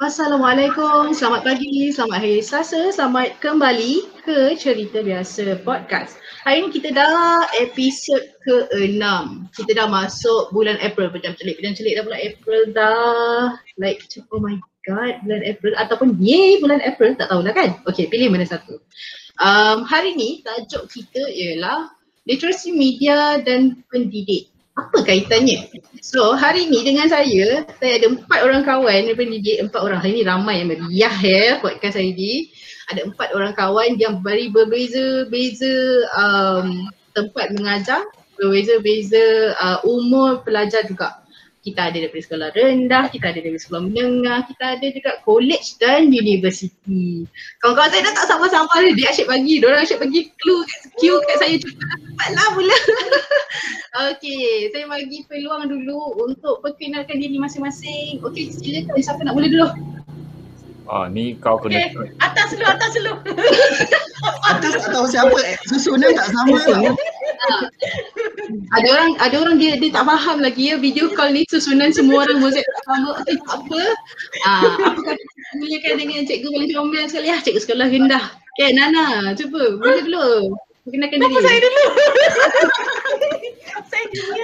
Assalamualaikum, selamat pagi, selamat hari Selasa, selamat kembali ke Cerita Biasa Podcast. Hari ini kita dah episod ke-6. Kita dah masuk bulan April, pejam celik, pejam celik dah bulan April dah. Like, oh my god, bulan April ataupun yay bulan April, tak tahulah kan? Okay, pilih mana satu. Um, hari ni tajuk kita ialah literasi media dan pendidik apa kaitannya? So hari ni dengan saya, saya ada empat orang kawan yang pendidik, empat orang. Hari ni ramai yang meriah ya podcast saya ni. Ada empat orang kawan yang dari berbeza-beza um, tempat mengajar, berbeza-beza uh, umur pelajar juga kita ada daripada sekolah rendah, kita ada daripada sekolah menengah, kita ada juga college dan universiti. Kawan-kawan saya dah tak sabar-sabar ni, dia asyik bagi, diorang asyik bagi clue kat, cue kat saya cepatlah pula. okay, saya bagi peluang dulu untuk perkenalkan diri masing-masing. Okay, silakan siapa nak mula dulu? Ah, ni kau kena okay. atas dulu, atas dulu. atas tak tahu siapa, susunan tak sama. Tau. ada orang ada orang dia dia tak faham lagi ya. Video call ni susunan semua orang. Muzik tak sama okay, tak apa. Ah apa kata mulakan dengan cikgu paling comel sekali? Ah cikgu sekolah rendah. Okay Nana cuba. Mula dulu perkenalkan diri saya dulu saya dulu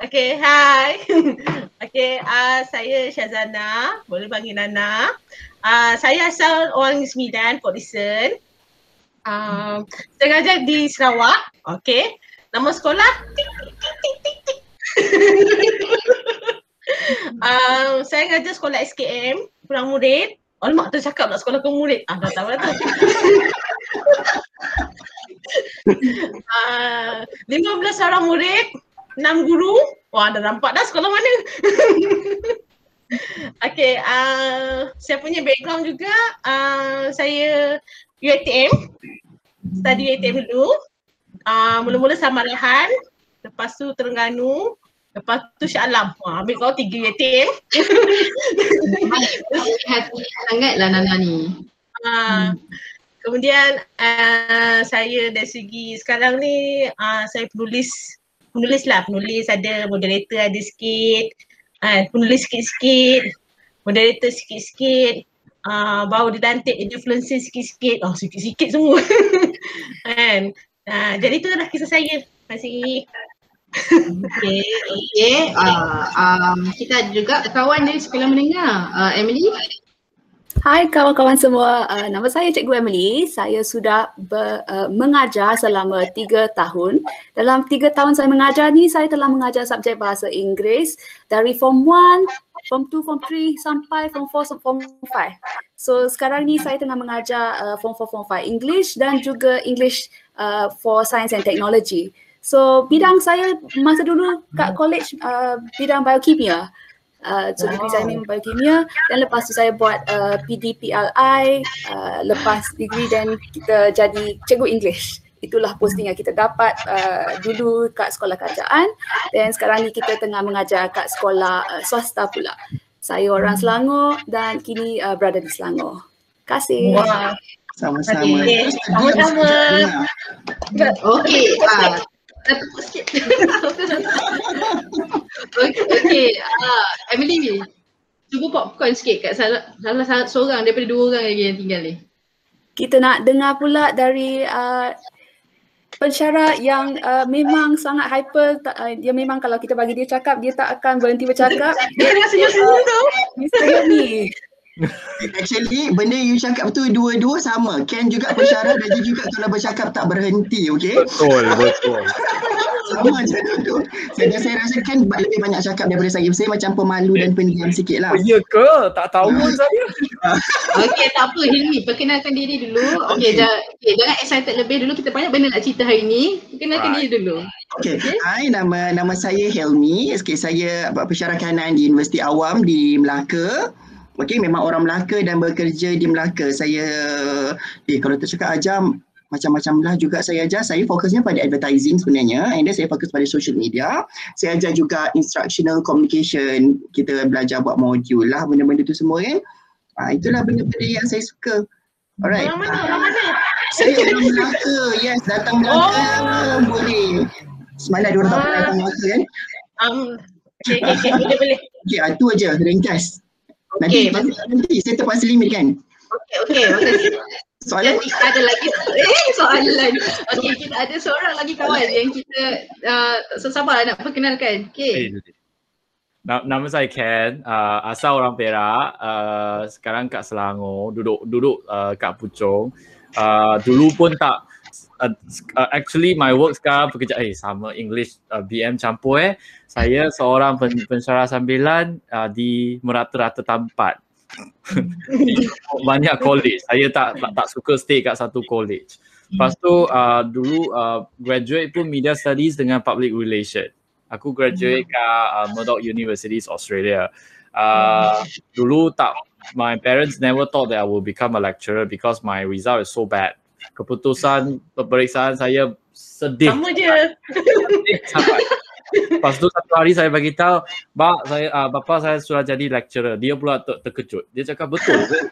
Okay, hai. Okay, uh, saya Syazana. Boleh panggil Nana. Uh, saya asal orang Sembilan, Port Dickson. Uh, saya di Sarawak. Okay. Nama sekolah? Tik, tik, tik, tik, tik, tik. uh, saya ngajar sekolah SKM. Kurang murid. Oh, mak tu cakap nak sekolah kurang murid. Ah, dah tahu tu. uh, 15 orang murid. 6 guru. Wah, dah nampak dah sekolah mana. okay, uh, saya punya background juga. Uh, saya UATM study UATM dulu uh, mula-mula Samarahan lepas tu Terengganu lepas tu Shah Alam Wah, ambil kau tiga UATM hati sangat lah Nana ni uh, kemudian uh, saya dari segi sekarang ni uh, saya penulis penulis lah penulis ada moderator ada sikit uh, penulis sikit-sikit moderator sikit-sikit uh, baru dilantik influencer sikit-sikit. Oh sikit-sikit semua. kan? Uh, jadi itu adalah kisah saya. Terima kasih. Okay, okay. Uh, um, kita ada juga kawan dari sekolah menengah, uh, Emily. Hai kawan-kawan semua, uh, nama saya Cikgu Emily. Saya sudah ber, uh, mengajar selama tiga tahun. Dalam tiga tahun saya mengajar ni, saya telah mengajar subjek bahasa Inggeris dari Form 1, Form 2, Form 3 sampai Form 4, Form 5. So sekarang ni saya tengah mengajar uh, Form 4, Form 5 English dan juga English uh, for Science and Technology. So bidang saya masa dulu kat college uh, bidang biokimia. Uh, so degree saya memang biokimia dan lepas tu saya buat uh, PDPLI uh, lepas degree dan kita jadi cikgu English itulah posting yang kita dapat uh, dulu kat sekolah kerajaan dan sekarang ni kita tengah mengajar kat sekolah uh, swasta pula. Saya orang Selangor dan kini uh, berada di Selangor. Terima kasih. Wow. Sama-sama. Sama-sama. Okey. Ah, tepuk sikit. okey, okay. Uh, Emily, cuba popcorn sikit kat salah, salah seorang daripada dua orang lagi yang tinggal ni. Kita nak dengar pula dari uh, pensyarat yang uh, memang sangat hyper uh, dia memang kalau kita bagi dia cakap dia tak akan berhenti bercakap dia rasanya senyum tu Mr. Yomi Actually benda you cakap tu dua-dua sama. Ken juga persyarat dan dia juga kalau bercakap tak berhenti, okay? Betul, betul. sama je tu. Saya, saya rasa Ken lebih banyak cakap daripada saya. Saya macam pemalu dan pendiam sikit lah. Ya ke? Tak tahu pun saya. okay, tak apa Hilmi. Perkenalkan diri dulu. Okay, okay. Jangan, okay, jangan excited lebih dulu. Kita banyak benda nak cerita hari ni. Perkenalkan right. diri dulu. Okay. okay. Hai, nama nama saya Helmi. Okay, saya pesyarat kanan di Universiti Awam di Melaka. Okey, memang orang Melaka dan bekerja di Melaka. Saya, eh kalau tercakap ajar, macam-macam lah juga saya ajar. Saya fokusnya pada advertising sebenarnya and then saya fokus pada social media. Saya ajar juga instructional communication. Kita belajar buat modul lah benda-benda tu semua kan. Ha, itulah benda-benda yang saya suka. Alright. Orang mana? Orang mana? Saya orang Melaka. Yes, datang Melaka. Oh. Boleh. Semalam dia orang tak pernah datang Melaka kan. Um, Okay, okay, okay. Boleh, boleh. Okey, ah, tu aja ringkas. Nanti, Okey, nanti, nanti saya terpaksa limit kan. Okey, okey. okey. Soalan Jadi ada lagi eh soalan. Okey, kita ada seorang lagi kawan yang kita uh, tak sabar nak perkenalkan. Okey. Na- Nama saya Ken, uh, asal orang Perak, uh, sekarang kat Selangor, duduk duduk uh, kat Puchong. Uh, dulu pun tak uh, uh, actually my work sekarang pekerja eh sama English uh, BM campur eh. Saya seorang pen, pensyarah sambilan uh, di merata-rata tempat. banyak college. Saya tak, tak tak suka stay kat satu college. Lepas tu uh, dulu uh, graduate pun media studies dengan public relation. Aku graduate kat uh, Murdoch University Australia. Uh, dulu tak my parents never thought that I will become a lecturer because my result is so bad. Keputusan peperiksaan saya sedih. Sama je. sangat. Lepas tu satu hari saya bagi tahu, "Bak, saya uh, bapa saya sudah jadi lecturer." Dia pula ter- terkejut. Dia cakap, "Betul ke?"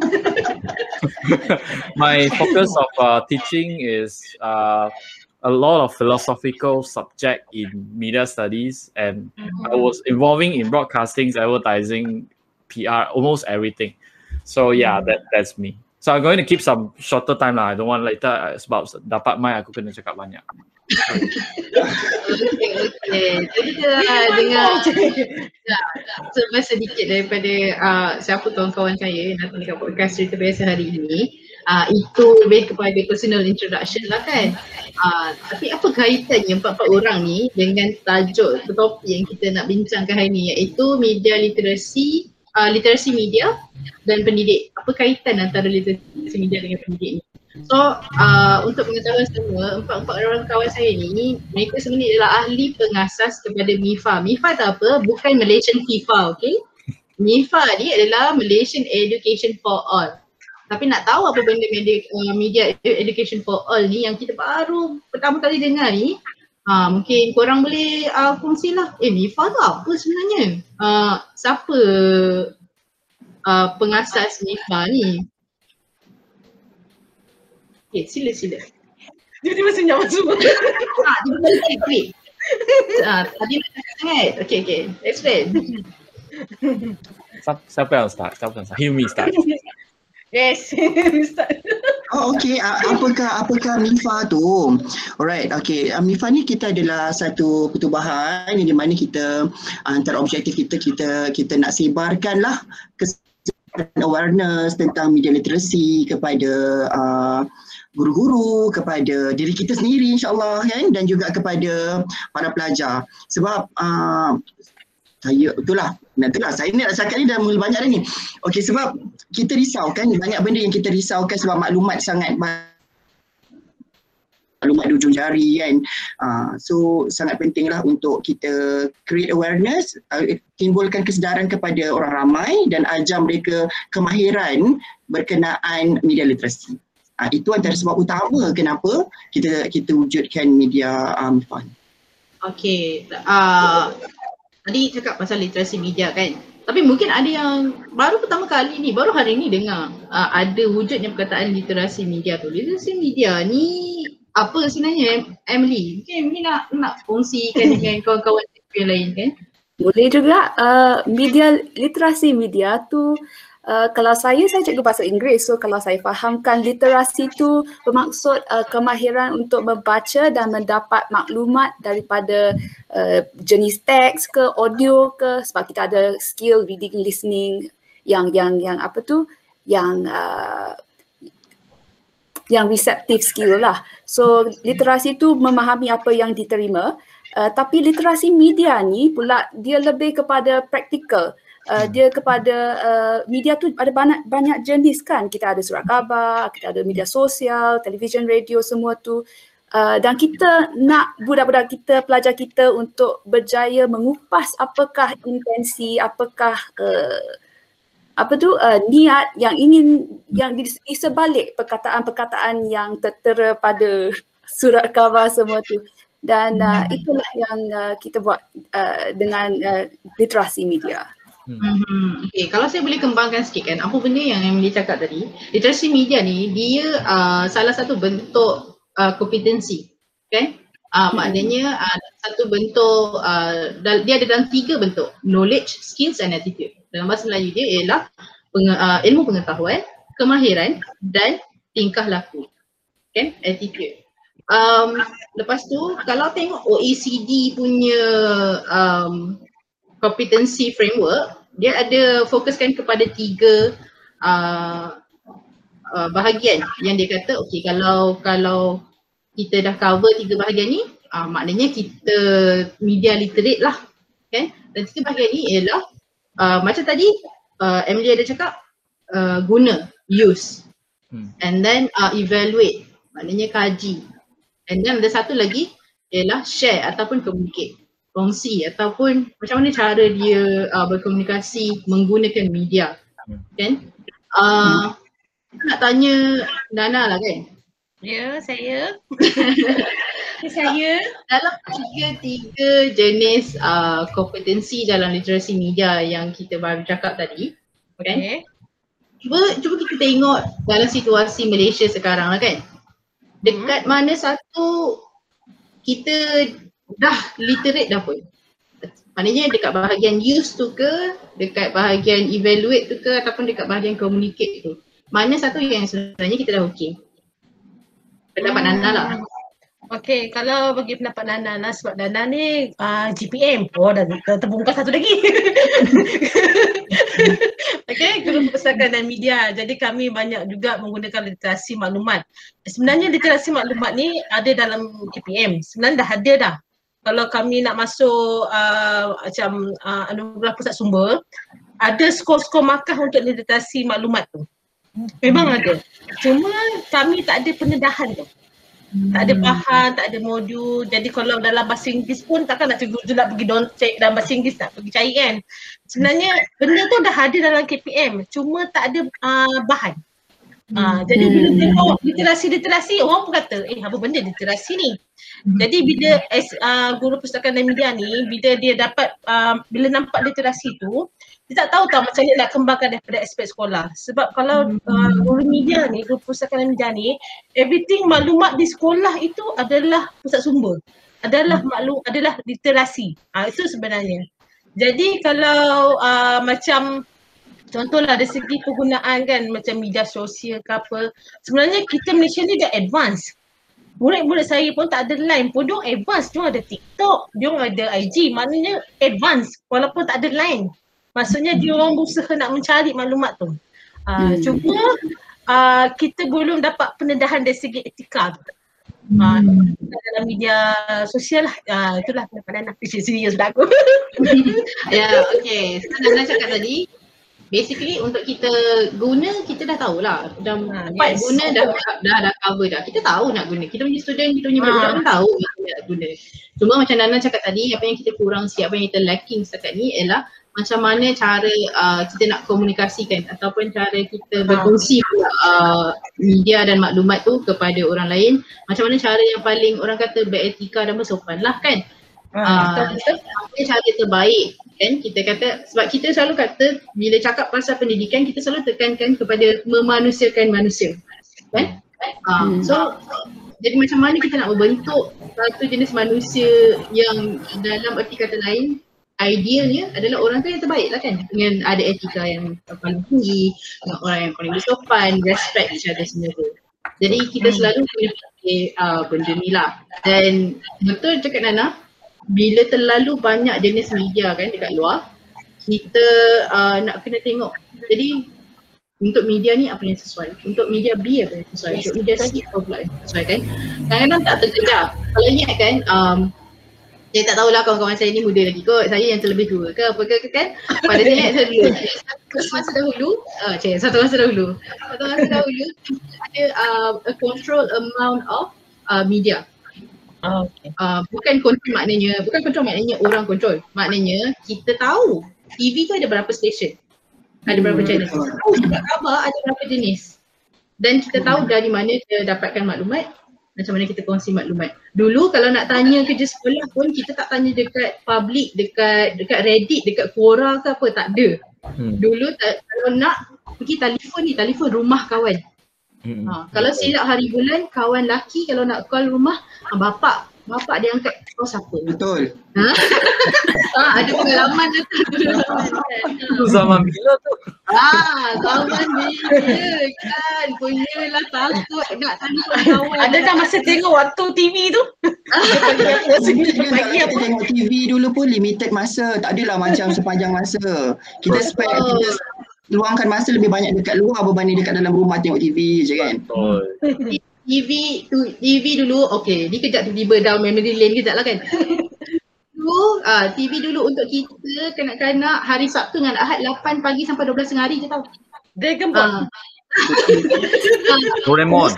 My focus of uh, teaching is uh, a lot of philosophical subject in media studies and I was involving in broadcasting, advertising, PR, almost everything. So yeah, that that's me. So I'm going to keep some shorter time lah. I don't want later sebab dapat mai aku kena cakap banyak. Uh, dengar sebab sedikit daripada uh, siapa kawan-kawan saya yang datang dekat podcast cerita biasa hari ini. Uh, itu lebih kepada personal introduction lah kan. Uh, tapi apa kaitannya empat-empat orang ni dengan tajuk topik yang kita nak bincangkan hari ni iaitu media literasi, uh, literasi media dan pendidik. Apa kaitan antara literasi media dengan pendidik ni? So uh, untuk pengetahuan semua, empat-empat orang kawan saya ni, mereka sebenarnya adalah ahli pengasas kepada MIFA. MIFA tu apa? Bukan Malaysian FIFA, okay? MIFA ni adalah Malaysian Education for All. Tapi nak tahu apa benda media, uh, media education for all ni yang kita baru pertama kali dengar ni, uh, mungkin korang boleh uh, kongsilah, eh MIFA tu apa sebenarnya? Uh, siapa uh, pengasas MIFA ni? Okay, sila sila. Tiba-tiba senyap semua. Ah, dia boleh klik klik. Ah, tadi nak cakap sangat. Okay, okay. Explain. Siapa, siapa yang start? Siapa yang start? Hilmi start. Yes. Start. Oh okey, uh, apakah apakah MIFA tu? Alright, okey. Uh, MIFA ni kita adalah satu pertubuhan yang di mana kita uh, antara objektif kita kita kita nak sebarkan lah kesedaran awareness tentang media literasi kepada uh, guru-guru, kepada diri kita sendiri insyaAllah kan dan juga kepada para pelajar. Sebab uh, saya itulah itulah saya ni nak cakap ni dah mula banyak dah ni. Okey sebab kita risau kan banyak benda yang kita risaukan sebab maklumat sangat maklumat di ujung jari kan. Uh, so sangat pentinglah untuk kita create awareness, uh, timbulkan kesedaran kepada orang ramai dan ajar mereka kemahiran berkenaan media literasi. Uh, itu antara sebab utama kenapa kita kita wujudkan media um, fund. Okay. Uh, tadi cakap pasal literasi media kan. Tapi mungkin ada yang baru pertama kali ni, baru hari ni dengar uh, ada wujudnya perkataan literasi media tu. Literasi media ni apa sebenarnya Emily? Mungkin Emily nak nak kongsikan dengan kawan-kawan yang lain kan? Boleh juga uh, media literasi media tu uh, kalau saya saya cikgu bahasa Inggeris so kalau saya fahamkan literasi tu bermaksud uh, kemahiran untuk membaca dan mendapat maklumat daripada uh, jenis teks ke audio ke sebab kita ada skill reading listening yang yang yang apa tu yang uh, yang receptive skill lah. So literasi tu memahami apa yang diterima uh, tapi literasi media ni pula dia lebih kepada praktikal. Uh, dia kepada uh, media tu ada banyak banyak jenis kan. Kita ada surat khabar, kita ada media sosial, televisyen, radio semua tu. Uh, dan kita nak budak-budak kita, pelajar kita untuk berjaya mengupas apakah intensi, apakah uh, apa tu uh, niat yang ingin yang di, sebalik perkataan-perkataan yang tertera pada surat khabar semua tu dan uh, itulah yang uh, kita buat uh, dengan uh, literasi media. Hmm. Okay, kalau saya boleh kembangkan sikit kan, apa benda yang Emily cakap tadi, literasi media ni dia uh, salah satu bentuk uh, kompetensi, kan? Uh, maknanya uh, satu bentuk uh, dia ada dalam tiga bentuk knowledge, skills and attitude. Dalam bahasa Melayu dia ialah penge- uh, ilmu pengetahuan, kemahiran dan tingkah laku. Kan? Attitude. Um, lepas tu kalau tengok OECD punya um, competency framework dia ada fokuskan kepada tiga uh, uh, bahagian. Yang dia kata okey kalau kalau kita dah cover tiga bahagian ni uh, maknanya kita media literate lah kan? Dan tiga bahagian ni ialah uh, macam tadi uh, Emily ada cakap uh, guna use. Hmm. and then uh, evaluate maknanya kaji. And then ada satu lagi ialah share ataupun communicate kongsi ataupun macam mana cara dia uh, berkomunikasi menggunakan media kan uh, nak tanya Nana lah kan Ya, saya. saya. dalam tiga-tiga jenis uh, kompetensi dalam literasi media yang kita baru cakap tadi kan Okay. cuba cuba kita tengok dalam situasi Malaysia sekarang lah kan dekat mana satu kita dah literate dah pun maknanya dekat bahagian use tu ke dekat bahagian evaluate tu ke ataupun dekat bahagian communicate tu mana satu yang sebenarnya kita dah okey pendapat Hmm. Nana lah Okey, kalau bagi pendapat Nana lah sebab Nana ni uh, GPM. Oh, dah, dah terbongkar satu lagi. Okey, guru perpustakaan dan media. Jadi kami banyak juga menggunakan literasi maklumat. Sebenarnya literasi maklumat ni ada dalam GPM. Sebenarnya dah ada dah. Kalau kami nak masuk uh, macam uh, anugerah pusat sumber, ada skor-skor markah untuk literasi maklumat tu. Memang ada. Cuma kami tak ada pendedahan tu. Tak ada bahan, tak ada modul. Jadi kalau dalam bahasa Inggeris pun takkan nak cikgu tu nak pergi don check dalam bahasa Inggeris nak pergi cari kan. Sebenarnya benda tu dah ada dalam KPM. Cuma tak ada uh, bahan. Uh, jadi bila tengok literasi-literasi orang pun kata eh apa benda literasi ni. Jadi bila as uh, guru pustakaan dan media ni bila dia dapat uh, bila nampak literasi tu dia tak tahu tau macam mana nak kembangkan daripada aspek sekolah. Sebab kalau uh, guru media ni, guru pustakaan dan media ni everything maklumat di sekolah itu adalah pusat sumber. Adalah maklum adalah literasi. Ah itu sebenarnya. Jadi kalau uh, macam contohlah dari segi penggunaan kan macam media sosial ke apa. Sebenarnya kita Malaysia ni dah advance. Murid-murid saya pun tak ada line pun dia advance. Dia ada TikTok, dia ada IG. Maknanya advance walaupun tak ada line. Maksudnya dia orang berusaha nak mencari maklumat tu. Uh, Hmm. Cuma uh, kita belum dapat pendedahan dari segi etika tu. Uh, dalam media sosial lah, uh, itulah pendapat Nana. Sini serius sudah aku. Ya, okay. So Nana cakap tadi, basically untuk kita guna, kita dah tahulah. Dah Ha, yes. guna dah, dah dah cover dah. Kita tahu nak guna. Kita punya student, kita punya Ha. budak pun tahu nak guna. Cuma macam Nana cakap tadi, apa yang kita kurang sikit, apa yang kita lacking setakat ni ialah macam mana cara uh, kita nak komunikasikan ataupun cara kita berkongsi pula, uh, media dan maklumat tu kepada orang lain. Macam mana cara yang paling orang kata beretika dan bersopan lah kan. Ah, apa cara terbaik kan kita kata sebab kita selalu kata bila cakap pasal pendidikan kita selalu tekankan kepada memanusiakan manusia. Kan? Hmm. so jadi macam mana kita nak membentuk satu jenis manusia yang dalam erti kata lain idealnya adalah orang tu yang terbaik lah kan? Dengan ada etika yang paling tinggi dengan orang yang paling bersopan respect each other semua tu jadi kita selalu kena fikir uh, benda ni lah. Dan betul cakap Nana bila terlalu banyak jenis media kan dekat luar kita uh, nak kena tengok. Jadi untuk media ni apa yang sesuai? Untuk media B apa yang sesuai? Untuk media C apa pula yang sesuai kan? Kadang-kadang tak terkejar kalau ingat kan um, saya tak tahulah kawan-kawan saya ni muda lagi kot. Saya yang terlebih tua ke apa ke kan? Pada saya ingat saya satu masa dahulu uh, cik, satu masa dahulu. Satu masa dahulu ada uh, a control amount of uh, media Ah, okay. uh, bukan kontrol maknanya, bukan kontrol maknanya orang kontrol. Maknanya kita tahu TV tu ada berapa stesen. Ada berapa channel. Tahu juga khabar ada berapa jenis. Dan kita tahu dari mana kita dapatkan maklumat, macam mana kita kongsi maklumat. Dulu kalau nak tanya kerja sekolah pun kita tak tanya dekat public, dekat dekat Reddit, dekat Quora ke apa, tak ada. Hmm. Dulu tak, kalau nak pergi telefon ni, telefon rumah kawan. Hmm. Ha, kalau silap hari bulan kawan laki kalau nak call rumah ha, bapak bapak dia angkat kau siapa? Betul. Ah, ada pengalaman tu zaman kan. Itu zaman bila tu? Ah, zaman bila kan punyalah takut nak telefon kawan. Adakah masa tengok waktu TV tu? Bagi kita apa? tengok TV dulu pun limited masa. Tak adalah macam sepanjang masa. Kita spend kita luangkan masa lebih banyak dekat luar berbanding dekat dalam rumah tengok TV je kan. Betul. TV tu TV dulu okey, ni kejap tiba-tiba down memory lane kejap lah kan. Dulu ah TV dulu untuk kita kanak-kanak hari Sabtu dengan Ahad 8 pagi sampai 12 tengah hari je tau. Dragon Ball. Ah. Doraemon.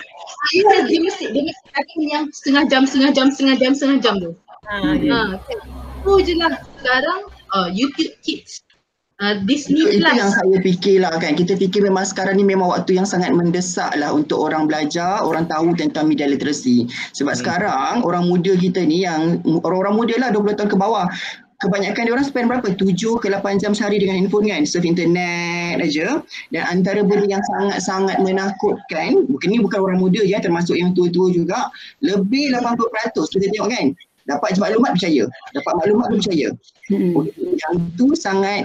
Dia mesti dia mesti yang setengah jam, setengah jam, setengah jam, setengah jam tu. Ha, ya. Ha. Tu je lah. Sekarang uh, YouTube Kids. Uh, Disney Itu, itu Plus. yang saya fikir lah kan. Kita fikir memang sekarang ni memang waktu yang sangat mendesak lah untuk orang belajar, orang tahu tentang media literasi. Sebab Hmm. sekarang orang muda kita ni yang orang-orang muda lah 20 tahun ke bawah. Kebanyakan dia orang spend berapa? 7 ke 8 jam sehari dengan handphone kan? Surf internet aja. Dan antara benda yang sangat-sangat menakutkan, bukan ni bukan orang muda je, termasuk yang tua-tua juga, lebih 80% kita tengok kan? Dapat je maklumat percaya. Dapat maklumat percaya. Hmm. Yang tu sangat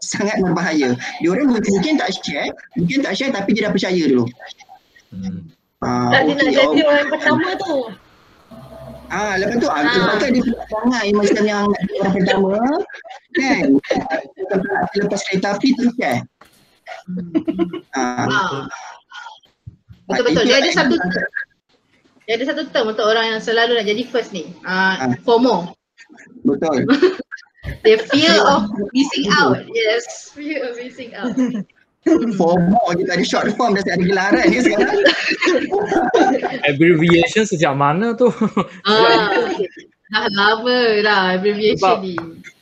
sangat berbahaya. Dia orang mungkin, mungkin tak share, mungkin tak share tapi dia dah percaya dulu. Hmm. Ah, Tak dia nak jadi oh. orang pertama tu. Ah, lepas tu ah, Ah. lepas tu dia pula sangat yang macam yang orang pertama kan. Lepas kereta api tu share. Ah, Ah. Betul-betul. Dia ada satu dia ada satu term untuk orang yang selalu nak jadi first ni. Uh, Ah. FOMO. Betul. The fear of missing out. Yes, fear of missing out. FOMO kita ada short form dah ada gelaran ni sekarang. Abbreviation sejak mana tu? Ah, dah lama dah abbreviation Sebab- ni.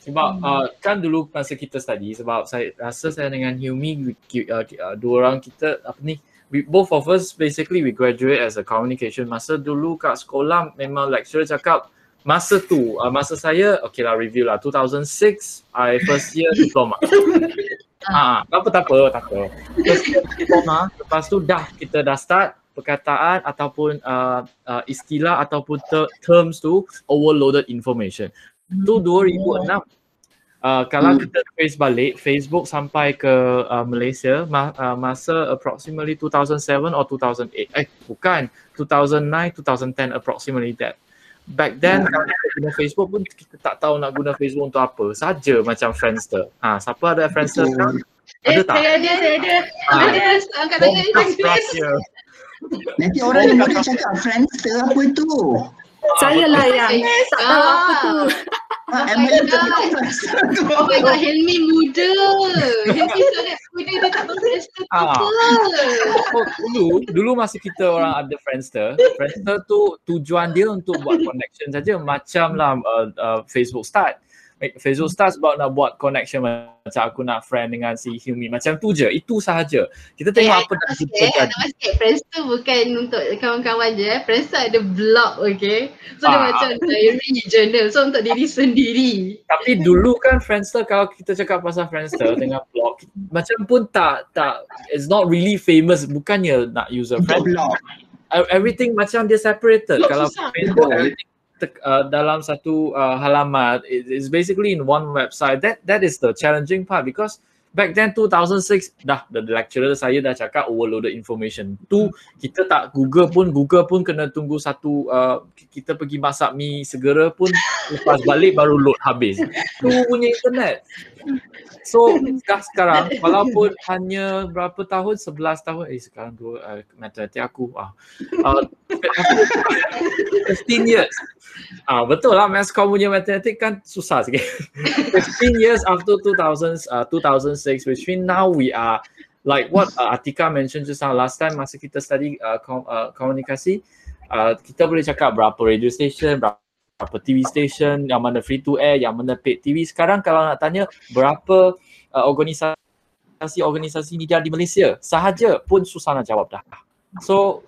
Sebab uh, kan dulu masa kita study sebab saya rasa saya dengan Hilmi uh, uh, dua orang kita apa ni we, both of us basically we graduate as a communication masa dulu kat sekolah memang lecturer cakap masa tu uh, masa saya okay lah review lah. 2006 I first year diploma. Ah, tak apa tak apa tak apa. First year diploma lepas tu dah kita dah start perkataan ataupun uh, uh, istilah ataupun ter- terms tu overloaded information. Tu 2006 Uh, kalau Hmm. kita trace balik Facebook sampai ke uh, Malaysia ma- uh, masa approximately 2007 or 2008 eh bukan. 2009 2010 approximately that back then kalau kita guna Facebook pun kita tak tahu nak guna Facebook untuk apa. Saja macam Friendster. Ha siapa ada Friendster sekarang? Eh, ada tak? saya ada, saya ada. Ah. Ada. Angkat tangan. Nanti orang yang muda cakap Friendster apa tu? Saya lah yang tak tahu apa tu. Ah, Oh Emily my God. Tu. Oh my god, Helmi muda. Helmi sangat muda dia tak tahu Friendster tu Ah. Oh, dulu dulu masa kita orang ada Friendster, Friendster tu tujuan dia untuk buat connection saja macam lah uh, uh, Facebook start. Facebook start sebab nak buat connection macam aku nak friend dengan si Hilmi macam tu je. Itu sahaja. Kita tengok Eh, apa dah ada kita sikit, jadi. ada sikit. Friendster bukan untuk kawan-kawan je. eh. Friendster ada blog, okay? So dia Ah. macam diary, journal. So untuk diri sendiri. Tapi dulu kan Friendster kalau kita cakap pasal Friendster dengan blog macam pun tak tak it's not really famous bukannya nak user Untuk friend blog. everything macam dia separated Blog kalau susah. Facebook everything uh, dalam satu uh, halaman. It, it's basically in one website. That that is the challenging part because back then 2006 dah the lecturer saya dah cakap overloaded information. Tu kita tak google pun google pun kena tunggu satu uh, kita pergi masak mi segera pun lepas balik baru load habis. Tu punya internet so dah sekarang walaupun hanya berapa tahun? 11 tahun? Eh sekarang dua uh, matematik aku ah. Uh, 15 years. Ah betul lah mass com punya matematik kan susah sikit. 15 years after 2000 uh, 2006 which mean now we are like what uh, Atika mentioned just now last time masa kita study uh, kom, uh, komunikasi uh, kita boleh cakap berapa radio station berapa berapa TV station yang mana free to air yang mana paid TV sekarang kalau nak tanya berapa uh, organisasi organisasi media di Malaysia sahaja pun susah nak jawab dah. So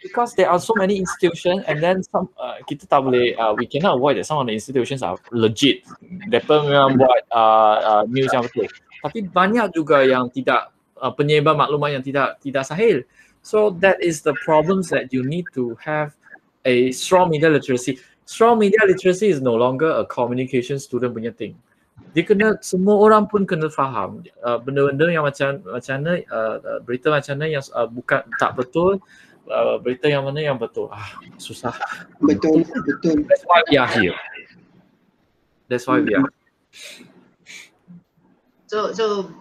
because there are so many institutions and then some uh, kita tak boleh uh, we cannot avoid that some of the institutions are legit. Mereka memang buat uh, uh, news yang betul. Tapi banyak juga yang tidak uh, penyebar maklumat yang tidak tidak sahih. So that is the problems that you need to have a strong media literacy. Strong media literacy is no longer a communication student punya thing. Dia kena semua orang pun kena faham uh, benda-benda yang macam macam mana uh, berita macam mana yang uh, bukan tak betul uh, berita yang mana yang betul. Ah susah. Betul, betul. That's why we are here. That's why we are. So so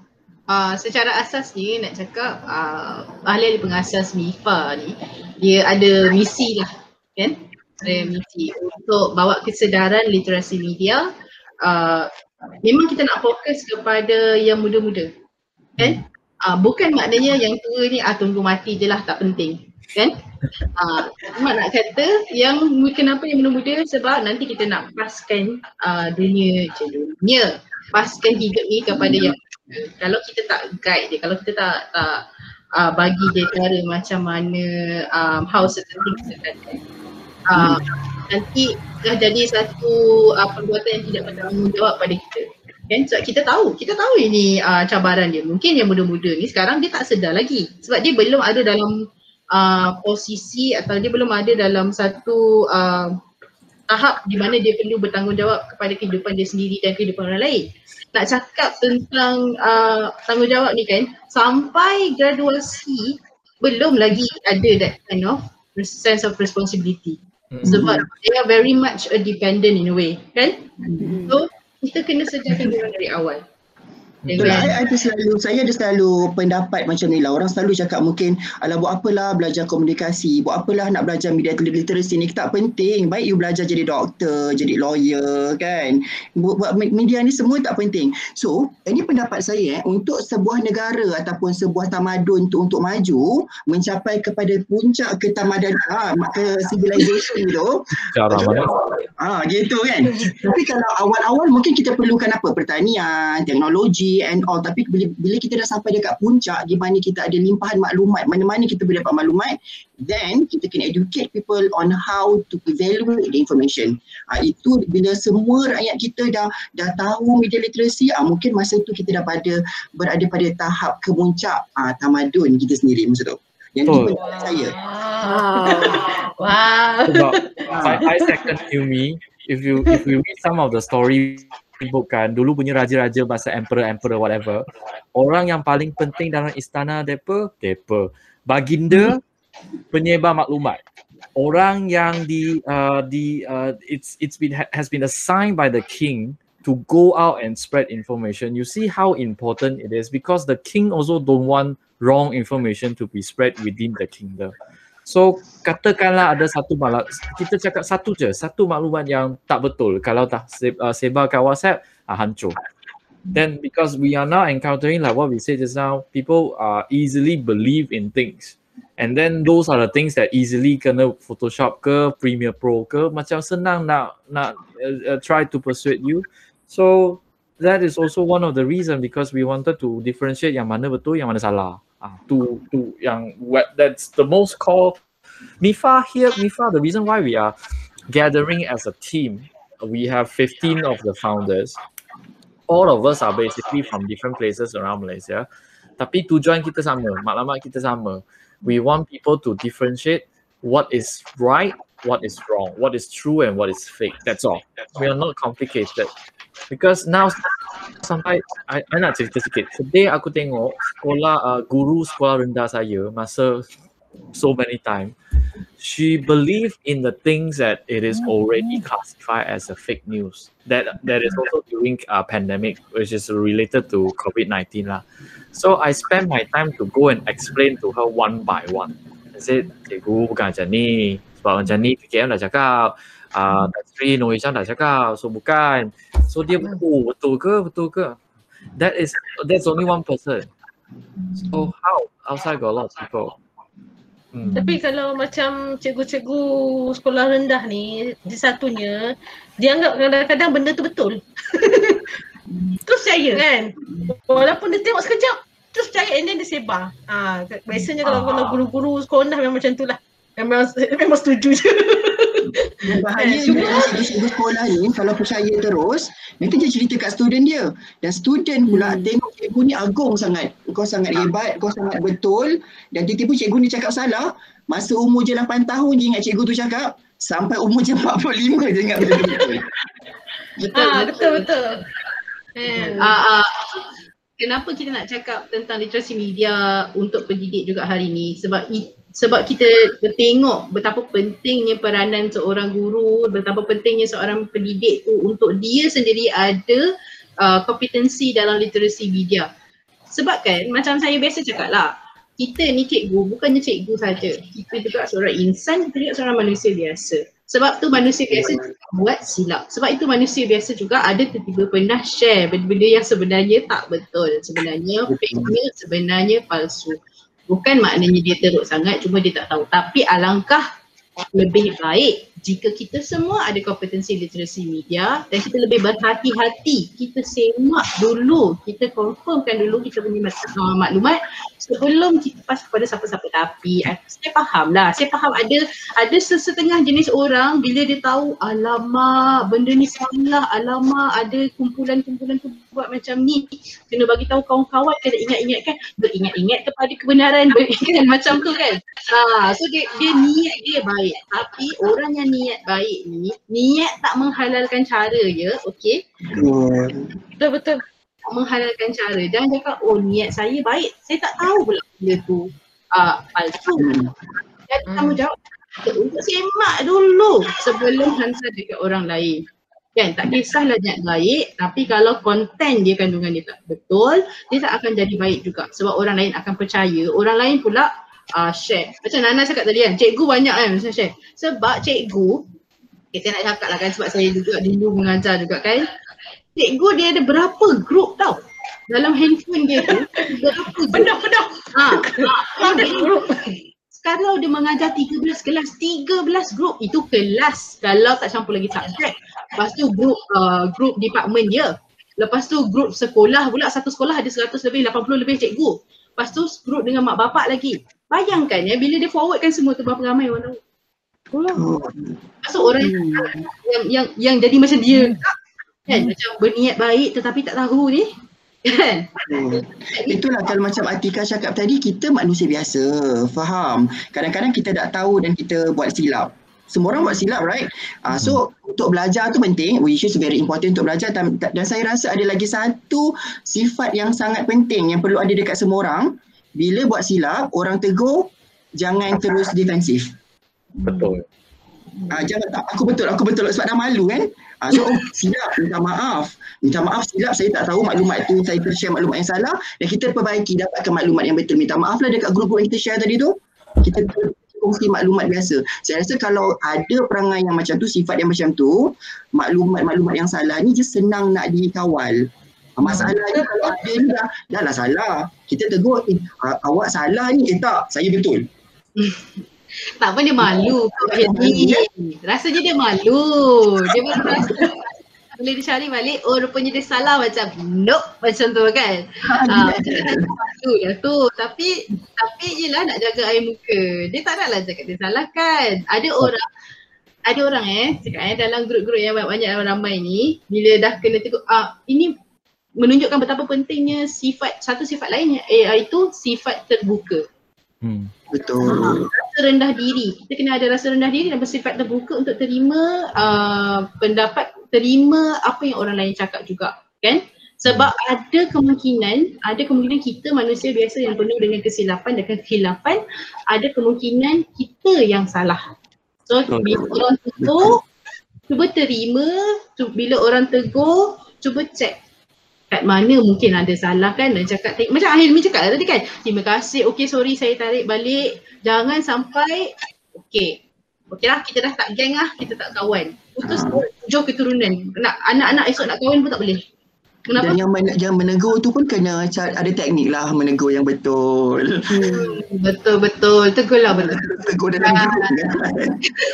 uh, secara asas ni nak cakap uh, ahli pengasas MIFA ni dia ada misi lah kan ada misi untuk bawa kesedaran literasi media uh, memang kita nak fokus kepada yang muda-muda. Kan? Uh, bukan maknanya yang tua ni ah tunggu mati je lah tak penting. Kan? Uh, mak nak kata yang kenapa yang muda-muda? Sebab nanti kita nak paskan uh, dunia je dunia. Paskan hidup ni kepada yang kalau kita tak guide dia, kalau kita tak tak uh, bagi dia cara macam mana um, how certain things uh, nanti dah jadi satu uh, perbuatan yang tidak bertanggungjawab pada kita. Kan? Sebab kita tahu, kita tahu ini uh, cabaran dia. Mungkin yang muda-muda ni sekarang dia tak sedar lagi. Sebab dia belum ada dalam uh, posisi atau dia belum ada dalam satu uh, tahap di mana dia perlu bertanggungjawab kepada kehidupan dia sendiri dan kehidupan orang lain nak cakap tentang uh, tanggungjawab ni kan sampai graduasi belum lagi ada that kind of sense of responsibility. Sebab they are very much a dependent in a way kan? Mm-hmm. so kita kena sejarkan dia dari awal Betul. Saya ada selalu saya ada selalu pendapat macam ni lah. Orang selalu cakap mungkin ala buat apalah belajar komunikasi, buat apalah nak belajar media literacy ni tak penting. Baik you belajar jadi doktor, jadi lawyer kan. Buat, buat media ni semua tak penting. So, ini pendapat saya eh untuk sebuah negara ataupun sebuah tamadun tu untuk maju mencapai kepada puncak ketamadan ah ke civilization tu. Cara mana? Ah gitu kan. Tapi kalau awal-awal mungkin kita perlukan apa? Pertanian, teknologi and all. Tapi bila, bila kita dah sampai dekat puncak di mana kita ada limpahan maklumat mana-mana kita boleh dapat maklumat then kita kena educate people on how to evaluate the information. Uh, itu bila semua rakyat kita dah dah tahu media literasi uh, mungkin masa tu kita dah pada berada pada tahap kemuncak uh, tamadun kita sendiri masa tu. Yang oh. itu saya. Wow. Wow. I, I second you me. If you if you read some of the story bukan dulu punya raja-raja bahasa emperor emperor whatever. Orang yang paling penting dalam istana depa depa. Baginda penyebar maklumat. Orang yang di uh, di uh, it's it's been has been assigned by the king to go out and spread information. You see how important it is because the king also don't want wrong information to be spread within the kingdom So katakanlah ada satu malam kita cakap satu je, satu maklumat yang tak betul kalau tak uh, sebar kat WhatsApp uh, hancur. Then because we are now encountering like what we said just now, people uh, easily believe in things. And then those are the things that easily kena Photoshop ke Premiere Pro ke macam senang nak nak uh, uh, try to persuade you. So that is also one of the reason because we wanted to differentiate yang mana betul yang mana salah. Ah, to to yang what that's the most called MIFA here. MIFA, the reason why we are gathering as a team, we have 15 of the founders. All of us are basically from different places around Malaysia. Tapi tujuan kita sama, maklumat kita sama. We want people to differentiate what is right, what is wrong, what is true and what is fake. That's all. We are not complicated. Because now sampai I, I nak cerita sikit. Today aku tengok sekolah uh, guru sekolah rendah saya masa so many time. She believed in the things that it is already classified as a fake news. That that is also during a uh, pandemic, which is related to COVID nineteen lah. So I spent my time to go and explain to her one by one. I said, cikgu bukan macam ni. Sebab macam ni PKM dah cakap. Uh, Sri Noh Hisham dah cakap. So bukan. So dia oh, betul ke betul ke? That is that's only one person. So how outside got a lot of people. Hmm. Tapi kalau macam cikgu-cikgu sekolah rendah ni, di satunya, dia anggap kadang-kadang benda tu betul. terus percaya kan? Walaupun dia tengok sekejap, terus percaya and then dia sebar. Ha, biasanya kalau, kalau guru-guru sekolah rendah memang macam tu lah. Memang, memang setuju je. Yang bahaya dengan cikgu sekolah ni kalau percaya terus nanti dia cerita kat student dia. Dan student pula hmm. tengok cikgu ni agung sangat. Kau sangat hebat kau sangat betul. Dan tiba-tiba cikgu ni cakap salah masa umur je 8 tahun je ingat cikgu tu cakap sampai umur je 45 je ingat benda tu. Betul. Betul, Ah, betul betul. Ah, ah, kenapa kita nak cakap tentang literasi media untuk pendidik juga hari ni? Sebab i- sebab kita tengok betapa pentingnya peranan seorang guru, betapa pentingnya seorang pendidik tu untuk dia sendiri ada uh, kompetensi dalam literasi media. Sebab kan macam saya biasa cakap lah, kita ni cikgu bukannya cikgu saja. Kita juga seorang insan, kita juga seorang manusia biasa. Sebab tu manusia biasa juga buat silap. Sebab itu manusia biasa juga ada tiba-tiba pernah share benda-benda yang sebenarnya tak betul. Sebenarnya fake news, sebenarnya palsu. Bukan maknanya dia teruk sangat cuma dia tak tahu. Tapi alangkah lebih baik jika kita semua ada kompetensi literasi media dan kita lebih berhati-hati. Kita semak dulu, kita confirmkan dulu kita punya uh, maklumat sebelum kita pas kepada siapa-siapa. Tapi saya faham lah, saya faham ada ada sesetengah jenis orang bila dia tahu alamak benda ni salah, alamak ada kumpulan-kumpulan tu buat macam ni. Kena bagi tahu kawan-kawan kena ingat-ingatkan, beringat-ingat kepada kebenaran kan macam tu kan. Ha, so dia, dia niat dia baik tapi orang yang niat baik ni niat tak menghalalkan cara je okey Betul. betul menghalalkan cara. Jangan cakap oh niat saya baik. Saya tak tahu pula benda tu uh, palsu. Hmm. jadi tanggungjawab kita untuk semak dulu sebelum hantar dekat orang lain. Kan? Tak kisahlah niat baik tapi kalau konten dia kandungan dia tak betul dia tak akan jadi baik juga. Sebab orang lain akan percaya. Orang lain pula uh, share. Macam Nana cakap tadi kan cikgu banyak kan macam share. Sebab cikgu kita nak cakap lah kan sebab saya juga dulu mengajar juga kan cikgu dia ada berapa grup tau dalam handphone dia tu berapa Penuh penuh. ha, ha, group. kalau dia mengajar 13 kelas, 13 grup itu kelas kalau tak campur lagi subjek. Lepas tu grup uh, grup department dia. Lepas tu grup sekolah pula satu sekolah ada 100 lebih 80 lebih cikgu. Lepas tu grup dengan mak bapak lagi. Bayangkan ya bila dia forwardkan semua tu berapa ramai orang tahu. Oh. Lepas tu orang yang yang yang jadi macam dia kan macam berniat baik tetapi tak tahu ni kan. Hmm. Itulah kalau macam Atika cakap tadi, kita manusia biasa, faham. Kadang-kadang kita tak tahu dan kita buat silap. Semua orang buat silap, right? Uh, so, untuk belajar tu penting, which is very important untuk belajar dan, dan saya rasa ada lagi satu sifat yang sangat penting yang perlu ada dekat semua orang. Bila buat silap, orang tegur, jangan terus defensif. Betul. Ah jangan tak aku betul aku betul sebab dah malu kan. Ah so oh, silap minta maaf. Minta maaf silap saya tak tahu maklumat tu saya tershare maklumat yang salah dan kita perbaiki dapatkan maklumat yang betul. Minta maaf lah dekat grup yang kita share tadi tu. Kita kongsi maklumat biasa. Saya rasa kalau ada perangai yang macam tu, sifat yang macam tu, maklumat-maklumat yang salah ni je senang nak dikawal. Ah, Masalahnya kalau ada ni dah, dah lah salah. Kita tegur, eh, awak salah ni. Eh tak, saya betul. Tak pun dia malu dia ni. Rasanya dia malu. Dia baru rasa bila dia cari balik, oh rupanya dia salah macam nope macam tu kan. Ah, tu dah tu. Tapi tapi yelah nak jaga air muka. Dia tak naklah cakap dia salah kan. Ada orang ada orang eh cakap eh dalam grup-grup yang banyak ramai ni bila dah kena tegur ah ini menunjukkan betapa pentingnya sifat satu sifat lain eh, iaitu sifat terbuka. Hmm. Betul. rasa rendah diri. Kita kena ada rasa rendah diri dan bersifat terbuka untuk terima uh, pendapat, terima apa yang orang lain cakap juga. Kan? Sebab ada kemungkinan, ada kemungkinan kita manusia biasa yang penuh dengan kesilapan dan kekhilafan, ada kemungkinan kita yang salah. So Betul. bila orang tegur, cuba terima, cu- bila orang tegur, cuba check kat mana mungkin ada salah kan? Dan cakap macam Ahilmi cakap tadi kan? Terima kasih. Okey sorry saya tarik balik. Jangan sampai okey. Okey lah kita dah tak geng lah kita tak kawan. Putus tujuh keturunan. Nak anak-anak esok nak kahwin pun tak boleh. Kenapa? Dan yang, men- yang menegur tu pun kena ada teknik lah menegur yang betul. betul betul. Tegurlah betul. Tegur dalam Ah. grup kan.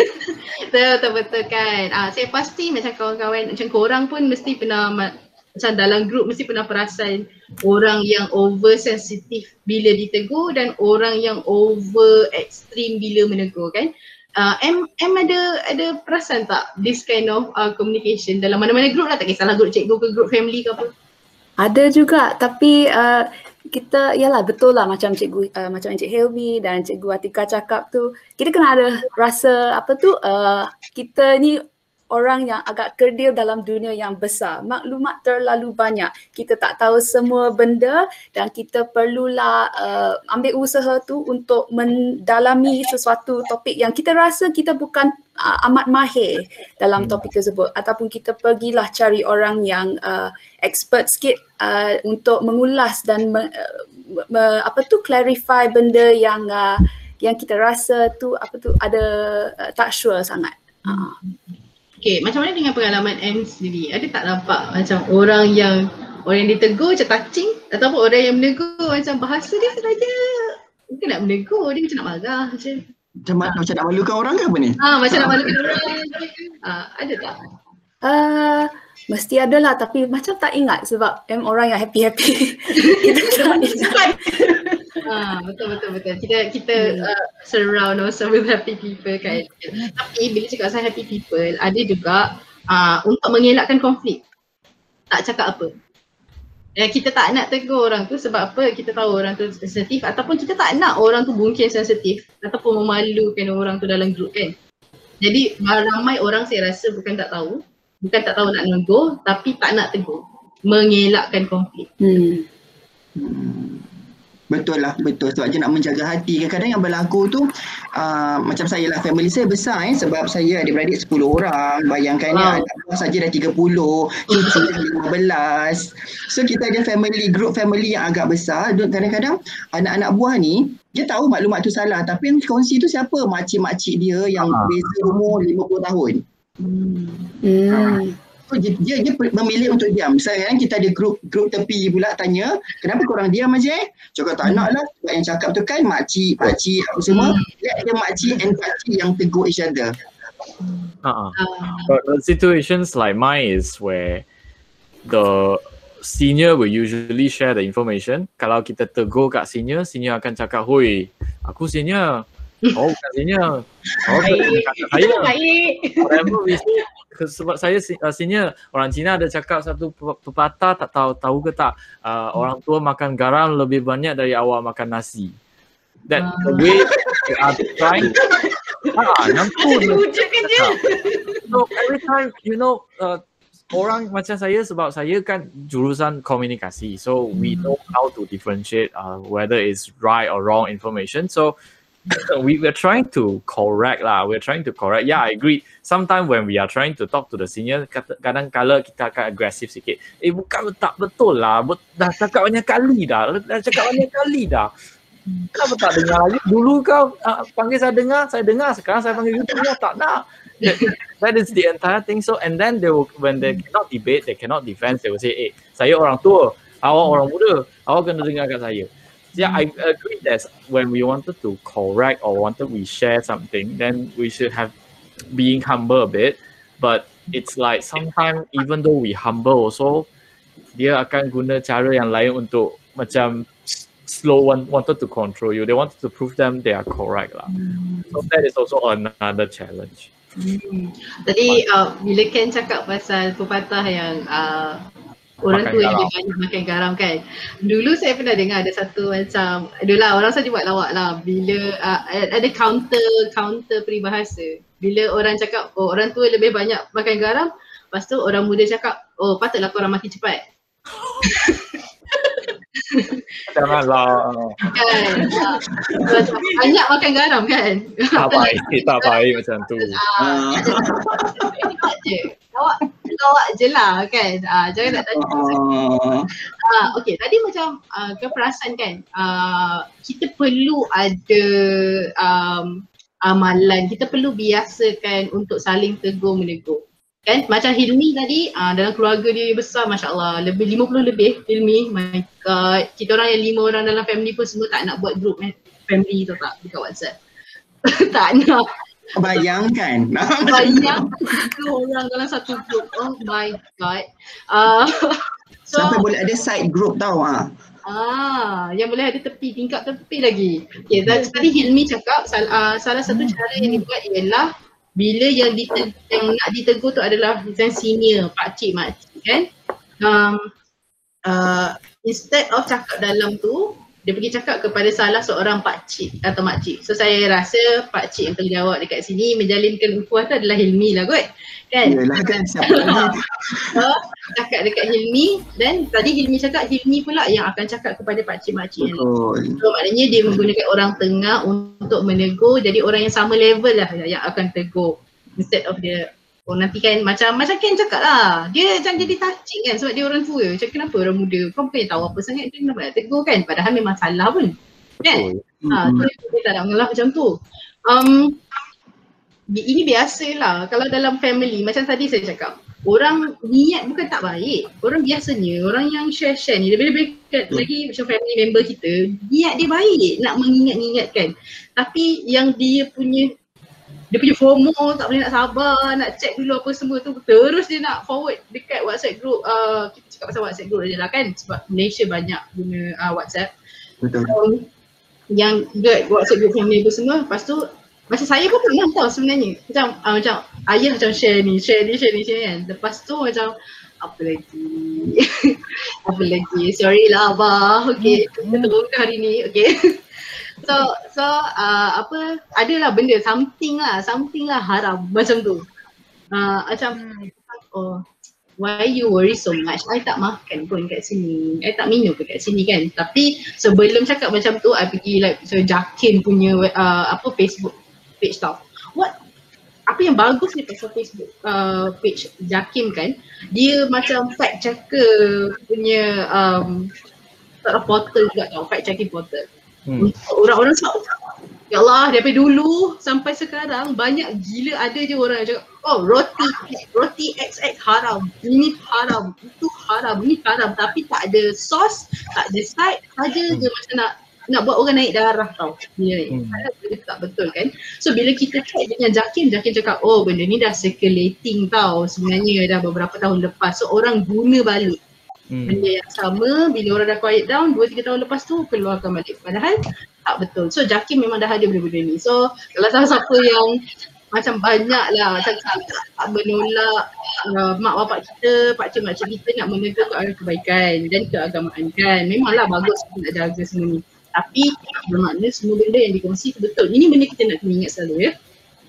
betul betul kan. Ah saya pasti macam kawan-kawan macam korang pun mesti pernah macam dalam grup mesti pernah perasan orang yang over sensitif bila ditegur dan orang yang over extreme bila menegur kan? Uh, M M ada ada perasan tak this kind of uh, communication? Dalam mana-mana grup lah tak kisahlah grup cikgu ke grup family ke apa. Ada juga tapi uh, kita yalah betul lah macam cikgu uh, macam Encik Helmi dan cikgu Atika cakap tu kita kena ada rasa apa tu uh, kita ni orang yang agak kerdil dalam dunia yang besar. Maklumat terlalu banyak. Kita tak tahu semua benda dan kita perlulah uh, ambil usaha tu untuk mendalami sesuatu topik yang kita rasa kita bukan uh, amat mahir dalam hmm. topik tersebut ataupun kita pergilah cari orang yang uh, expert sikit uh, untuk mengulas dan me, uh, me, apa tu clarify benda yang uh, yang kita rasa tu apa tu ada uh, tak sure sangat. Uh. Okay, macam mana dengan pengalaman M sendiri? Ada tak nampak macam orang yang orang yang ditegur macam touching ataupun orang yang menegur macam bahasa dia saja mungkin nak menegur, dia macam nak marah macam macam mana macam nak malukan orang ke apa ni? Ah, macam nak malukan orang. Ah, ada tak? Uh, mesti ada lah tapi macam tak ingat sebab M orang yang happy-happy. Kita tak ingat. Ah, betul betul betul. Kita kita hmm. uh, surround ourselves with happy people kan. Tapi bila cakap pasal happy people, ada juga uh, untuk mengelakkan konflik. Tak cakap apa. Dan kita tak nak tegur orang tu sebab apa? Kita tahu orang tu sensitif ataupun kita tak nak orang tu mungkin sensitif ataupun memalukan orang tu dalam grup kan. Jadi ramai orang saya rasa bukan tak tahu, bukan tak tahu nak negur tapi tak nak tegur. Mengelakkan konflik. Hmm. hmm. Betul lah, betul. Sebab dia nak menjaga hati. Kadang-kadang yang berlaku tu uh, macam saya lah, family saya besar eh sebab saya ada beradik 10 orang. Bayangkan wow. ya, anak saja dah 30, cucu dah 15. So kita ada family, group family yang agak besar. Kadang-kadang anak-anak buah ni, dia tahu maklumat tu salah. Tapi yang kongsi tu siapa? Makcik-makcik dia yang uh. beza umur 50 tahun. Hmm. Hmm dia, dia, dia memilih untuk diam. Misalnya kan kita ada grup grup tepi pula tanya, kenapa korang diam aja? Cakap tak nak lah. Sebab yang cakap tu kan makcik, pakcik apa semua. Dia ada makcik and pakcik yang tegur each other. Uh-uh. But the situations like mine is where the senior will usually share the information. Kalau kita tegur kat senior, senior akan cakap, "Hoi, aku senior." Oh, bukan senior. Oh, baik. Saya. Baik. Whatever we say, sebab saya uh, senior orang Cina ada cakap satu pepatah tak tahu tahu ke tak uh, orang tua makan garam lebih banyak dari awak makan nasi that uh. the way they are trying ah nampu so every time you know uh, orang macam saya sebab saya kan jurusan komunikasi so we hmm. know how to differentiate uh, whether it's right or wrong information so we were trying to correct lah. We're trying to correct. Yeah, I agree. Sometimes when we are trying to talk to the senior, kadang kala kita akan agresif sikit. Eh bukan tak betul lah. Dah cakap banyak kali dah. Dah cakap banyak kali dah. Kenapa tak dengar lagi? Dulu kau uh, panggil saya dengar, saya dengar. Sekarang saya panggil you dengar, tak nak. That is the entire thing. So and then they will, when they cannot debate, they cannot defend, they will say, eh, saya orang tua, awak orang muda, awak kena dengarkan saya yeah, I agree that when we wanted to correct or wanted we share something, then we should have being humble a bit. But it's like sometimes even though we humble also, dia akan guna cara yang lain untuk macam slow one wanted to control you. They wanted to prove them they are correct lah. So that is also another challenge. Hmm. Tadi uh, bila Ken cakap pasal pepatah yang uh, orang tua yang banyak makan garam kan. Dulu saya pernah dengar ada satu macam, adalah orang saja buat lawak lah bila uh, ada counter counter peribahasa. Bila orang cakap oh orang tua lebih banyak makan garam, lepas tu orang muda cakap oh patutlah korang mati cepat. Janganlah. Kan. Banyak makan garam kan. Tak baik, tak baik macam tu. Ah, Awak awak je lah kan. Uh, jangan nak tanya. Uh, uh, okay, tadi macam uh, kau perasan kan uh, kita perlu ada um, amalan, kita perlu biasakan untuk saling tegur menegur. Kan macam Hilmi tadi uh, dalam keluarga dia besar Masya Allah lebih 50 lebih Hilmi my god kita orang yang lima orang dalam family pun semua tak nak buat group eh, family tu tak dekat WhatsApp tak nak Bayangkan. Bayangkan tiga orang dalam satu group. Oh my god. Uh, so, Sampai boleh ada side group tau ah. Ah, yang boleh ada tepi, tingkat tepi lagi. Okay, tadi Hilmi cakap sal, uh, salah satu cara yang dibuat ialah bila yang, dite- yang nak ditegur tu adalah yang senior, pakcik, makcik kan. Um, uh, instead of cakap dalam tu dia pergi cakap kepada salah seorang pakcik atau makcik. So saya rasa pakcik yang terjawab dekat sini menjalinkan ukhuwah tu adalah Hilmi lah kot. Kan? Yalah kan siapa lagi. So, cakap dekat Hilmi dan tadi Hilmi cakap Hilmi pula yang akan cakap kepada pakcik-makcik. Betul. So maknanya dia menggunakan orang tengah untuk menegur jadi orang yang sama level lah yang akan tegur instead of dia Oh nanti kan macam macam Ken cakap lah. Dia macam jadi touching kan sebab dia orang tua. Macam kenapa orang muda? Kau bukan tahu apa sangat Dia kenapa nak tegur kan? Padahal memang salah pun. Kan? Ha, Mm-mm. tu dia tak nak mengalah macam tu. Um, Ini biasalah. Kalau dalam family Macam tadi saya cakap Orang niat bukan tak baik. Orang biasanya Orang yang share-share ni Lebih-lebih kat- lagi macam family member kita Niat dia baik Nak mengingat-ingatkan. Tapi yang dia punya dia punya FOMO tak boleh nak sabar nak check dulu apa semua tu. Terus dia nak forward dekat WhatsApp group uh, kita cakap pasal WhatsApp group je lah kan sebab Malaysia banyak guna uh, WhatsApp. Betul. um, yang dekat WhatsApp group family tu semua lepas tu macam saya pun pernah tau sebenarnya. Macam uh, macam ayah macam share ni share ni share ni share kan. Lepas tu macam apa lagi? Apa lagi? Sorry lah abah. Okay kita turun hari ni. Okay So so uh, apa adalah benda something lah something lah haram macam tu. Uh, macam oh why you worry so much? I tak makan pun kat sini. I tak minum pun kat sini kan. Tapi sebelum cakap macam tu I pergi like so Jakin punya uh, apa Facebook page tau. What apa yang bagus ni pasal Facebook uh, page Jakim kan dia macam fact checker punya um, portal juga tau fact checking portal Hmm. Orang-orang sebab Ya Allah daripada dulu sampai sekarang banyak gila ada je orang yang cakap oh roti roti XX haram, ini haram, itu haram, ini haram tapi tak ada sos, tak ada side, saja je macam nak nak buat orang naik darah tau. Ni. Hmm. Tu tak betul kan. So bila kita check dengan Jakim, Jakim cakap oh benda ni dah circulating tau sebenarnya dah beberapa tahun lepas. So orang guna balik Hmm. benda yang sama bila orang dah quiet down 2 3 tahun lepas tu keluarkan balik. Padahal tak betul. So Jakim memang dah ada benda-benda ni. So kalau siapa-siapa yang macam banyak lah macam tak, menolak uh, mak bapak kita, pakcik makcik kita nak menegur ke arah kebaikan dan keagamaan kan. Memanglah bagus kita nak jaga semua ni. Tapi bermakna semua benda yang dikongsi tu betul. Ini benda kita nak kena ingat selalu ya.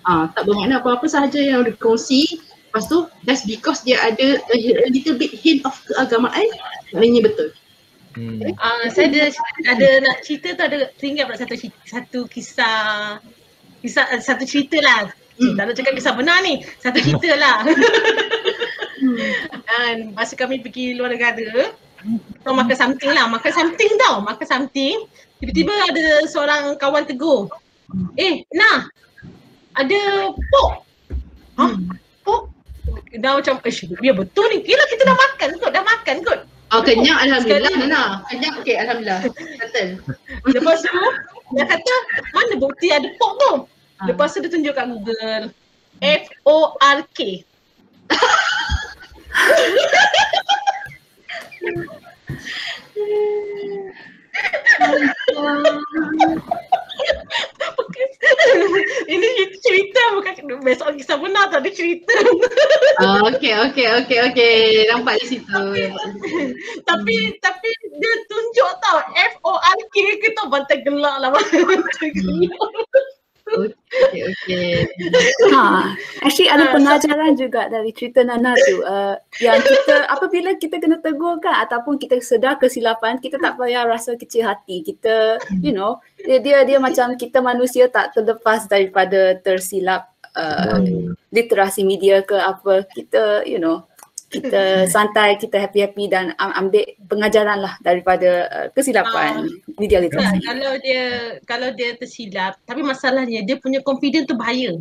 Ah, tak bermakna apa-apa sahaja yang dikongsi Lepas tu just because dia ada a, a little bit hint of keagamaan maknanya betul. Hmm. Uh, saya ada ada nak cerita tu ada teringat pula satu satu kisah kisah satu cerita lah. Hmm. Tak nak cakap kisah benar ni. Satu cerita lah. Dan masa kami pergi luar negara, kita makan something lah. Makan something tau. Makan something. Tiba-tiba ada seorang kawan tegur. Eh, nah. Ada pork. Hah? Pork? Dah macam, eh, ya betul ni. Kira kita dah makan kot. Dah makan kot. Oh kenyang alhamdulillah. Nana. Kenyang okey alhamdulillah. Lepas tu dia kata mana bukti ada pork tu? Ah. Lepas tu dia tunjuk kat Google F O R K. Ini cerita bukan besok kisah benar tadi cerita. Ah, okey okey okey okey. Nampak di situ. tapi tapi dia tunjuk tau F O R K kita bantai gelak lah bantai gelak. Okey okey. Ha, actually ada so- pengajaran juga dari cerita Nana tu uh, yang kita apabila kita kena tegur kan ataupun kita sedar kesilapan kita tak payah rasa kecil hati. Kita you know dia dia, dia macam kita manusia tak terlepas daripada tersilap uh, literasi media ke apa. Kita you know kita santai, kita happy-happy dan am- ambil pengajaran lah daripada uh, kesilapan media Tak, literasi. kalau dia kalau dia tersilap tapi masalahnya dia punya confident tu bahaya.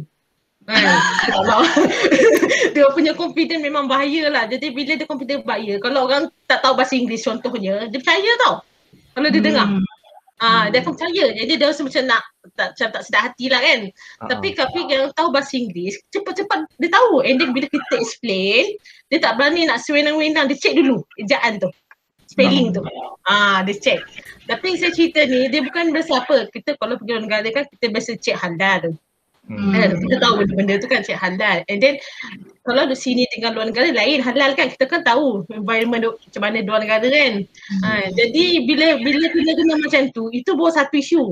Kan? dia punya confident memang bahaya lah. Jadi bila dia confident bahaya, kalau orang tak tahu bahasa Inggeris contohnya, dia percaya tau. Kalau dia dengar. Hmm. Ah, dia akan percaya. Jadi dia rasa macam nak tak, macam tak sedap hati lah kan. Ah. Tapi tapi yang tahu bahasa Inggeris, cepat-cepat dia tahu. And then bila kita explain, dia tak berani nak sewenang-wenang. Dia check dulu ejaan tu. Spelling tu. Ah, dia check. Tapi saya cerita ni, dia bukan biasa apa. Kita kalau pergi luar negara kan, kita biasa check halal tu. Hmm. Kan? Kita tahu benda-benda tu kan check halal. And then kalau di sini dengan luar negara lain halal kan kita kan tahu environment duk, macam mana luar negara kan. Ha, jadi bila bila kena guna macam tu itu bawa satu isu.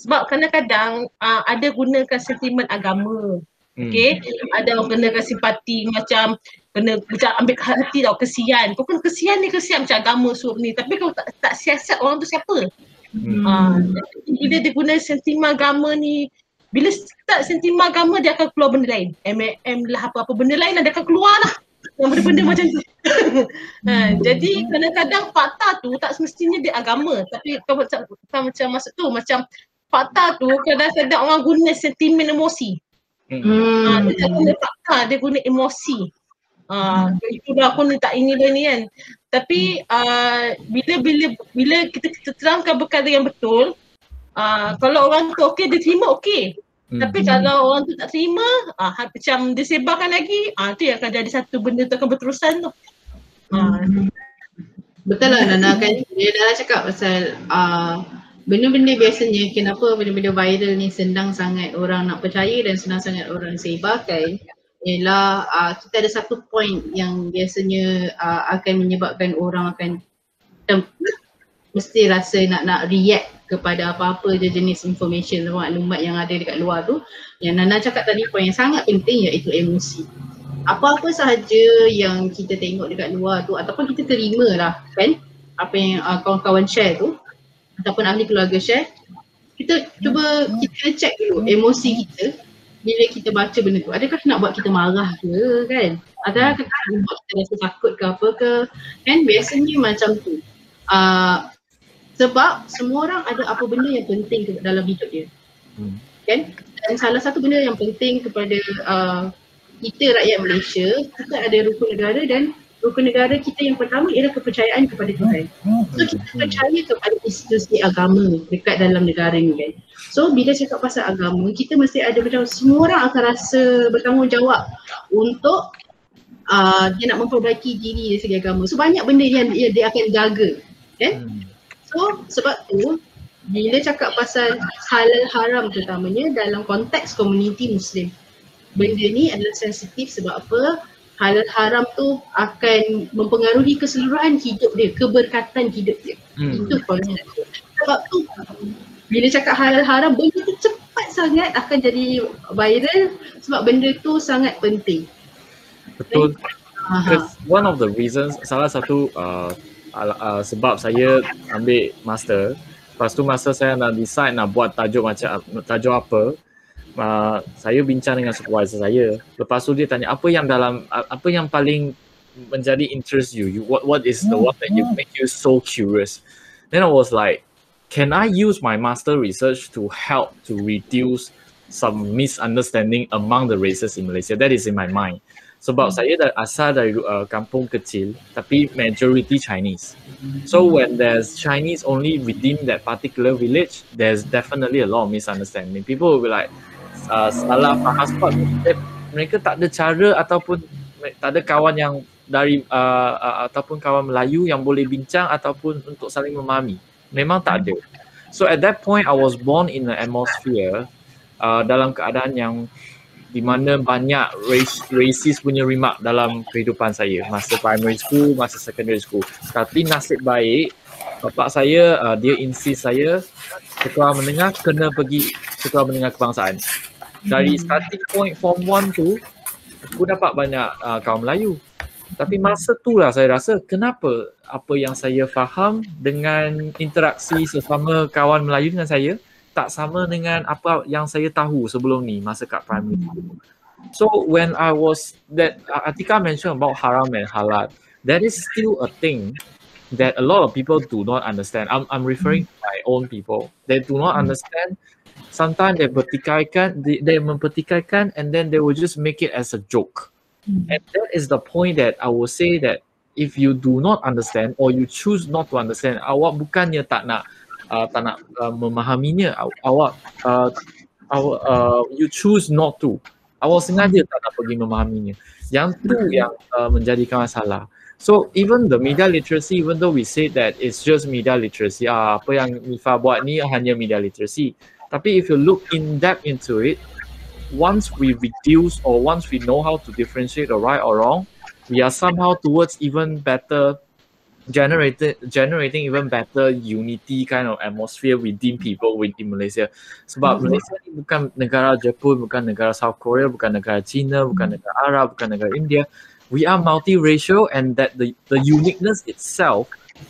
Sebab kadang-kadang uh, ada gunakan sentimen agama. Hmm. Okay, ada orang gunakan simpati macam kena macam ambil hati tau kesian. Kau kena kesian ni kesian macam agama suruh ni. Tapi kalau tak, tak siasat orang tu siapa? Hmm. Ha, bila dia guna sentimen agama ni bila start sentimen agama dia akan keluar benda lain. MLM lah apa-apa benda lain lah dia akan keluar lah. Yang benda-benda macam tu. ha, jadi kadang-kadang fakta tu tak semestinya dia agama. Tapi kau macam, kau macam masuk tu macam fakta tu kadang-kadang orang guna sentimen emosi. Hmm. Ha, dia tak guna fakta, dia guna emosi. Ha, itulah aku ni tak ini dia ni kan. Tapi uh, bila bila bila kita, kita terangkan perkara yang betul, uh, kalau orang tu okey dia terima okey. Hmm. Tapi kalau orang tu tak terima, ah uh, macam dia sebarkan lagi, ah uh, tu yang akan jadi satu benda tu akan berterusan tu. Ah uh, Betul lah Nana kan dia dah cakap pasal uh, benda-benda biasanya kenapa benda-benda viral ni senang sangat orang nak percaya dan senang sangat orang sebarkan ialah uh, kita ada satu point yang biasanya uh, akan menyebabkan orang akan mesti rasa nak nak react kepada apa-apa je jenis information maklumat yang ada dekat luar tu. Yang Nana cakap tadi point yang sangat penting iaitu emosi. Apa-apa sahaja yang kita tengok dekat luar tu ataupun kita terima lah kan? Apa yang uh, kawan-kawan share tu ataupun ahli keluarga share kita cuba kita check dulu emosi kita bila kita baca benda tu adakah nak buat kita marah ke kan? Adakah nak buat kita rasa takut ke apa ke kan? Biasanya macam tu. Uh, sebab semua orang ada apa benda yang penting dalam hidup dia. Hmm. kan? Dan salah satu benda yang penting kepada uh, kita rakyat Malaysia kita ada rukun negara dan rukun negara kita yang pertama ialah kepercayaan kepada Tuhan. So kita percaya kepada institusi agama dekat dalam negara ni kan so bila cakap pasal agama kita mesti ada macam semua orang akan rasa bertanggungjawab untuk uh, dia nak memperbaiki diri dari segi agama so banyak benda yang dia, dia akan jaga kan Hmm. So sebab tu bila cakap pasal halal haram terutamanya dalam konteks komuniti muslim benda ni adalah sensitif sebab apa halal haram tu akan mempengaruhi keseluruhan hidup dia, keberkatan hidup dia. Hmm. Itu konsep. Sebab tu bila cakap halal haram benda tu cepat sangat akan jadi viral sebab benda tu sangat penting. Betul. Because one of the reasons, salah satu uh, uh, sebab saya ambil master, lepas tu masa saya nak decide nak buat tajuk macam tajuk apa, uh, saya bincang dengan supervisor saya. Lepas tu dia tanya apa yang dalam uh, apa yang paling menjadi interest you? you what what is the one that you make you so curious? Then I was like, can I use my master research to help to reduce some misunderstanding among the races in Malaysia? That is in my mind. Sebab saya dah asal dari uh, kampung kecil tapi majority Chinese. So when there's Chinese only within that particular village, there's definitely a lot of misunderstanding. People will be like, uh, salah faham sebab eh, mereka tak ada cara ataupun tak ada kawan yang dari uh, uh, ataupun kawan Melayu yang boleh bincang ataupun untuk saling memahami. Memang tak ada. So at that point I was born in an atmosphere uh, dalam keadaan yang di mana banyak race, racist punya remark dalam kehidupan saya masa primary school, masa secondary school. Tapi nasib baik bapak saya uh, dia insist saya sekolah menengah kena pergi sekolah menengah kebangsaan. Dari starting point form 1 tu aku dapat banyak uh, kaum Melayu. Tapi masa tu lah saya rasa kenapa apa yang saya faham dengan interaksi sesama kawan Melayu dengan saya tak sama dengan apa yang saya tahu sebelum ni masa kat primary school. So when I was that uh, Atika mentioned about haram and halal, that is still a thing that a lot of people do not understand. I'm I'm referring to my own people. They do not understand. Sometimes they pertikaikan, they, they mempertikaikan and then they will just make it as a joke. And that is the point that I will say that if you do not understand or you choose not to understand, awak bukannya tak nak uh, tak nak uh, memahaminya, aw- awak uh, awak uh, you choose not to. Awak sengaja tak nak pergi memahaminya. Yang tu yang uh, menjadikan masalah. So even the media literacy, even though we say that it's just media literacy, ah, apa yang Mifa buat ni hanya media literacy. Tapi if you look in depth into it, once we reduce or once we know how to differentiate the right or wrong, we are somehow towards even better generated generating even better unity kind of atmosphere within people within Malaysia. Sebab mm-hmm. Malaysia ni bukan negara Jepun, bukan negara South Korea, bukan negara China, bukan mm-hmm. negara Arab, bukan negara India. We are multiracial and that the, the uniqueness itself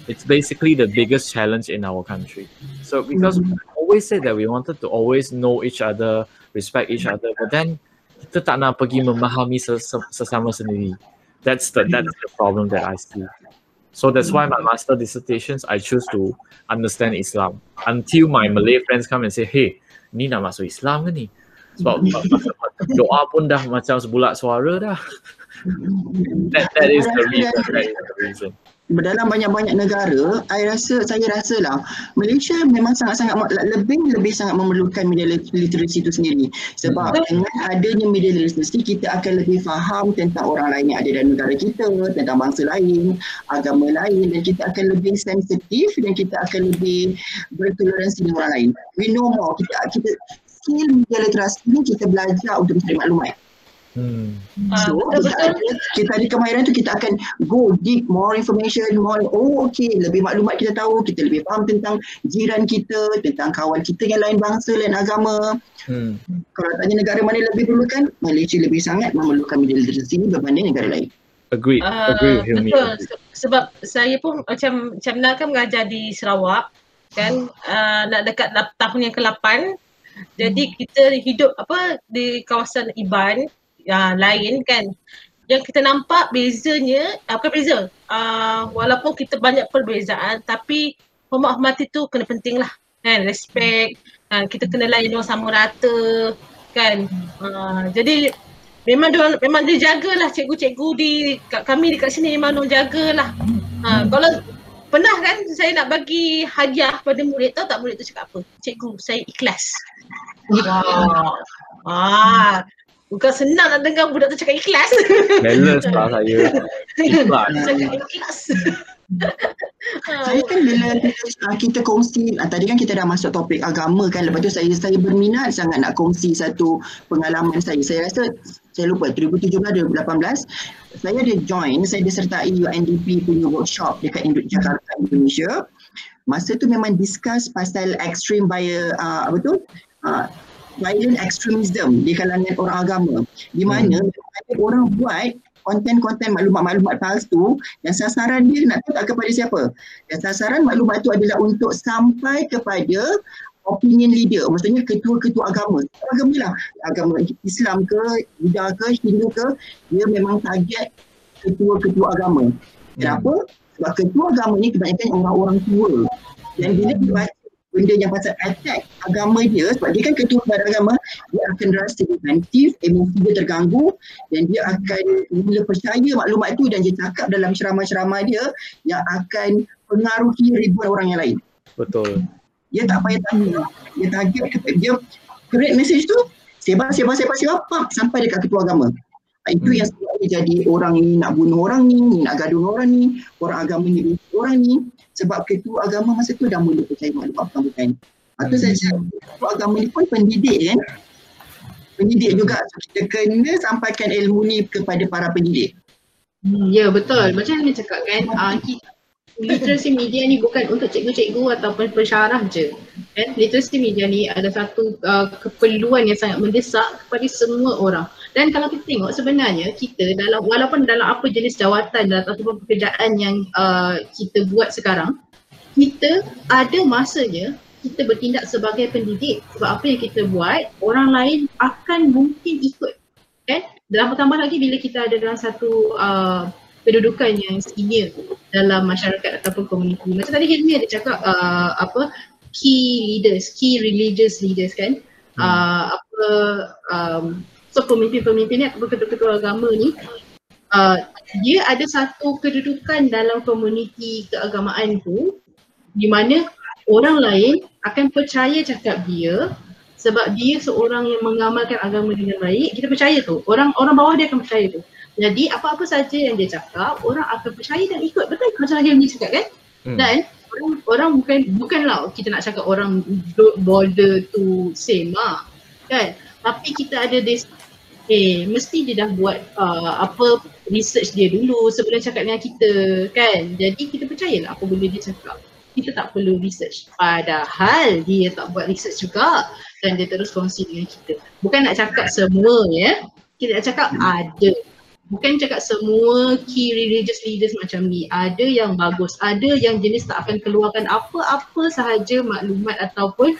it's basically the biggest challenge in our country. So because mm-hmm. we always said that we wanted to always know each other, respect each other, but then kita tak nak pergi memahami ses- sesama sendiri. That's the that's the problem that I see. So that's why my master dissertations I choose to understand Islam. Until my Malay friends come and say, hey, ni nak masuk Islam ke ni? Sebab doa pun dah macam sebulat suara dah. that, that is the reason. That is the reason. Dalam banyak-banyak negara, I rasa, saya rasa lah, Malaysia memang sangat-sangat lebih lebih sangat memerlukan media literasi itu sendiri. Sebab hmm. dengan adanya media literasi, kita akan lebih faham tentang orang lain yang ada dalam negara kita, tentang bangsa lain, agama lain dan kita akan lebih sensitif dan kita akan lebih bertoleransi dengan orang lain. We know more. Kita, kita skill media literasi ni kita belajar untuk mencari maklumat. Hmm. So, uh, betul, kita, betul. kita ada kemahiran tu kita akan go deep more information more oh okay lebih maklumat kita tahu kita lebih faham tentang jiran kita tentang kawan kita yang lain bangsa lain agama. Hmm. kalau tanya negara mana lebih perlukan Malaysia lebih sangat memerlukan media literasi berbanding negara lain. Agree uh, agree betul. Sebab saya pun macam macam nak kan mengajar di Sarawak kan? Uh, nak dekat tahun yang ke-8 jadi kita hidup apa di kawasan Iban uh, lain kan. Yang kita nampak bezanya apa uh, beza. Uh, walaupun kita banyak perbezaan tapi hormat itu kena penting lah kan? Respect. Uh, kita kena layan orang sama rata kan? Uh, jadi memang dia memang dia jagalah cikgu-cikgu di kami dekat sini memang dia jagalah. Uh, kalau pernah kan saya nak bagi hadiah pada murid tahu tak murid tu cakap apa? Cikgu saya ikhlas. Wow ah Bukan senang nak dengar budak tu cakap ikhlas. Balance lah saya. Ikhlas. Cakap ikhlas. saya kan bila kita kongsi, uh, tadi kan kita dah masuk topik agama kan, lepas tu saya saya berminat sangat nak kongsi satu pengalaman saya. Saya rasa, saya lupa, 2017-2018, saya ada join, saya disertai UNDP punya workshop dekat Jakarta, Indonesia. Masa tu memang discuss pasal extreme by, uh, apa tu, uh, violent extremism di kalangan orang agama. Di mana hmm. orang buat konten-konten maklumat-maklumat palsu dan sasaran dia nak tahu kepada siapa. Dan sasaran maklumat itu adalah untuk sampai kepada opinion leader maksudnya ketua-ketua agama. Agama lah agama Islam ke Buddha ke Hindu ke dia memang target ketua-ketua agama. Kenapa? sebab ketua agama ni kebanyakan orang-orang tua. Dan bila dia baca benda yang pasal attack agama dia sebab dia kan ketua agama dia akan rasa defensif, emosi dia terganggu dan dia akan mula percaya maklumat itu dan dia cakap dalam ceramah-ceramah dia yang akan pengaruhi ribuan orang yang lain. Betul. Dia tak payah tanya. Dia target dia create message tu sebar sebar sebar sebar pam sampai dekat ketua agama. Itu hmm. yang sebabnya jadi orang ni nak bunuh orang ni, ni nak gaduh orang ni, orang agama ni orang ni sebab ketua agama masa tu dah mula percaya maklumat bukan bukan. Atau hmm. saya cakap ketua agama ni pun pendidik kan. Pendidik juga kita kena sampaikan ilmu ni kepada para pendidik. Hmm, ya betul. Macam yang cakap kan, uh, literasi media ni bukan untuk cikgu-cikgu ataupun pensyarah je. Kan? Literasi media ni ada satu uh, keperluan yang sangat mendesak kepada semua orang. Dan kalau kita tengok sebenarnya kita dalam walaupun dalam apa jenis jawatan dalam ataupun pekerjaan yang uh, kita buat sekarang, kita ada masanya kita bertindak sebagai pendidik. Sebab apa yang kita buat orang lain akan mungkin ikut. Kan? Dalam tambah lagi bila kita ada dalam satu uh, kedudukan yang senior dalam masyarakat ataupun komuniti. Macam tadi Hilmi ada cakap uh, apa key leaders key religious leaders kan? Hmm. uh, apa um, So pemimpin-pemimpin ni ataupun ketua-ketua agama ni uh, dia ada satu kedudukan dalam komuniti keagamaan tu di mana orang lain akan percaya cakap dia sebab dia seorang yang mengamalkan agama dengan baik kita percaya tu. Orang orang bawah dia akan percaya tu. Jadi apa-apa saja yang dia cakap orang akan percaya dan ikut. Betul macam yang dia cakap kan? Hmm. dan orang orang bukan bukanlah kita nak cakap orang bother to same ah kan? Tapi kita ada this eh mesti dia dah buat uh, apa research dia dulu sebelum cakap dengan kita kan? Jadi kita percayalah apa benda dia cakap. Kita tak perlu research. Padahal dia tak buat research juga dan dia terus kongsi dengan kita. Bukan nak cakap semua ya. Kita nak cakap ada. Bukan cakap semua key religious leaders macam ni. Ada yang bagus. Ada yang jenis tak akan keluarkan apa-apa sahaja maklumat ataupun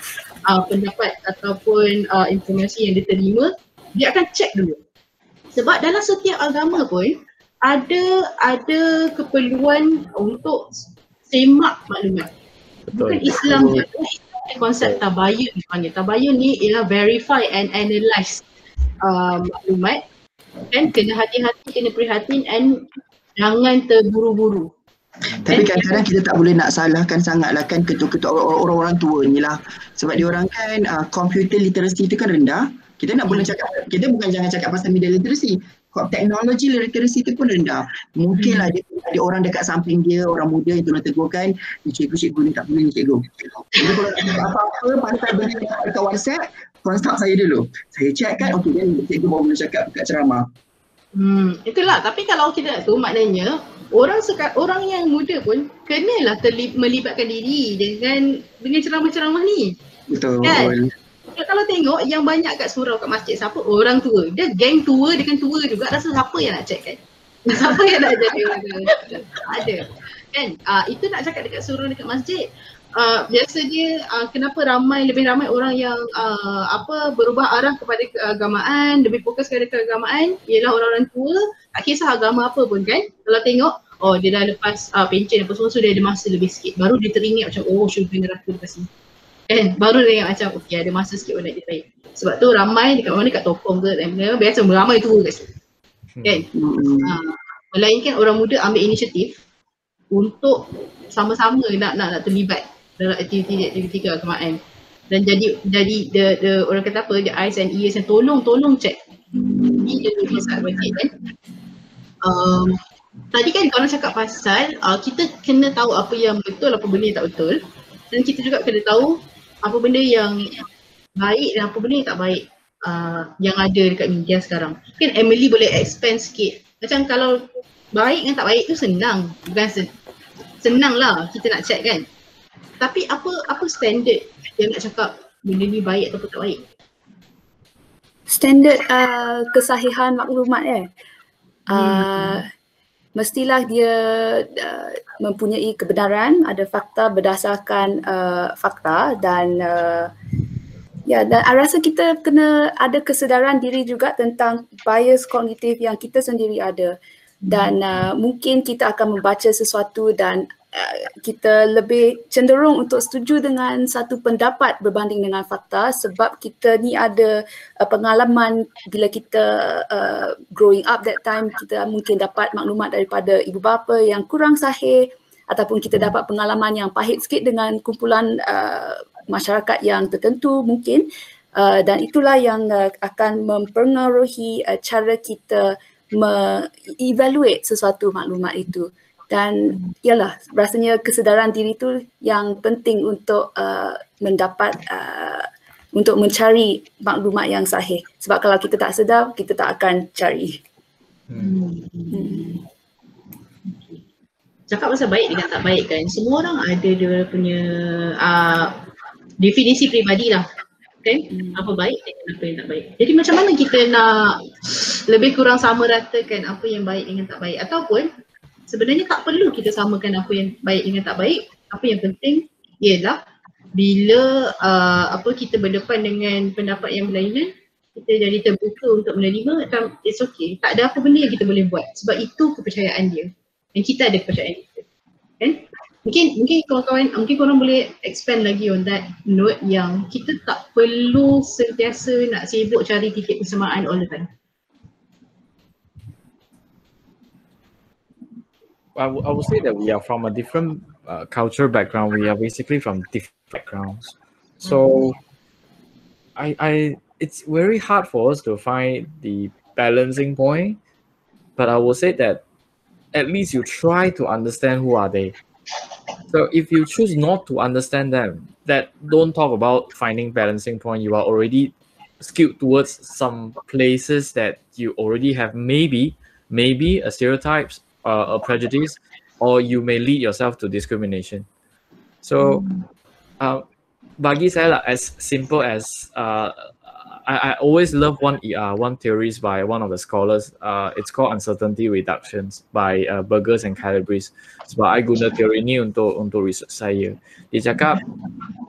uh, pendapat ataupun uh, informasi yang diterima dia akan check dulu. Sebab dalam setiap agama pun ada ada keperluan untuk semak maklumat. Bukan Islam je. Konsep tabayun dipanggil. Tabayun ni ialah verify and analyze uh, maklumat. Kan kena hati-hati, kena prihatin and jangan terburu-buru. Tapi kadang-kadang kita tak boleh nak salahkan sangatlah kan ketua-ketua orang-orang tua ni lah. Sebab dia orang kan uh, computer literacy tu kan rendah. Kita nak boleh cakap, kita bukan jangan cakap pasal media literacy. Teknologi literacy tu pun rendah. Mungkinlah dia ada orang dekat samping dia, orang muda yang tolong tegurkan, ni cikgu, cikgu ni tak boleh ni cikgu. Jadi kalau apa-apa pasal benda dekat WhatsApp, kontak saya dulu. Saya check kan, okey dan cikgu baru boleh cakap dekat ceramah. Hmm, itulah. Tapi kalau kita tu maknanya orang sekat, orang yang muda pun kenalah terli- melibatkan diri dengan dengan ceramah-ceramah ni. Betul. Kan? Kalau tengok yang banyak kat surau kat masjid siapa? Orang tua. Dia geng tua dengan tua juga. Rasa siapa yang nak check kan? Siapa yang nak jadi orang tua ada. Kan? Uh, itu nak cakap dekat surau dekat masjid. Uh, biasa dia uh, kenapa ramai lebih ramai orang yang uh, apa berubah arah kepada keagamaan lebih fokus kepada keagamaan ialah orang-orang tua. Tak kisah agama apa pun kan? Kalau tengok oh dia dah lepas uh, pencen apa semua so dia ada masa lebih sikit. Baru dia teringat macam oh syurga neraka lepas ni kan baru dia ingat macam okey ada masa sikit pun nak jadi baik. Sebab tu ramai dekat mana dekat tokong ke dan biasa ramai tu kat situ kan? Hmm. ha. melainkan orang muda ambil inisiatif untuk sama-sama nak nak, nak terlibat dalam aktiviti-aktiviti keagamaan. Dan jadi jadi the, the orang kata apa the eyes and ears yang tolong tolong check. Ini dia lebih sangat berarti kan? Um, tadi kan kalau cakap pasal uh, kita kena tahu apa yang betul apa benda yang tak betul. Dan kita juga kena tahu apa benda yang baik dan apa benda yang tak baik uh, yang ada dekat media sekarang. Kan Emily boleh expand sikit. Macam kalau baik dan tak baik tu senang. Bukan sen- senang lah kita nak check kan. Tapi apa apa standard yang nak cakap benda ni baik atau tak baik? Standard uh, kesahihan maklumat eh. Uh, hmm mestilah dia uh, mempunyai kebenaran, ada fakta berdasarkan uh, fakta dan uh, ya dan saya rasa kita kena ada kesedaran diri juga tentang bias kognitif yang kita sendiri ada. Dan uh, mungkin kita akan membaca sesuatu dan kita lebih cenderung untuk setuju dengan satu pendapat berbanding dengan fakta sebab kita ni ada uh, pengalaman bila kita uh, growing up that time kita mungkin dapat maklumat daripada ibu bapa yang kurang sahih ataupun kita dapat pengalaman yang pahit sikit dengan kumpulan uh, masyarakat yang tertentu mungkin. Uh, dan itulah yang uh, akan mempengaruhi uh, cara kita me-evaluate sesuatu maklumat itu dan ialah rasanya kesedaran diri itu yang penting untuk uh, mendapat uh, untuk mencari maklumat yang sahih sebab kalau kita tak sedar kita tak akan cari. Hmm. Hmm. Cakap pasal baik dengan tak baik kan semua orang ada dia punya uh, definisi peribadi lah kan hmm. apa baik dan apa yang tak baik. Jadi macam mana kita nak lebih kurang sama ratakan apa yang baik dengan tak baik ataupun sebenarnya tak perlu kita samakan apa yang baik dengan tak baik. Apa yang penting ialah bila uh, apa kita berdepan dengan pendapat yang berlainan kita jadi terbuka untuk menerima it's okay. Tak ada apa benda yang kita boleh buat sebab itu kepercayaan dia. Dan kita ada kepercayaan kita. Kan? mungkin mungkin kawan-kawan mungkin korang boleh expand lagi on that note yang kita tak perlu sentiasa nak sibuk cari titik kesamaan all the time. I, w- I would say that we are from a different uh, cultural background. We are basically from different backgrounds. So I, I, it's very hard for us to find the balancing point. But I will say that at least you try to understand who are they. So if you choose not to understand them, that don't talk about finding balancing point. You are already skewed towards some places that you already have maybe maybe a stereotypes uh, a prejudice or you may lead yourself to discrimination so uh, bagi saya lah, as simple as uh, I, I always love one uh, one theories by one of the scholars. Uh, it's called uncertainty reductions by uh, Burgers and Calabrese. Sebab I guna teori ni untuk untuk research saya. Dia cakap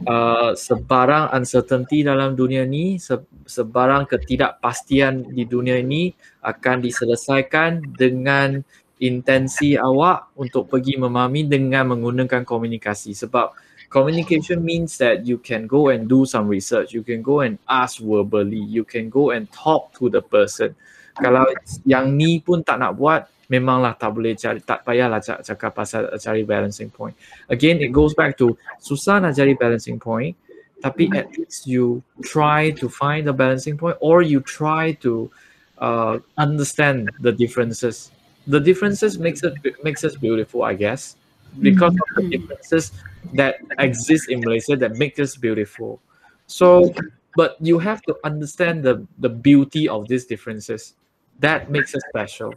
uh, sebarang uncertainty dalam dunia ni, se, sebarang ketidakpastian di dunia ini akan diselesaikan dengan intensi awak untuk pergi memahami dengan menggunakan komunikasi. Sebab communication means that you can go and do some research. You can go and ask verbally. You can go and talk to the person. Kalau yang ni pun tak nak buat memanglah tak boleh cari tak payahlah cakap pasal cari balancing point. Again it goes back to susah nak cari balancing point tapi at least you try to find the balancing point or you try to uh, understand the differences the differences makes it makes us beautiful i guess because of the differences that exist in Malaysia that make us beautiful. So, but you have to understand the the beauty of these differences. That makes us special.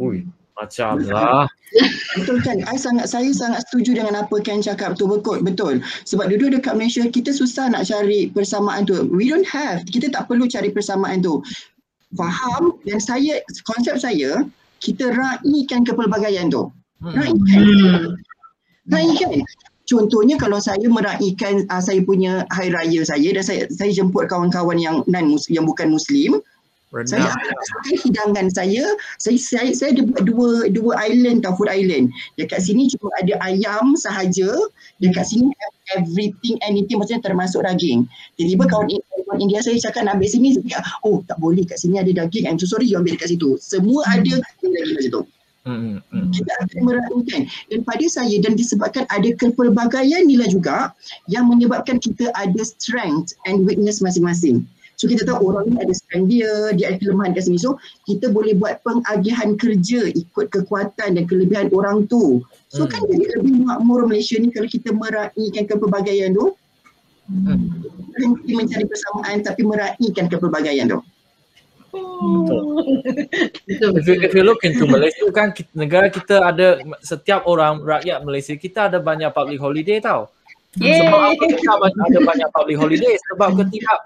Ui, macam lah. Betul kan? I sangat saya sangat setuju dengan apa Ken cakap tu betul betul. Sebab dulu dekat Malaysia kita susah nak cari persamaan tu. We don't have. Kita tak perlu cari persamaan tu. Faham dan saya konsep saya kita raikan kepelbagaian tu. Raikan. Hmm. Raikan. Contohnya kalau saya meraihkan uh, saya punya hari raya saya dan saya saya jemput kawan-kawan yang non yang bukan muslim Rendah. saya akan hidangan saya saya saya saya ada buat dua dua island tau food island dekat sini cuma ada ayam sahaja dekat sini everything anything maksudnya termasuk daging tiba-tiba kawan India saya cakap nak ambil sini saya oh tak boleh kat sini ada daging I'm so sorry you ambil dekat situ semua ada daging kat situ Hmm, hmm. Kita akan meraihkan dan pada saya dan disebabkan ada kepelbagaian nilai juga yang menyebabkan kita ada strength and weakness masing-masing. So kita tahu orang ni ada strength dia, dia ada kelemahan kat sini. So kita boleh buat pengagihan kerja ikut kekuatan dan kelebihan orang tu. So hmm. kan jadi lebih makmur Malaysia ni kalau kita meraihkan kepelbagaian tu. Hmm. Berhenti mencari persamaan tapi meraihkan kepelbagaian tu. If you, if you look into Malaysia kan negara kita ada setiap orang rakyat Malaysia kita ada banyak public holiday tau. Yay. Sebab apa kita ada banyak public holiday sebab ketidak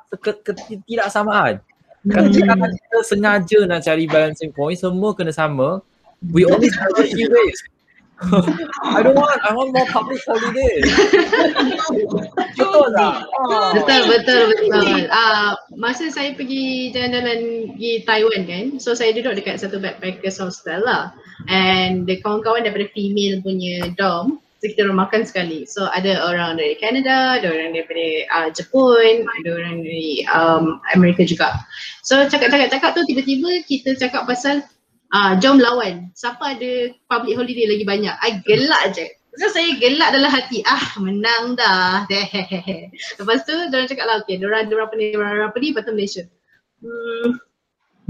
ketidaksamaan. Kan kita sengaja nak cari balancing point semua kena sama. We only have a few ways. I don't want. I want more public holiday. betul tak? Betul, betul, betul. Ah, uh, masa saya pergi jalan-jalan di Taiwan kan, so saya duduk dekat satu backpackers hostel lah. And the kawan-kawan daripada female punya dorm, so kita orang makan sekali. So ada orang dari Canada, ada orang daripada uh, Jepun, ada orang dari um, Amerika juga. So cakap-cakap-cakap tu tiba-tiba kita cakap pasal Ah, jom lawan. Siapa ada public holiday lagi banyak? I gelak je. So saya gelak dalam hati. Ah, menang dah. Lepas tu diorang cakap lah, okay, diorang ada berapa ni, berapa ni, lepas Malaysia. Hmm,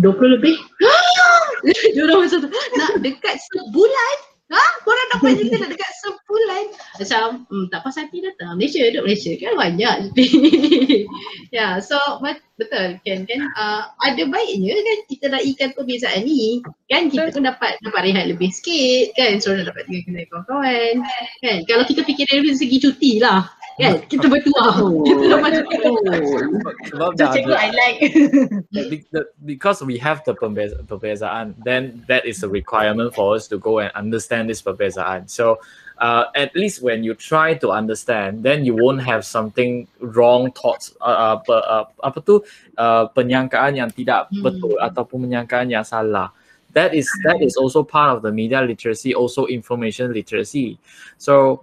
20 lebih. diorang macam tu, nak dekat sebulan Ha? Korang dapat kita nak dekat sebulan. Macam, hmm, tak pas hati datang. Malaysia, duduk Malaysia kan banyak. ya, yeah, so betul kan kan. Uh, ada baiknya kan kita ikan perbezaan ni. Kan kita pun dapat dapat rehat lebih sikit kan. So dapat tinggal kena kawan-kawan. Kan? Kalau kita fikir dari segi cuti lah kan? Kita bertuah. Kita dah macam sebab dah cikgu I like. Because we have the perbezaan then that is a requirement for us to go and understand this perbezaan so uh, at least when you try to understand then you won't have something wrong thoughts uh, uh, uh, apa tu uh, penyangkaan yang tidak hmm. betul ataupun penyangkaan yang salah. That is that is also part of the media literacy also information literacy. So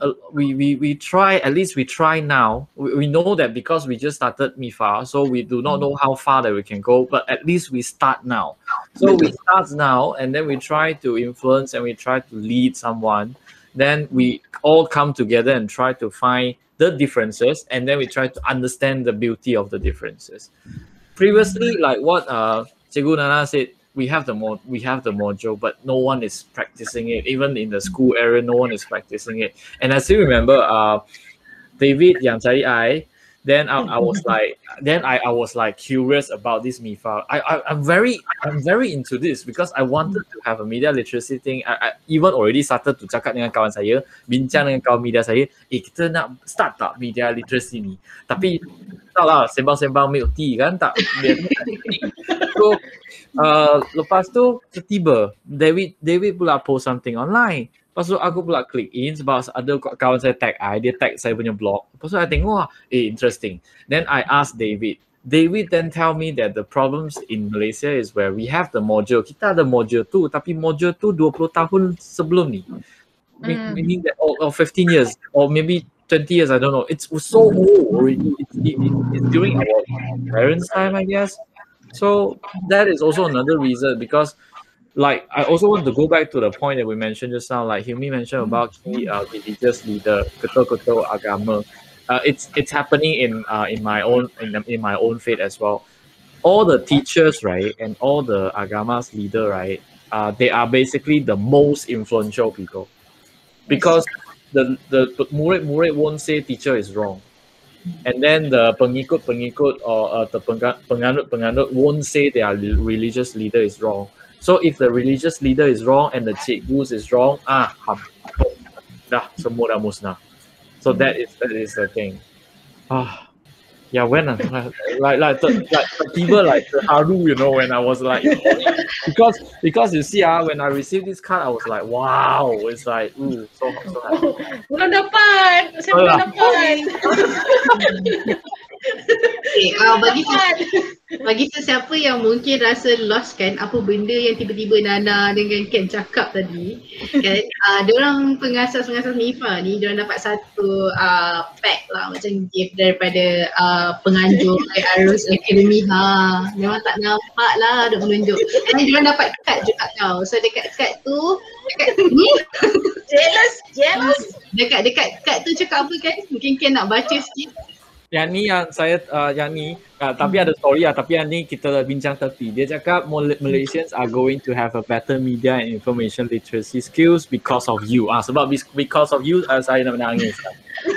uh, we, we we try at least we try now. We, we know that because we just started mifa so we do not know how far that we can go but at least we start now. So we start now and then we try to influence and we try to lead someone. Then we all come together and try to find the differences and then we try to understand the beauty of the differences. Previously like what uh Nana said we have the mod we have the module but no one is practicing it even in the school area no one is practicing it and i still remember uh david yang cari i then I, I was like then I, I was like curious about this MIFA. I, I I'm very I'm very into this because I wanted to have a media literacy thing. I, I even already started to cakap dengan kawan saya, bincang dengan kawan media saya, eh kita nak start tak media literacy ni. Tapi tak lah sembang-sembang milk tea kan tak. so uh, lepas tu tiba David David pula post something online. Lepas tu aku pula click in sebab ada kawan saya tag I, dia tag saya punya blog. Lepas tu I tengok, wah, eh interesting. Then I ask David. David then tell me that the problems in Malaysia is where we have the module. Kita ada module tu, tapi module tu 20 tahun sebelum ni. Mm. Meaning that, or, or 15 years, or maybe 20 years, I don't know. It's so old already. It's, it, it's during our parents' time, I guess. So that is also another reason because like I also want to go back to the point that we mentioned just now, like Hilmi mentioned about key uh, religious leader, ketua-ketua agama. Uh, it's it's happening in uh, in my own in, in my own faith as well. All the teachers, right, and all the agamas leader, right, uh, they are basically the most influential people, because the the murid murid won't say teacher is wrong, and then the pengikut pengikut or uh, the penganut penganut won't say their religious leader is wrong so if the religious leader is wrong and the cikgus is wrong, ah, dah semua dah musnah. So that is that is the thing. Ah, yeah, when I, like like like like people like haru, you know, when I was like because because you see ah, when I received this card, I was like, wow, it's like ooh, so so happy. Belum dapat, saya. Okay, uh, bagi bagi sesiapa yang mungkin rasa lost kan apa benda yang tiba-tiba Nana dengan Ken cakap tadi kan? Uh, orang pengasas-pengasas MIFA ni dia dapat satu uh, pack lah macam gift daripada uh, penganjur Arus Academy. Ha memang tak nampak lah ada menunjuk. Dan dia dapat kad juga tau. So dekat kad tu dekat ni jealous jealous. Dekat dekat kad tu cakap apa kan? Mungkin Ken nak baca sikit yang ni yang saya uh, yang ni uh, tapi ada story lah. Tapi yang ni kita bincang tepi dia cakap Malaysians are going to have a better media and information literacy skills because of you. Ah sebab because of you uh, saya nak menangis.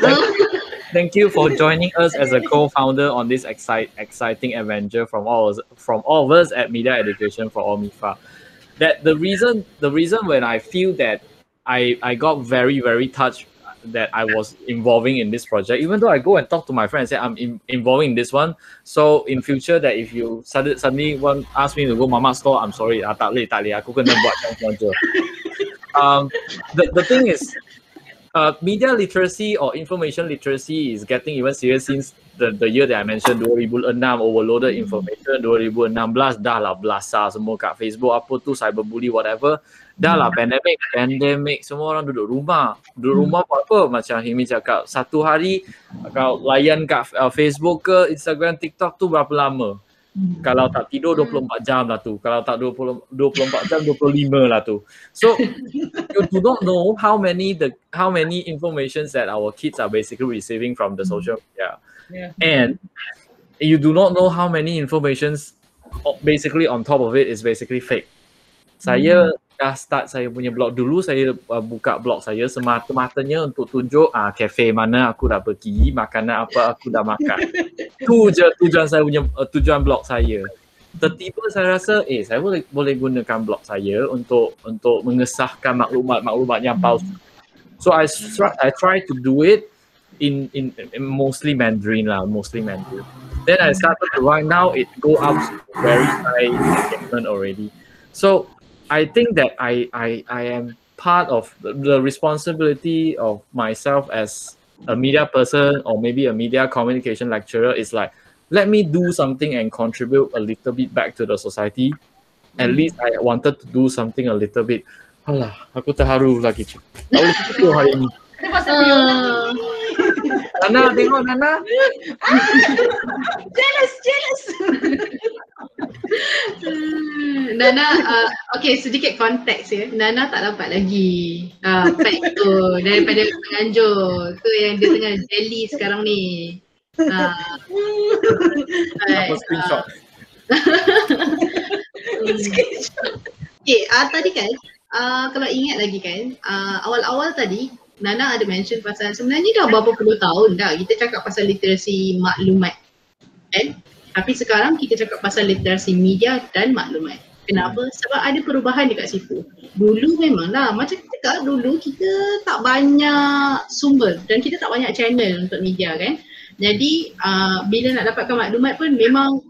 Thank, thank you for joining us as a co-founder on this excite, exciting adventure from all from all of us at Media Education for All MIFA. That the reason the reason when I feel that I I got very very touched that I was involving in this project, even though I go and talk to my friends, say I'm in, involving in this one. So in future that if you suddenly, suddenly want ask me to go mama store, I'm sorry, ah, tak tak boleh, aku kena buat Um, the, the thing is, uh, media literacy or information literacy is getting even serious since the, the year that I mentioned 2006 overloaded information 2016 dah lah belasah semua kat Facebook apa tu cyberbully whatever dah lah pandemic pandemic semua orang duduk rumah. Duduk hmm. rumah buat apa? Macam Himi cakap satu hari kau layan kat uh, Facebook ke Instagram TikTok tu berapa lama? Hmm. kalau tak tidur 24 jam lah tu. Kalau tak 20 24 jam 25 lah tu. So you do not know how many the how many informations that our kids are basically receiving from the social media. Yeah. and you do not know how many informations basically on top of it is basically fake saya hmm. dah start saya punya blog dulu saya uh, buka blog saya semata-matanya untuk tunjuk ah uh, kafe mana aku dah pergi makanan apa aku dah makan. Tu je tujuan saya punya uh, tujuan blog saya. Tertiba saya rasa eh saya boleh boleh gunakan blog saya untuk untuk mengesahkan maklumat-maklumat yang palsu. So i try, i try to do it in, in in mostly mandarin lah mostly mandarin. Then i started to write now it go up very high engagement already. So I think that I I, I am part of the, the responsibility of myself as a media person or maybe a media communication lecturer is like let me do something and contribute a little bit back to the society. At mm. least I wanted to do something a little bit. Alah, aku terharu lagi. Tahu hari ini. Nana, tengok Nana. jealous, jealous. Nana, uh, okay sedikit konteks ya. Nana tak dapat lagi uh, pack tu daripada penganjur. Tu yang dia tengah jelly sekarang ni. Uh, Apa screenshot? okay, uh, tadi kan uh, kalau ingat lagi kan uh, awal-awal tadi Nana ada mention pasal sebenarnya dah berapa puluh tahun dah kita cakap pasal literasi maklumat. Kan? Tapi sekarang kita cakap pasal literasi media dan maklumat. Kenapa? Sebab ada perubahan dekat situ. Dulu memanglah macam kita cakap dulu kita tak banyak sumber dan kita tak banyak channel untuk media kan. Jadi uh, bila nak dapatkan maklumat pun memang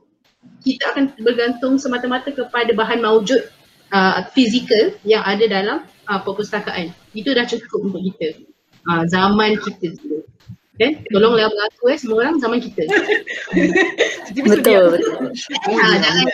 kita akan bergantung semata-mata kepada bahan maujud uh, fizikal yang ada dalam uh, perpustakaan. Itu dah cukup untuk kita. Uh, zaman kita dulu. Kan? Tolonglah berlaku eh semua orang zaman kita. Betul, betul. Ha, jangan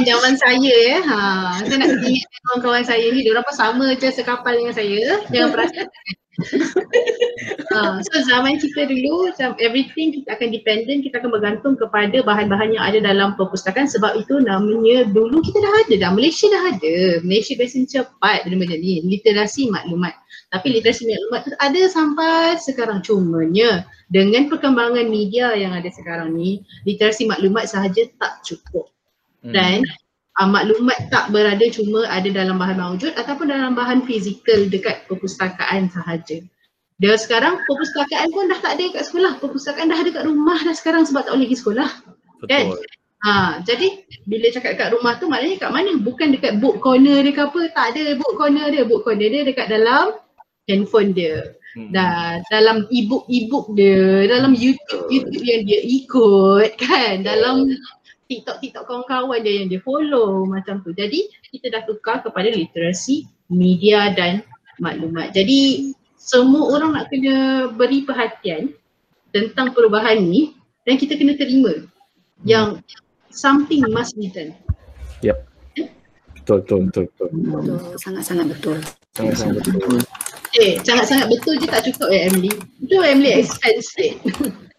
zaman saya ya. Ha, saya nak ingat kawan-kawan saya ni dia orang pun sama je sekapal dengan saya. Jangan perasan. ha, so zaman kita dulu macam everything kita akan dependent, kita akan bergantung kepada bahan-bahan yang ada dalam perpustakaan sebab itu namanya dulu kita dah ada dah. Malaysia dah ada. Malaysia biasanya cepat benda macam ni. Literasi maklumat. Tapi literasi maklumat tu ada sampai sekarang cumanya dengan perkembangan media yang ada sekarang ni literasi maklumat sahaja tak cukup. Hmm. Dan uh, maklumat tak berada cuma ada dalam bahan maujud ataupun dalam bahan fizikal dekat perpustakaan sahaja. Dan sekarang perpustakaan pun dah tak ada kat sekolah. Perpustakaan dah ada kat rumah dah sekarang sebab tak boleh pergi sekolah. Kan? Betul. Ha, jadi bila cakap kat rumah tu maknanya kat mana? Bukan dekat book corner dia ke apa. Tak ada book corner dia. Book corner dia dekat dalam handphone dia. Hmm. Dan dalam e-book e-book dia, dalam YouTube YouTube yang dia ikut kan, dalam TikTok TikTok kawan-kawan dia yang dia follow macam tu. Jadi kita dah tukar kepada literasi media dan maklumat. Jadi semua orang nak kena beri perhatian tentang perubahan ni dan kita kena terima yang something must be done. Yep. Betul, betul, betul, betul. Betul, sangat-sangat betul. Sangat-sangat betul. Eh, sangat-sangat betul je tak cukup ya Emily. Itu Emily expand sikit.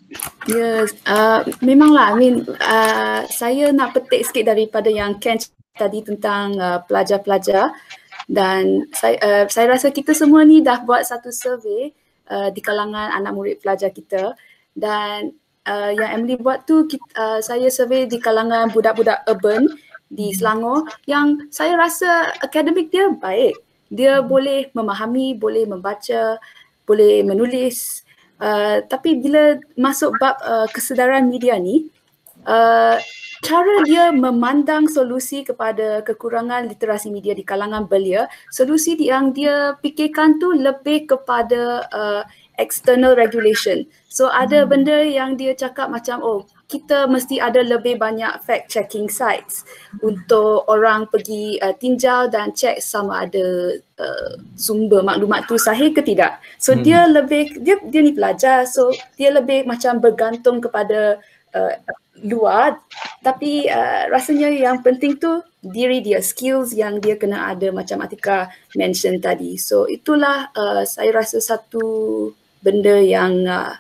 Yes, uh, memanglah. I mean, uh, saya nak petik sikit daripada yang Ken tadi tentang uh, pelajar-pelajar dan saya uh, saya rasa kita semua ni dah buat satu survey uh, di kalangan anak murid pelajar kita dan uh, yang Emily buat tu kita, uh, saya survey di kalangan budak-budak urban di Selangor yang saya rasa akademik dia baik. Dia boleh memahami, boleh membaca, boleh menulis. Uh, tapi bila masuk bab uh, kesedaran media ni, uh, cara dia memandang solusi kepada kekurangan literasi media di kalangan belia, solusi yang dia fikirkan tu lebih kepada uh, external regulation. So ada benda yang dia cakap macam oh kita mesti ada lebih banyak fact checking sites untuk orang pergi uh, tinjau dan cek sama ada uh, sumber maklumat tu sahih ke tidak. So hmm. dia lebih dia dia ni pelajar so dia lebih macam bergantung kepada uh, luar tapi uh, rasanya yang penting tu diri dia skills yang dia kena ada macam Atika mention tadi. So itulah uh, saya rasa satu benda yang uh,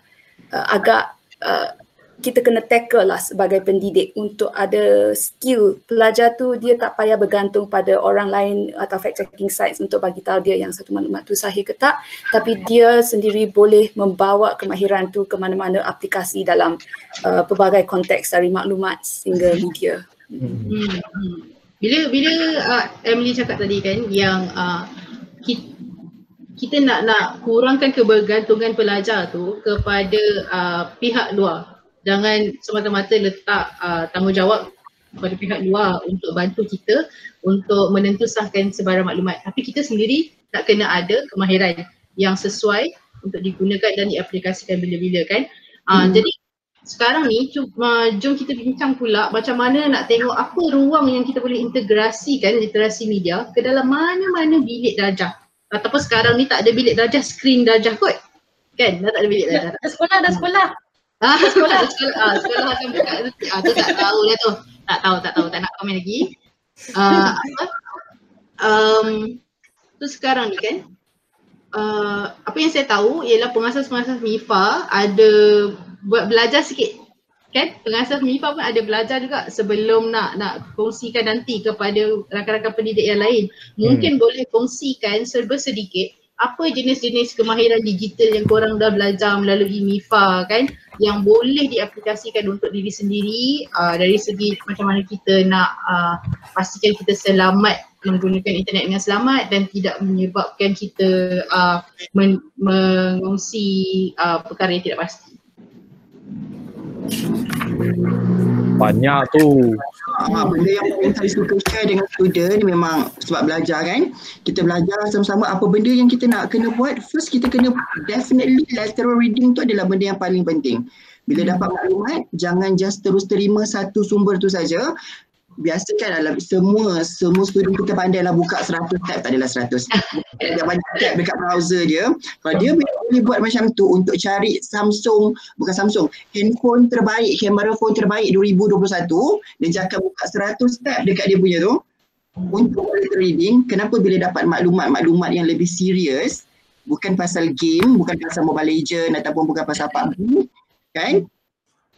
uh, agak uh, kita kena tackle lah sebagai pendidik untuk ada skill pelajar tu dia tak payah bergantung pada orang lain atau fact checking sites untuk bagi tahu dia yang satu maklumat tu sahih ke tak tapi dia sendiri boleh membawa kemahiran tu ke mana-mana aplikasi dalam uh, pelbagai konteks dari maklumat sehingga media. Hmm. hmm. Bila bila uh, Emily cakap tadi kan yang uh, kita, kita nak nak kurangkan kebergantungan pelajar tu kepada uh, pihak luar jangan semata-mata letak uh, tanggungjawab kepada pihak luar untuk bantu kita untuk menentusahkan sebarang maklumat. Tapi kita sendiri tak kena ada kemahiran yang sesuai untuk digunakan dan diaplikasikan bila-bila kan. Uh, hmm. Jadi sekarang ni cuma, jom kita bincang pula macam mana nak tengok apa ruang yang kita boleh integrasikan literasi media ke dalam mana-mana bilik darjah. Ataupun sekarang ni tak ada bilik darjah, screen darjah kot. Kan? Dah tak ada bilik darjah. Dah sekolah, dah sekolah. Ah, sekolah, sekolah, ah, sekolah akan buka ah, tu tak tahu lah tu. Tak tahu, tak tahu, tak nak komen lagi. Uh, apa? Um, tu sekarang ni kan, uh, apa yang saya tahu ialah pengasas-pengasas MIFA ada buat belajar sikit. Kan? Pengasas MIFA pun ada belajar juga sebelum nak nak kongsikan nanti kepada rakan-rakan pendidik yang lain. Mungkin hmm. boleh kongsikan serba sedikit apa jenis-jenis kemahiran digital yang korang dah belajar melalui MIFA kan yang boleh diaplikasikan untuk diri sendiri uh, dari segi macam mana kita nak uh, pastikan kita selamat menggunakan internet dengan selamat dan tidak menyebabkan kita uh, men- mengongsi uh, perkara yang tidak pasti. Banyak tu. Ha, benda yang paling saya suka share dengan student ni memang sebab belajar kan. Kita belajar sama-sama apa benda yang kita nak kena buat. First kita kena definitely lateral reading tu adalah benda yang paling penting. Bila dapat maklumat, jangan just terus terima satu sumber tu saja. Biasakan dalam semua semua student kita pandai lah buka 100 tab tak adalah 100. Ada banyak tab dekat browser dia. Kalau dia boleh buat macam tu untuk cari Samsung, bukan Samsung, handphone terbaik, kamera phone terbaik 2021 dan cakap buka 100 tab dekat dia punya tu untuk reading, kenapa bila dapat maklumat-maklumat yang lebih serius bukan pasal game, bukan pasal Mobile Legend ataupun bukan pasal PUBG kan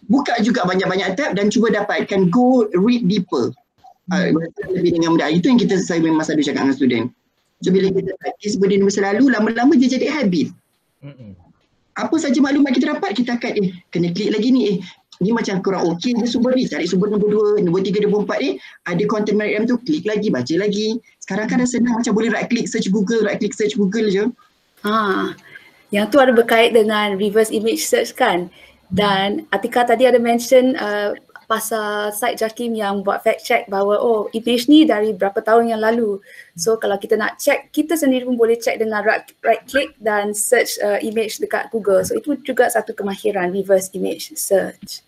buka juga banyak-banyak tab dan cuba dapatkan go read deeper. Uh, lebih dengan mudah. Itu yang kita saya memang selalu cakap dengan student. So bila kita practice benda ni selalu lama-lama dia jadi habit. Mm-mm. apa saja maklumat kita dapat kita akan eh kena klik lagi ni eh. Ni macam kurang okey dia sumber ni. Cari sumber nombor dua nombor tiga nombor empat ni ada content menarik dalam tu klik lagi baca lagi. Sekarang kan dah senang macam boleh right click search google right click search google je. Ha, yang tu ada berkait dengan reverse image search kan. Dan Atika tadi ada mention uh, pasal site Jakim yang buat fact check bahawa oh image ni dari berapa tahun yang lalu. So kalau kita nak check, kita sendiri pun boleh check dengan right, right click dan search uh, image dekat Google. So itu juga satu kemahiran reverse image search.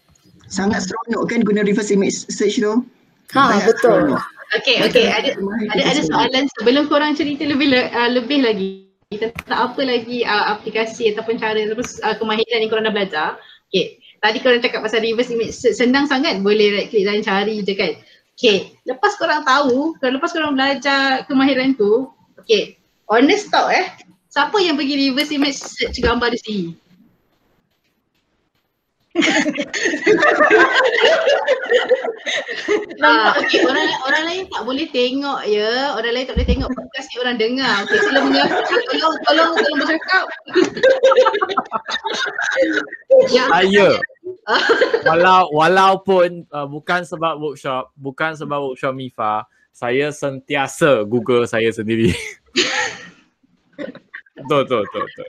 sangat seronok kan guna reverse image search tu Ha Banyak betul. seronok. Okay, okay. Ada ada ada soalan sebelum korang cerita lebih le- uh, lebih lagi tentang apa lagi uh, aplikasi ataupun cara ataupun uh, kemahiran yang korang dah belajar. Okay. Tadi korang cakap pasal reverse image senang sangat boleh right click dan cari je kan. Okay. Lepas korang tahu, kalau lepas korang belajar kemahiran tu, okay. Honest tau eh. Siapa yang pergi reverse image search gambar di sini? Ah, okay, orang orang lain tak boleh tengok ya. Orang lain tak boleh tengok podcast ni orang dengar. Okay, sila mengaku. Tolong, tolong, tolong bercakap. ya, Saya walau walaupun uh, bukan sebab workshop, bukan sebab workshop MIFA, saya sentiasa Google saya sendiri. betul, betul, betul, betul.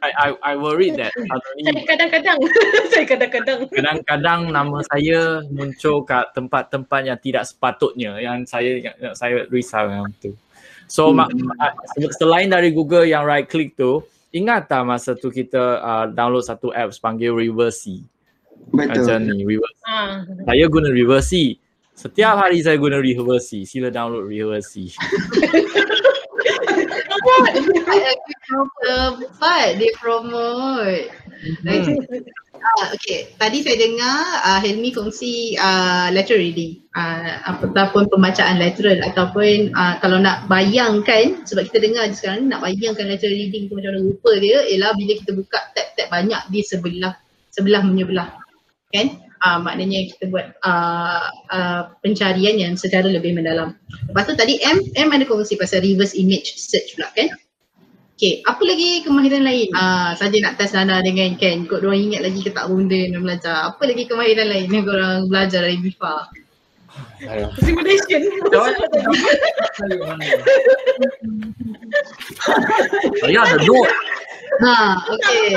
I, I, I worried that suddenly Saya kadang-kadang, saya kadang-kadang. kadang-kadang nama saya muncul kat tempat-tempat yang tidak sepatutnya yang saya yang, saya risau yang tu. So hmm. mak, selain dari Google yang right click tu, ingat tak masa tu kita uh, download satu apps panggil Reversi. betul Macam ni, Reversi. Ah. Saya guna Reversi. Setiap hari saya guna Reversi. Sila download Reversi. Cepat dia promote. Hmm. Ah, okay, tadi saya dengar uh, Helmi kongsi uh, lateral reading uh, ataupun pembacaan lateral ataupun uh, kalau nak bayangkan sebab kita dengar sekarang nak bayangkan lateral reading tu macam mana rupa dia ialah bila kita buka tab-tab banyak di sebelah sebelah menyebelah kan uh, maknanya kita buat uh, uh, pencarian yang secara lebih mendalam. Lepas tu tadi M M ada kongsi pasal reverse image search pula kan? Okay, apa lagi kemahiran lain? Ah, saja nak test Nana dengan Ken. Kau orang ingat lagi ke tak benda yang belajar? Apa lagi kemahiran lain yang korang belajar dari BIFA? Simulation. Saya ada note. Ha, okay.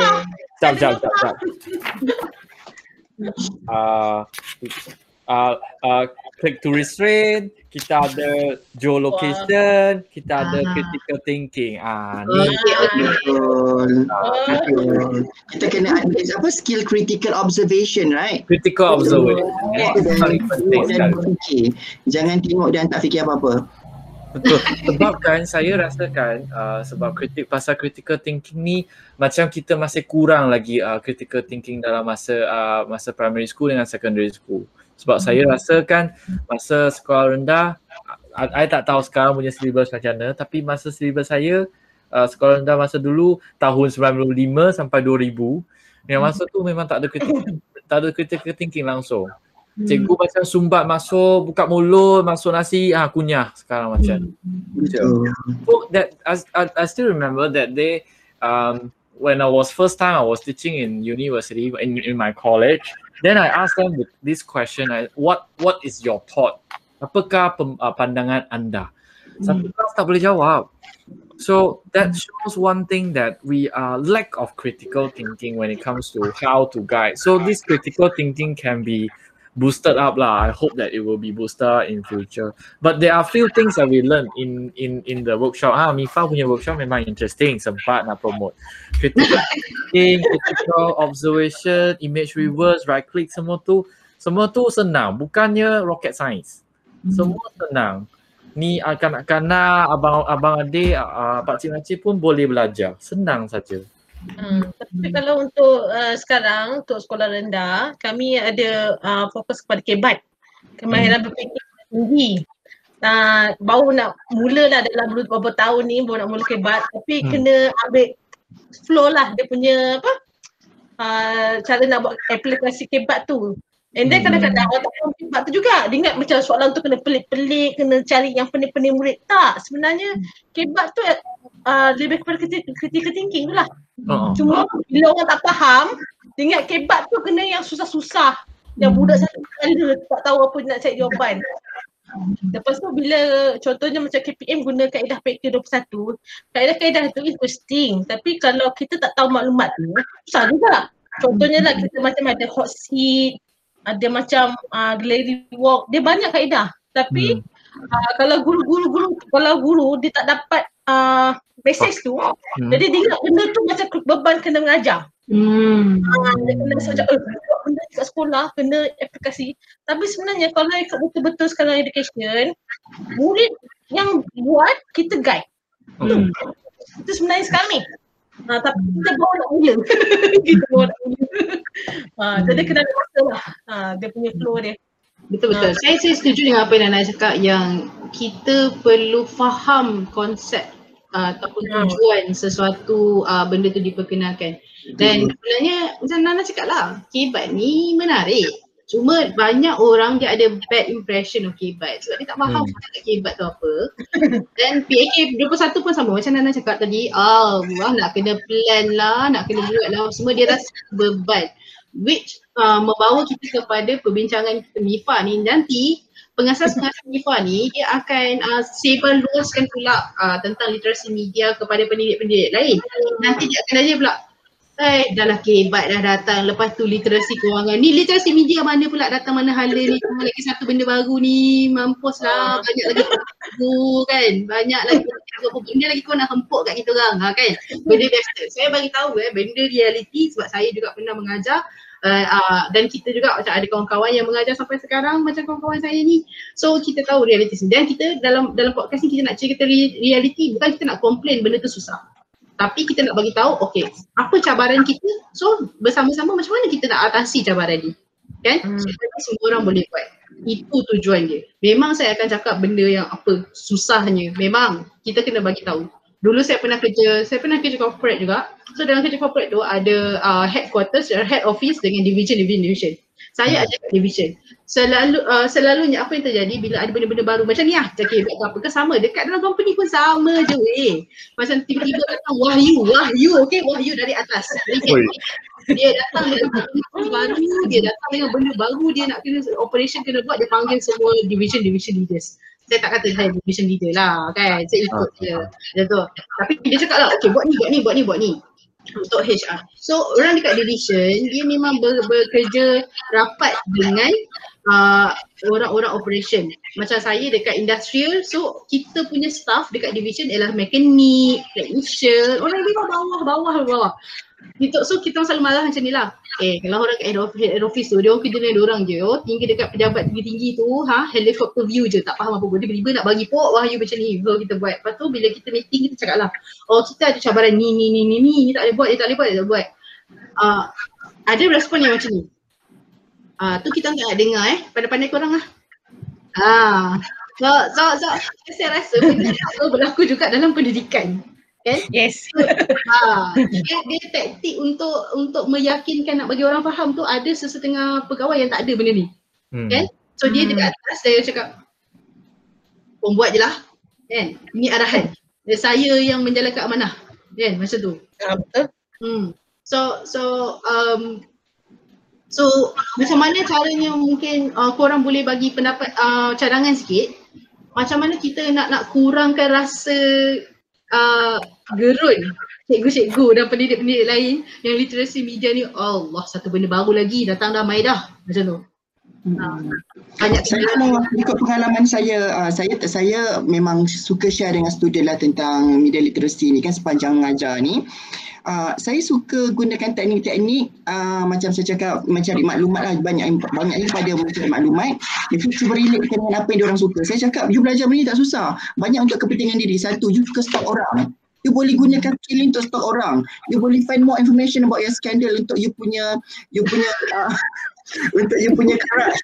Jap, jap, jap, jap. Uh, uh, uh, click to restrain, kita ada geolocation, kita ada Ah. critical thinking. Ah, ni Okay, okay. betul betul kita kena ada apa skill critical observation right critical observation. Dan penting tengok dan sekali. berfikir jangan tengok dan tak fikir apa-apa Betul. Sebab kan saya rasakan uh, sebab kritik pasal critical thinking ni macam kita masih kurang lagi uh, critical thinking dalam masa uh, masa primary school dengan secondary school. Sebab saya rasakan masa sekolah rendah I tak tahu sekarang punya syllabus macam mana tapi masa syllabus saya uh, sekolah rendah masa dulu tahun 95 sampai 2000 yang masa tu memang tak ada critical, tak ada critical thinking langsung. Cikgu macam sumbat masuk, buka mulut, masuk nasi, ah kunyah sekarang macam. betul So that I, I, I still remember that day um, when I was first time I was teaching in university in, in my college. Then I asked them with this question: I, What what is your thought? Apakah pem, uh, pandangan anda? Satu kelas tak boleh jawab. So that shows one thing that we are lack of critical thinking when it comes to how to guide. So this critical thinking can be boosted up lah. I hope that it will be boosted in future. But there are few things that we learn in in in the workshop. Ah, Mifa punya workshop memang interesting. Sempat nak promote critical thinking, critical observation, image reverse, right click semua tu semua tu senang. Bukannya rocket science. Semua senang. Ni ah, kanak-kanak, abang-abang adik, uh, pak cik makcik pun boleh belajar. Senang saja. Hmm. Tapi kalau untuk uh, sekarang untuk sekolah rendah, kami ada uh, fokus kepada kebat. Kemahiran Hmm. berfikir tinggi. Uh, baru nak mula lah dalam beberapa tahun ni baru nak mula kebat tapi Hmm. kena ambil flow lah dia punya apa uh, cara nak buat aplikasi kebat tu. And then Hmm. kadang-kadang orang tak faham kebat tu juga. Dia ingat macam soalan tu kena pelik-pelik, kena cari yang pening-pening murid. Tak, sebenarnya kebat tu uh, lebih kepada critical, thinking tu lah. Uh-uh. Cuma bila orang tak faham, dia ingat kebat tu kena yang susah-susah. Yang budak satu kali dia tak tahu apa nak cari jawapan. Lepas tu bila contohnya macam KPM guna kaedah PK 21, kaedah-kaedah tu interesting. Tapi kalau kita tak tahu maklumat tu, susah juga. Contohnya lah kita macam ada hot seat, ada macam uh, gallery walk, dia banyak kaedah. Tapi Hmm. uh, kalau guru-guru guru kalau guru dia tak dapat uh, message tu, Hmm. jadi dia ingat benda tu macam beban kena mengajar. Hmm. Ah, dia kena rasa macam, eh, benda kat sekolah, kena aplikasi. Tapi sebenarnya kalau ikut betul-betul sekarang education, murid yang buat, kita guide. Hmm. Itu sebenarnya sekarang ni. Ha, tapi kita bawa nak mula. kita bawa nak mula. Ha, jadi kena ada masa lah. Ha, dia punya flow dia. Betul betul. Saya saya setuju dengan apa yang Nana cakap yang kita perlu faham konsep uh, ataupun Hmm. tujuan sesuatu uh, benda tu diperkenalkan. Dan sebenarnya macam Nana cakap lah, kebat ni menarik. Cuma banyak orang dia ada bad impression of kebat sebab dia tak faham Hmm. kebat tu apa. Dan PAK 21 pun sama macam Nana cakap tadi, ah wah nak kena plan lah, nak kena buat lah semua dia rasa beban. Which uh, membawa kita kepada perbincangan kita MIFA ni nanti pengasas-pengasas MIFA ni dia akan uh, sebar luaskan pula uh, tentang literasi media kepada pendidik-pendidik lain. Nanti dia akan tanya pula, Eh, dah lah kebat dah datang. Lepas tu literasi kewangan. Ni literasi media mana pula datang mana hala ni. Cuma lagi satu benda baru ni. Mampus lah. Banyak lagi baru kan. Banyak lagi apa benda lagi kau nak hempuk kat kita orang ha, kan. Benda biasa. Saya bagi tahu eh benda reality sebab saya juga pernah mengajar. Uh, uh, dan kita juga macam ada kawan-kawan yang mengajar sampai sekarang macam kawan-kawan saya ni. So kita tahu reality ni. Dan kita dalam dalam podcast ni kita nak cerita re- reality bukan kita nak komplain benda tu susah. Tapi kita nak bagi tahu okey apa cabaran kita. So bersama-sama macam mana kita nak atasi cabaran ni. Kan? Hmm. Supaya semua orang boleh buat. Itu tujuan dia. Memang saya akan cakap benda yang apa susahnya. Memang kita kena bagi tahu. Dulu saya pernah kerja, saya pernah kerja corporate juga. So dalam kerja corporate tu ada uh, headquarters, head office dengan division, division, division. Saya ada kat division. Selalu uh, selalunya apa yang terjadi bila ada benda-benda baru macam ni lah, cakap ke apa ke sama. Dekat dalam company pun sama je weh. Macam tiba-tiba datang Wahyu, Wahyu, okay Wahyu dari atas. Dia datang dengan benda baru, dia datang dengan benda baru, dia nak kena operation kena buat, dia panggil semua division, division leaders. Saya tak kata saya division leader lah kan, saya ikut je. Macam tu. Tapi dia cakap lah, okay buat ni, buat ni, buat ni, buat ni untuk HR. So orang dekat division dia memang ber, bekerja rapat dengan uh, orang-orang operation. Macam saya dekat industrial, so kita punya staff dekat division ialah mekanik, technician, orang memang bawah, bawah, bawah. Gitu, so kita selalu marah macam ni lah. Eh kalau orang kat head office, head office tu, dia orang kerja dengan dia orang je. Oh, tinggi dekat pejabat tinggi-tinggi tu, ha, helicopter view je, tak faham apa pun. Dia tiba-tiba nak bagi pok wahyu macam ni, so kita buat. Lepas tu bila kita meeting, kita cakap lah, oh kita ada cabaran ni, ni, ni, ni, ni, ni tak boleh buat, ni tak boleh buat, dia tak boleh buat. Uh, ada respon yang macam ni. Ah, tu kita nak dengar eh. Pandai-pandai korang lah. Ah. So, so, so, saya rasa benda selalu berlaku juga dalam pendidikan. Kan? Yes. Ah, dia, dia taktik untuk untuk meyakinkan nak bagi orang faham tu ada sesetengah pegawai yang tak ada benda ni. Hmm. Kan? So dia Hmm. dekat atas saya cakap Pun buat je lah. Kan? Ini arahan. Dan saya yang menjalankan amanah. Kan? Macam tu. Betul. Hmm. So so um so macam mana caranya mungkin uh, korang boleh bagi pendapat uh, cadangan sikit macam mana kita nak nak kurangkan rasa uh, gerun cikgu-cikgu dan pendidik-pendidik lain yang literasi media ni Allah satu benda baru lagi datang dah dah macam tu. Hmm. Banyak Saya mau ikut pengalaman saya, uh, saya saya memang suka share dengan student lah tentang media literacy ni kan sepanjang mengajar ni. Uh, saya suka gunakan teknik-teknik uh, macam saya cakap mencari maklumat lah. Banyak banyak pada mencari maklumat. Itu cuba relate dengan apa yang orang suka. Saya cakap you belajar benda ni tak susah. Banyak untuk kepentingan diri. Satu you suka stalk orang you boleh gunakan skill untuk stalk orang you boleh find more information about your scandal untuk you punya you punya uh, untuk you punya crush.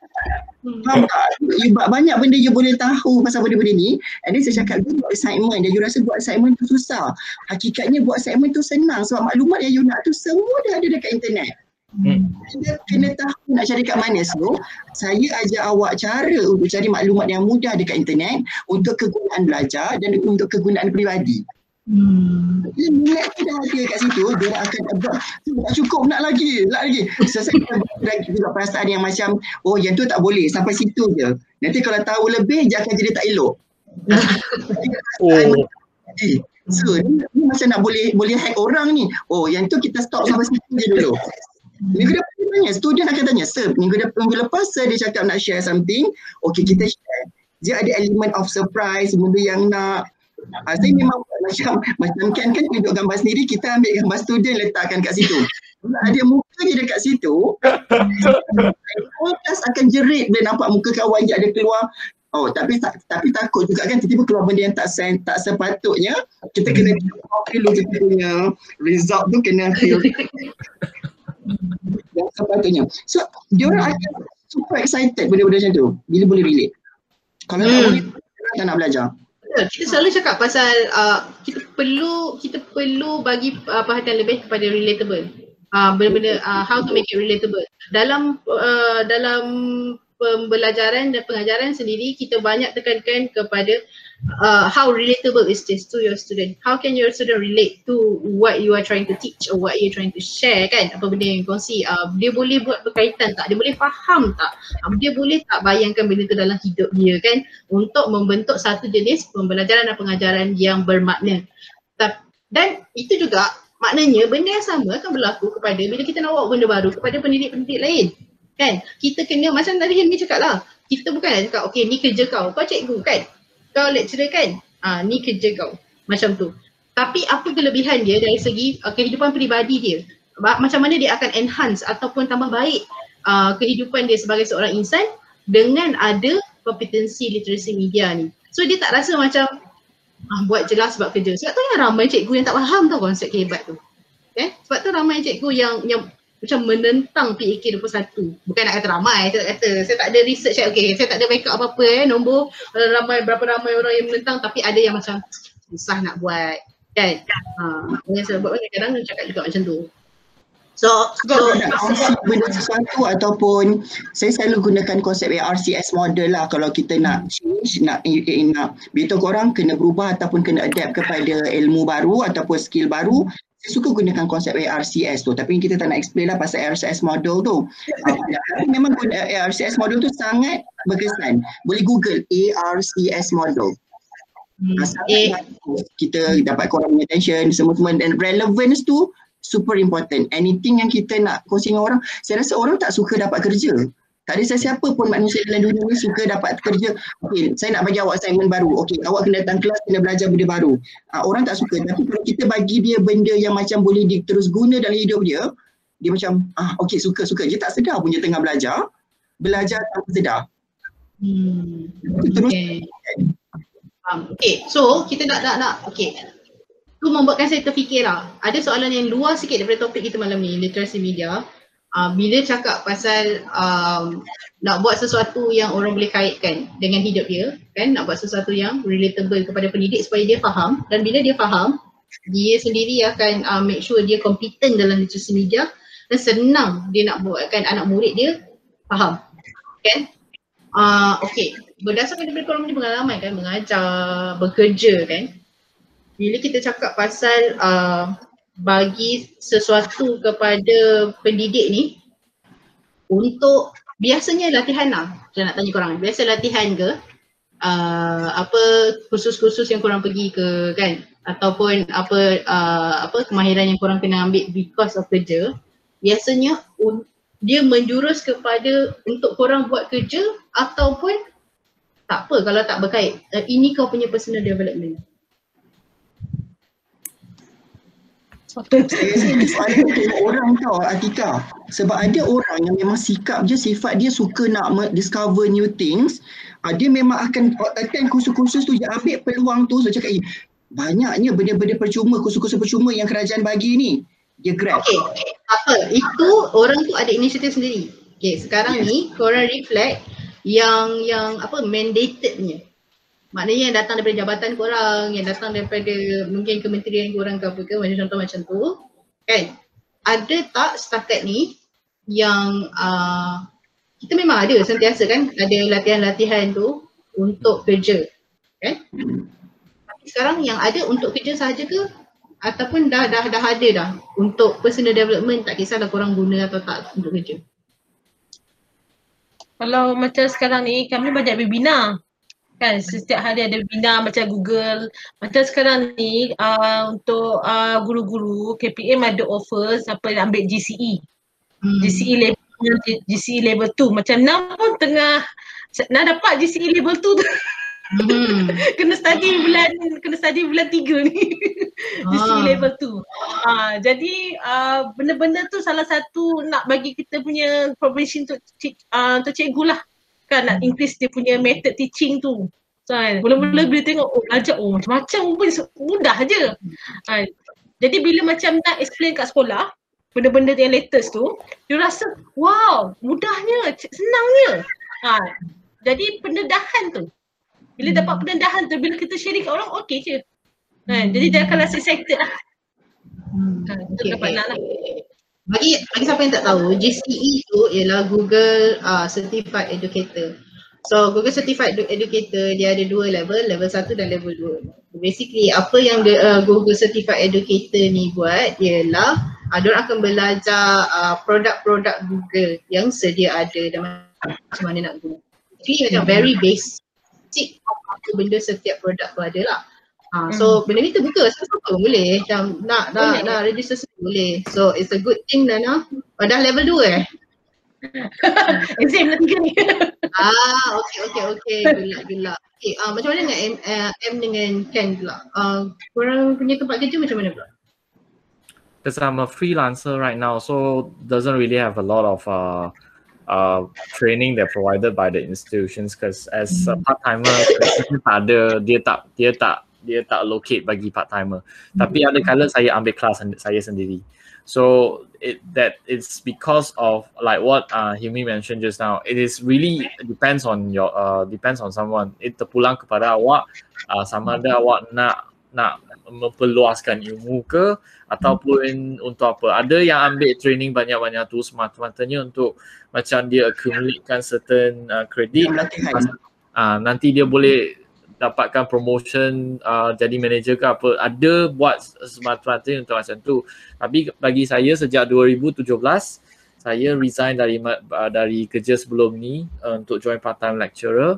Faham tak? You, banyak benda you boleh tahu pasal benda-benda ni. And then saya cakap, you buat assignment dan you rasa buat assignment tu susah. Hakikatnya buat assignment tu senang sebab maklumat yang you nak tu semua dah ada dekat internet. Hmm. Anda kena tahu nak cari kat mana so saya ajar awak cara untuk cari maklumat yang mudah dekat internet untuk kegunaan belajar dan untuk kegunaan peribadi. Hmm. Minat tu dah ada kat situ, dia akan buat tak cukup nak lagi, nak lagi. Saya lagi juga perasaan yang macam, oh yang tu tak boleh, sampai situ je. Nanti kalau tahu lebih, dia akan jadi tak elok. oh. So, ni, ni macam nak boleh boleh hack orang ni. Oh, yang tu kita stop sampai situ je dulu. Minggu depan dia tanya, student akan tanya, sir, minggu depan, minggu lepas sir dia cakap nak share something, okay kita share. Dia ada element of surprise, benda yang nak, Uh, saya memang macam macam kan kan tunjuk gambar sendiri kita ambil gambar student letakkan kat situ. Ada muka dia dekat situ, podcast akan jerit bila nampak muka kawan je ada keluar. Oh tapi tapi takut juga kan tiba-tiba keluar benda yang tak sen, tak sepatutnya kita kena dulu kita punya result tu kena feel yang sepatutnya. So dia orang akan super excited benda-benda macam tu bila boleh relate. Kalau hmm. tak boleh tak nak belajar. Betul. Kita selalu cakap pasal uh, kita perlu kita perlu bagi uh, perhatian lebih kepada relatable. Uh, benda-benda uh, how to make it relatable. Dalam uh, dalam pembelajaran dan pengajaran sendiri kita banyak tekankan kepada uh, how relatable is this to your student? How can your student relate to what you are trying to teach or what you are trying to share kan? Apa benda yang kongsi? Uh, dia boleh buat berkaitan tak? Dia boleh faham tak? Uh, dia boleh tak bayangkan benda tu dalam hidup dia kan? Untuk membentuk satu jenis pembelajaran dan pengajaran yang bermakna. Dan itu juga maknanya benda yang sama akan berlaku kepada bila kita nak buat benda baru kepada pendidik-pendidik lain kan? Kita kena macam tadi Hilmi cakap lah kita bukan nak cakap okay ni kerja kau kau cikgu kan kau lecturer kan? Ah ni kerja kau. Macam tu. Tapi apa kelebihan dia dari segi uh, kehidupan peribadi dia? Macam mana dia akan enhance ataupun tambah baik uh, kehidupan dia sebagai seorang insan dengan ada kompetensi literasi media ni? So dia tak rasa macam ah, buat jelas sebab kerja. Sebab tu yang ramai cikgu yang tak faham tau konsep kehebat tu. Eh? sebab tu ramai cikgu yang yang macam menentang PAK 21. Bukan nak kata ramai, saya tak kata. Saya tak ada research, okay, saya tak ada backup apa-apa eh, nombor uh, ramai, berapa ramai orang yang menentang tapi ada yang macam susah nak buat. Kan? Ha, yang saya buat kadang-kadang dia cakap juga macam tu. So, so, so benda sesuatu ataupun saya selalu gunakan konsep ARCS model lah kalau kita nak change, nak, nak beritahu korang kena berubah ataupun kena adapt kepada ilmu baru ataupun skill baru saya suka gunakan konsep ARCS tu tapi kita tak nak explain lah pasal ARCS model tu. Tapi memang ARCS model tu sangat berkesan. Boleh google ARCS model. Hmm. eh. kita dapat korang punya attention semua-semua dan relevance tu super important. Anything yang kita nak kongsi dengan orang saya rasa orang tak suka dapat kerja tak ada siapa pun manusia dalam dunia ni suka dapat kerja. Okey, saya nak bagi awak assignment baru. Okey, awak kena datang kelas, kena belajar benda baru. Uh, orang tak suka. Tapi kalau kita bagi dia benda yang macam boleh diterus guna dalam hidup dia, dia macam, ah okey, suka, suka. Dia tak sedar punya tengah belajar. Belajar tanpa sedar. Hmm. Terus. Okay. Um, okay, so kita nak, nak, nak, okay. Tu membuatkan saya terfikir lah. Ada soalan yang luar sikit daripada topik kita malam ni, literasi media uh, bila cakap pasal um, nak buat sesuatu yang orang boleh kaitkan dengan hidup dia kan? Nak buat sesuatu yang relatable kepada pendidik supaya dia faham. Dan bila dia faham dia sendiri akan uh, make sure dia competent dalam literasi media dan senang dia nak buatkan anak murid dia faham. Kan? Uh, okay berdasarkan daripada korang punya pengalaman kan mengajar bekerja kan bila kita cakap pasal uh, bagi sesuatu kepada pendidik ni untuk biasanya latihan lah saya nak tanya korang. Biasa latihan ke uh, apa kursus-kursus yang korang pergi ke kan? Ataupun apa uh, apa kemahiran yang korang kena ambil because of kerja biasanya un- dia menjurus kepada untuk korang buat kerja ataupun tak apa kalau tak berkait. Uh, ini kau punya personal development Saya rasa ni soalan untuk orang tau Atika. Sebab ada orang yang memang sikap je sifat dia suka nak discover new things. Uh, Dia memang akan attend kursus-kursus tu Dia ambil peluang tu. So cakap eh banyaknya benda-benda percuma kursus-kursus percuma yang kerajaan bagi ni. Dia grab. Okay, apa? Itu orang tu ada inisiatif sendiri. Okay, sekarang ni korang reflect yang yang apa mandatednya. Maknanya yang datang daripada jabatan korang, yang datang daripada mungkin kementerian korang ke apa ke macam contoh macam tu. Kan? Ada tak setakat ni yang uh, kita memang ada sentiasa kan ada latihan-latihan tu untuk kerja. Kan? Tapi sekarang yang ada untuk kerja sahaja ke ataupun dah dah dah ada dah untuk personal development tak kisahlah korang guna atau tak untuk kerja. Kalau macam sekarang ni kami banyak webinar. Kan setiap hari ada webinar macam Google. Macam sekarang ni uh, untuk uh, guru-guru KPM ada offer siapa yang ambil GCE. Hmm. GCE level GCE level 2 macam Nam pun tengah nak dapat GCE level 2 tu Hmm. kena study bulan kena study bulan 3 ni. GCE Ah. level 2. Ah jadi uh, benda-benda tu salah satu nak bagi kita punya profession untuk cik, uh, untuk cikgu lah. Kan nak increase dia punya method teaching tu. Kan, mula-mula bila tengok oh belajar oh macam-macam pun mudah je. Ah, jadi bila macam nak explain kat sekolah benda-benda yang latest tu, dia rasa wow mudahnya, senangnya. Ha, jadi pendedahan tu. Bila dapat pendedahan tu, bila kita sharing kat orang, okey je. Kan? Jadi jangan rasa excited lah. Hmm. Ha, Okay, dapat okay. nak lah. Bagi bagi siapa yang tak tahu, GCE tu ialah Google uh, Certified Educator. So Google Certified Edu- Educator dia ada dua level, level satu dan level dua. Basically apa yang dia, uh, Google Certified Educator ni buat ialah uh, dia akan belajar uh, produk-produk Google yang sedia ada dan macam mana nak guna. Jadi macam very basic apa benda setiap produk tu ada lah. Ha, so benda ni terbuka siapa-siapa pun boleh macam nak nak Boleh. nak register semua boleh. So it's a good thing Nana. Oh, dah level 2 eh? Exam lah tiga ni. Ah, okay, okay, okay. Gelak, gelak. Okay, uh, macam mana dengan M, uh, M dengan Ken pula? Uh, korang punya tempat kerja macam mana pula? because I'm a freelancer right now, so doesn't really have a lot of uh, uh, training that provided by the institutions. Because as a part timer, tak ada dia tak dia tak dia tak locate bagi part timer. Tapi ada kala saya ambil kelas saya sendiri. So it that it's because of like what uh, Himi mentioned just now. It is really depends on your uh, depends on someone. It terpulang kepada awak uh, sama ada awak nak nak memperluaskan ilmu ke ataupun untuk apa. Ada yang ambil training banyak-banyak tu semata-matanya untuk macam dia accumulatekan certain uh, credit Yang latihan uh, nanti dia boleh dapatkan promotion uh, jadi manager ke apa. Ada buat semata-matanya untuk macam tu. Tapi bagi saya sejak 2017 saya resign dari uh, dari kerja sebelum ni uh, untuk join part time lecturer.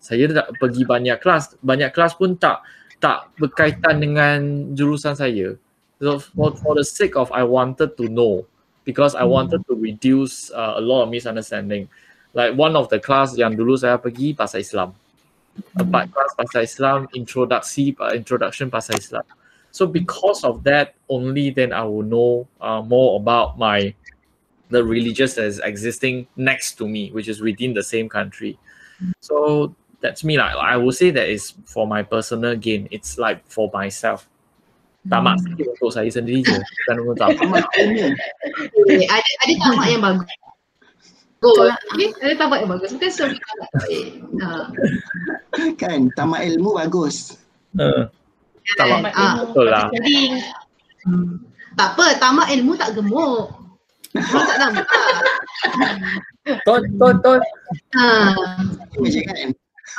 Saya tak pergi banyak kelas. Banyak kelas pun tak tak berkaitan dengan jurusan saya. So for, for the sake of I wanted to know because I wanted to reduce uh, a lot of misunderstanding. Like one of the class yang dulu saya pergi pasal Islam. Empat kelas pasal Islam, introduksi uh, introduction pasal Islam. So because of that, only then I will know uh, more about my the religious that is existing next to me, which is within the same country. So that's me like I will say that is for my personal gain. It's like for myself. Tamak sikit untuk saya sendiri je. Bukan untuk apa. Amat umum. Okay, ada ada tamak yang bagus. Good. Okay, ada tamak yang bagus. Bukan semua tamak baik. Ha. Kan tamat ilmu bagus. Uh, tamak. Ah. Betul lah. Jadi Hmm. Tak apa, tamak ilmu tak gemuk. Memang tak nampak. Tot, tot, tot. Ha. Kan.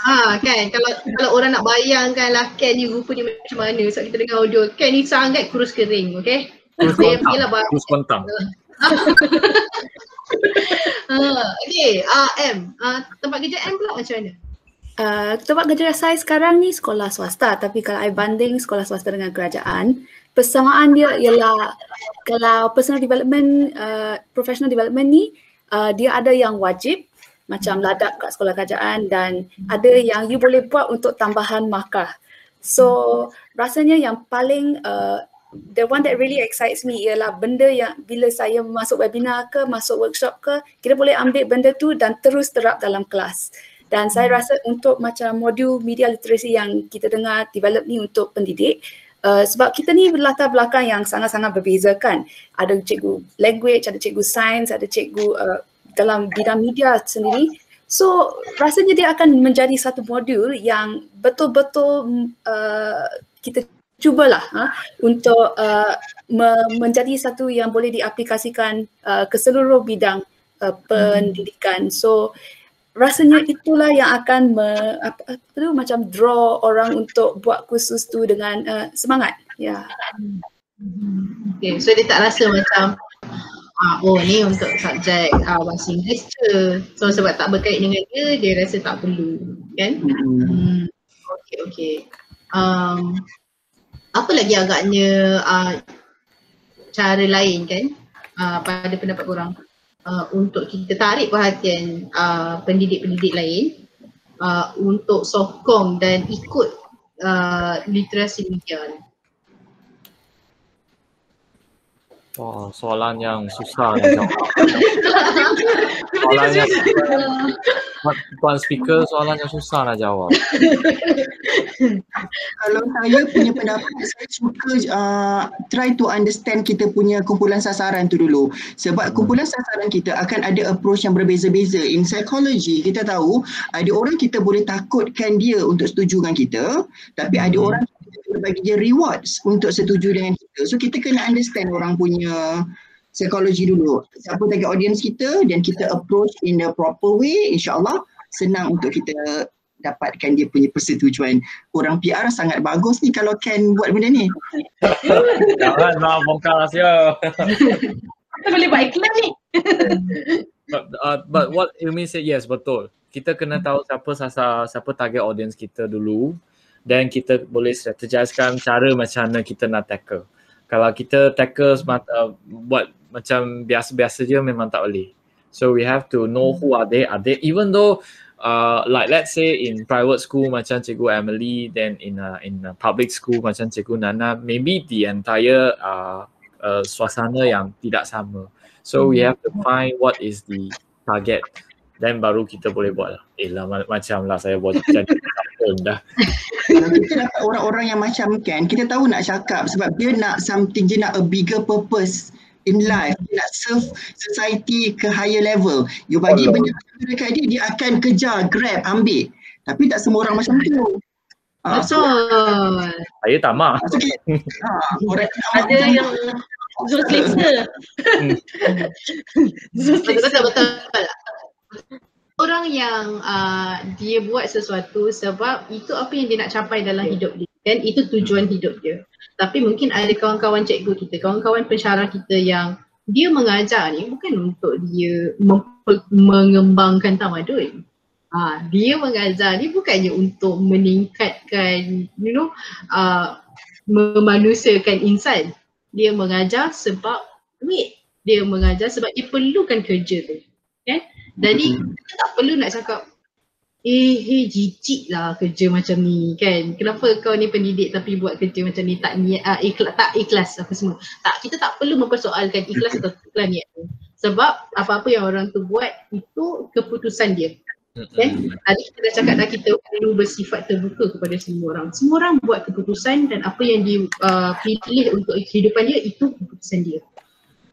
Ha kan kalau kalau orang nak bayangkan lah Ken ni rupa dia macam mana sebab kita dengar audio Ken ni sangat kurus kering okay Terus Dia kontang. Terus kontang. ha, okay uh, M. Uh, tempat kerja M pula macam mana? Uh, tempat kerja saya sekarang ni sekolah swasta. Tapi kalau I banding sekolah swasta dengan kerajaan persamaan dia ialah kalau personal development uh, professional development ni uh, dia ada yang wajib macam ladap kat sekolah kerajaan dan ada yang you boleh buat untuk tambahan markah. So rasanya yang paling uh, the one that really excites me ialah benda yang bila saya masuk webinar ke masuk workshop ke kita boleh ambil benda tu dan terus terap dalam kelas dan saya hmm. rasa untuk macam modul media literasi yang kita dengar develop ni untuk pendidik uh, sebab kita ni berlatar belakang yang sangat-sangat berbeza kan. Ada cikgu language, ada cikgu sains, ada cikgu uh, dalam bidang media sendiri. So rasanya dia akan menjadi satu modul yang betul-betul uh, kita cubalah uh, untuk uh, me- menjadi satu yang boleh diaplikasikan uh, ke seluruh bidang uh, pendidikan. So rasanya itulah yang akan me, apa, apa tu macam draw orang untuk buat kursus tu dengan uh, semangat. Ya. Yeah. Okay, so dia tak rasa macam ah, oh ni untuk subjek ah, bahasa Inggeris je. So sebab tak berkait dengan dia, dia rasa tak perlu. Kan? Hmm. Okay, okay. Um, apa lagi agaknya uh, cara lain kan uh, pada pendapat korang? uh, untuk kita tarik perhatian uh, pendidik-pendidik lain uh, untuk sokong dan ikut uh, literasi media ni. Wah, soalan yang susah nak jawab. soalan yang Tuan speaker soalan yang susah nak jawab. Kalau saya punya pendapat, saya suka uh, try to understand kita punya kumpulan sasaran tu dulu. Sebab hmm. kumpulan sasaran kita akan ada approach yang berbeza-beza. In psychology, kita tahu ada orang kita boleh takutkan dia untuk setuju dengan kita. Tapi ada hmm. orang bagi dia rewards untuk setuju dengan kita. So kita kena understand orang punya psikologi dulu. Siapa target audience kita dan kita approach in the proper way, insyaAllah senang untuk kita dapatkan dia punya persetujuan. Orang PR sangat bagus ni kalau can buat benda ni. Jangan nak bongkar rahsia. Kita boleh buat iklan ni. but, uh, but what you mean say yes betul. Kita kena tahu siapa sasar, siapa target audience kita dulu dan kita boleh strategiskan cara macam mana kita nak tackle. Kalau kita tackle smart, uh, buat macam biasa-biasa je memang tak boleh. So we have to know who are they. Are they even though uh, like let's say in private school macam Cikgu Emily, then in a, in a public school macam Cikgu Nana, maybe the entire uh, uh, suasana yang tidak sama. So we have to find what is the target then baru kita boleh buat lah. Eh lah macam lah saya buat jadi dah. orang-orang yang macam kan, kita tahu nak cakap sebab dia nak something, dia nak a bigger purpose in life. Dia nak serve society ke higher level. You bagi oh, benda dekat dia, dia akan kejar, grab, ambil. Tapi tak semua orang macam tu. Ah, Betul. Uh, saya tamak. Ha, orang ada yang Zul selesa. Zul selesa. Betul, betul, Orang yang uh, dia buat sesuatu sebab itu apa yang dia nak capai dalam hidup dia dan itu tujuan hidup dia. Tapi mungkin ada kawan-kawan cikgu kita, kawan-kawan pensyarah kita yang dia mengajar ni bukan untuk dia mengembangkan tamadun. Ha, dia mengajar ni bukannya untuk meningkatkan, you know, uh, memanusiakan insan. Dia mengajar sebab duit. Dia mengajar sebab dia perlukan kerja tu. Kan? Jadi kita tak perlu nak cakap eh hey, jijik lah kerja macam ni kan. Kenapa kau ni pendidik tapi buat kerja macam ni tak niat uh, ikhlas, tak ikhlas apa semua. Tak kita tak perlu mempersoalkan ikhlas atau ikhlas niat tu. Sebab apa-apa yang orang tu buat itu keputusan dia. Kan? Tadi kita dah cakap dah kita perlu bersifat terbuka kepada semua orang. Semua orang buat keputusan dan apa yang dia uh, pilih untuk kehidupan dia itu keputusan dia.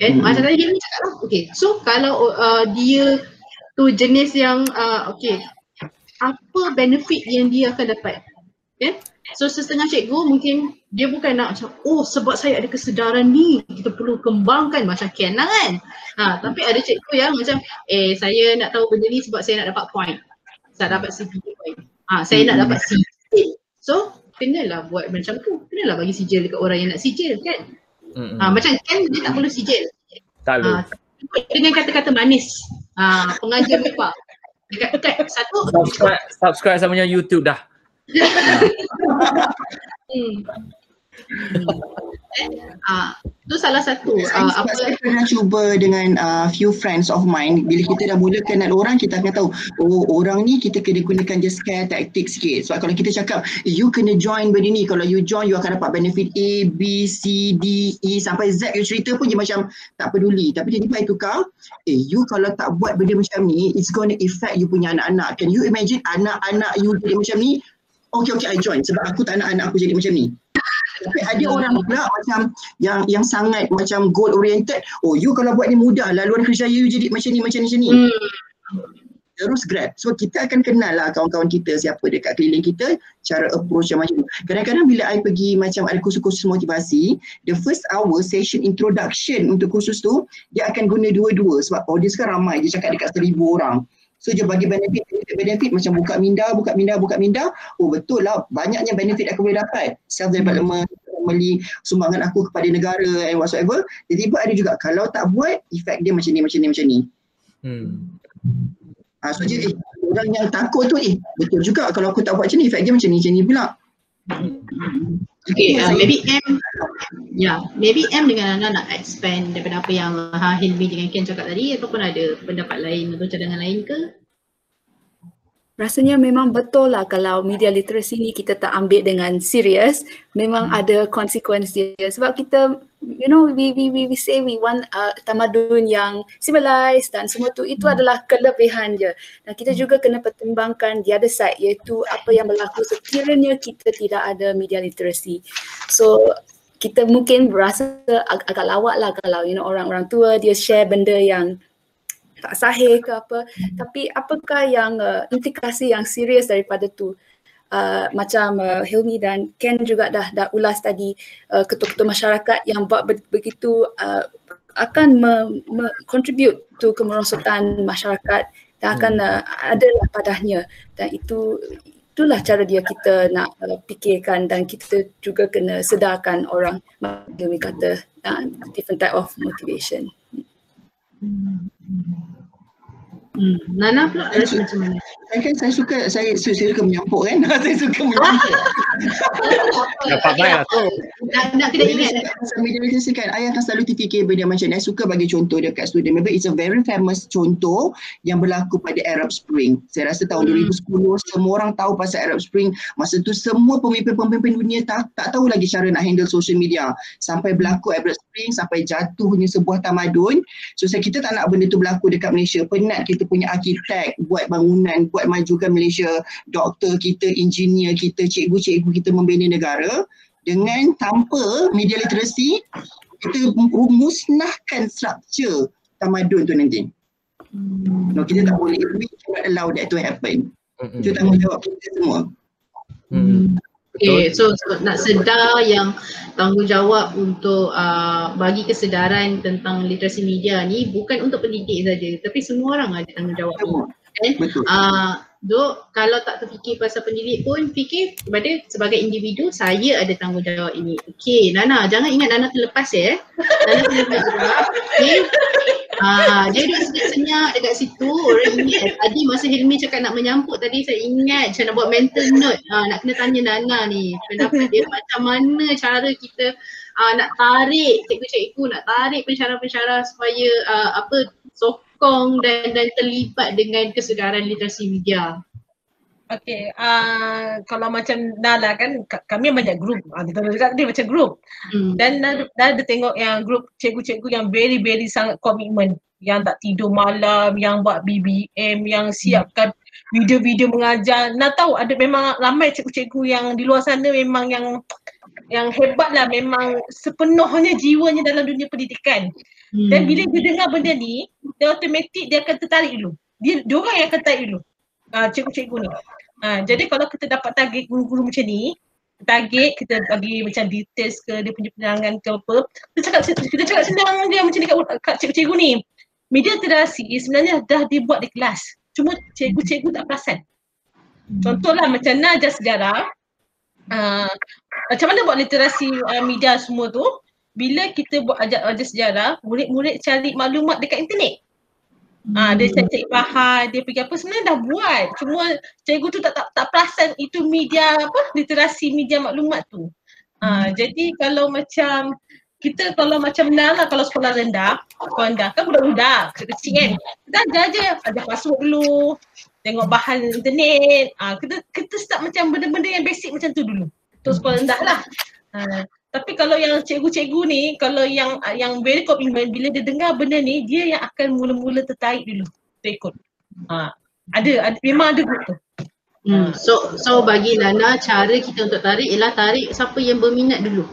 Kan? Hmm. Macam tadi dia cakap lah. Okay. So kalau uh, dia tu jenis yang uh, okay. Apa benefit yang dia akan dapat? Okay? so setengah cikgu mungkin dia bukan nak macam oh sebab saya ada kesedaran ni kita perlu kembangkan. Macam Ken lah kan. Ha, tapi ada cikgu yang macam eh saya nak tahu benda ni sebab saya nak dapat point. Saya dapat CPA point. Ha, saya nak dapat sijil so kenalah buat macam tu. Kenalah bagi sijil dekat orang yang nak sijil kan. Ha, macam Ken dia tak perlu sijil. Tak perlu. Ha, dengan kata-kata manis. Ha, pengajar mepa. Dekat dekat satu. Subscribe, subscribe sama punya YouTube dah. Hmm. Eh, ah, tu salah satu sebab apa? saya pernah cuba dengan uh, few friends of mine. Bila kita dah mula kenal orang kita akan tahu oh orang ni kita kena gunakan je scare taktik sikit. Sebab kalau kita cakap you kena join benda ni kalau you join you akan dapat benefit A, B, C, D, E sampai Z. You cerita pun dia macam tak peduli. Tapi tiba-tiba I tukar eh you kalau tak buat benda macam ni it's gonna affect you punya anak-anak. Can you imagine anak-anak you jadi macam ni? Okay okay I join. Sebab aku tak nak anak aku jadi macam ni tapi ada orang pula macam yang yang sangat macam goal oriented. Oh you kalau buat ni mudah lah luar kerja you jadi macam ni macam ni macam ni. hmm, Terus grab. So kita akan kenal lah kawan-kawan kita siapa dekat keliling kita cara approach yang macam tu. Kadang-kadang bila I pergi macam ada kursus-kursus motivasi, the first hour session introduction untuk kursus tu dia akan guna dua-dua sebab audience kan ramai dia cakap dekat seribu orang. So dia bagi benefit, benefit, benefit macam buka minda, buka minda, buka minda. Oh betul lah, banyaknya benefit aku boleh dapat. Self development, family, sumbangan aku kepada negara and whatsoever. Tiba-tiba ada juga kalau tak buat, efek dia macam ni, macam ni, macam ni. Hmm. Ha, so jadi eh, orang yang takut tu eh betul juga kalau aku tak buat macam ni, efek dia macam ni, macam ni pula. Okay, uh, maybe M Ya, yeah, maybe M dengan Nana nak expand daripada apa yang ha, Hilmi dengan Ken cakap tadi ataupun ada pendapat lain atau cadangan lain ke? Rasanya memang betul lah kalau media literasi ni kita tak ambil dengan serius, memang Hmm. ada konsekuensi dia. Sebab kita, you know, we we we, we say we want uh, tamadun yang civilized dan semua tu, itu adalah kelebihan je. Dan kita juga kena pertimbangkan the other side iaitu apa yang berlaku sekiranya kita tidak ada media literasi. So kita mungkin berasa ag- agak lawak lah kalau you know orang-orang tua dia share benda yang tak sahih ke apa. Tapi apakah yang uh, implikasi yang serius daripada tu? Uh, macam uh, Hilmi dan Ken juga dah dah ulas tadi uh, ketua-ketua masyarakat yang buat be- begitu uh, akan me, me contribute to kemerosotan masyarakat dan akan uh, ada padahnya. Dan itu itulah cara dia kita nak uh, fikirkan dan kita juga kena sedarkan orang. Hilmi kata uh, different type of motivation. Hmm. Nana pula rasa macam mana? Saya kan saya suka saya, saya, saya suka menyampuk kan. saya suka menyampuk. Dapat baik lah tu. Nak, nak kena ingat. Pasal media literasi kan, I akan selalu terfikir benda macam ni. I suka bagi contoh dekat student. Maybe it's a very famous contoh yang berlaku pada Arab Spring. Saya rasa tahun Hmm. 2010 semua orang tahu pasal Arab Spring. Masa tu semua pemimpin-pemimpin dunia tak, tak tahu lagi cara nak handle social media. Sampai berlaku Arab Spring, sampai jatuhnya sebuah tamadun. So saya kita tak nak benda tu berlaku dekat Malaysia. Penat kita punya arkitek buat bangunan, buat majukan Malaysia. Doktor kita, engineer kita, cikgu-cikgu kita membina negara dengan tanpa media literasi kita musnahkan struktur tamadun tu nanti. No, kita tak boleh, we cannot allow that to happen. Hmm. Itu tanggungjawab kita semua. Hmm. Okay, so, so nak sedar yang tanggungjawab untuk uh, bagi kesedaran tentang literasi media ni bukan untuk pendidik saja tapi semua orang ada tanggungjawab ni. Semua. Kan? Betul. Uh, Dok, kalau tak terfikir pasal pendidik pun fikir kepada sebagai individu saya ada tanggungjawab ini. Okey, Nana, jangan ingat Nana terlepas ya. Nana terlepas juga. Okey. Ah, dia duduk senyap-senyap dekat situ. Orang ingat tadi masa Hilmi cakap nak menyampuk tadi saya ingat macam nak buat mental note. Ah, nak kena tanya Nana ni. Pendapat dia macam mana cara kita ah, nak tarik cikgu-cikgu nak tarik pensyarah-pensyarah supaya ah, apa sokong dan dan terlibat dengan kesedaran literasi media. Okay, uh, kalau macam Nala kan kami banyak grup. Uh, kita cakap dia macam grup. Hmm. Dan Nala Nala ada tengok yang grup cikgu-cikgu yang very very sangat komitmen. Yang tak tidur malam, yang buat BBM, yang siapkan video-video mengajar. Nak tahu ada memang ramai cikgu-cikgu yang di luar sana memang yang yang hebat lah memang sepenuhnya jiwanya dalam dunia pendidikan. Hmm. Dan bila dia dengar benda ni, dia automatik dia akan tertarik dulu. Dia dia orang yang akan tertarik dulu. Uh, cikgu-cikgu ni. Uh, jadi kalau kita dapat target guru-guru macam ni, target kita bagi macam details ke dia punya penerangan ke apa, kita cakap kita cakap senang dia macam dekat kat cikgu-cikgu ni. Media literasi sebenarnya dah dibuat di kelas. Cuma cikgu-cikgu tak perasan. Contohlah macam Najah sejarah, uh, macam mana buat literasi uh, media semua tu, bila kita buat ajar ajar sejarah, murid-murid cari maklumat dekat internet. Ah, dia cari bahan, dia pergi apa sebenarnya dah buat. Cuma cikgu tu tak tak, tak perasan itu media apa literasi media maklumat tu. Ah, jadi kalau macam kita kalau macam Nal lah kalau sekolah rendah, sekolah rendah kan budak-budak kecil kan. Kita ajar je, ajar password dulu, tengok bahan internet. Ah, kita kita start macam benda-benda yang basic macam tu dulu. Tu sekolah rendah lah. Ah, tapi kalau yang cikgu-cikgu ni, kalau yang yang very commitment, bila dia dengar benda ni, dia yang akan mula-mula tertarik dulu untuk ikut. Ha, ada, ada, memang ada group tu. Hmm. So so bagi Lana cara kita untuk tarik ialah tarik siapa yang berminat dulu.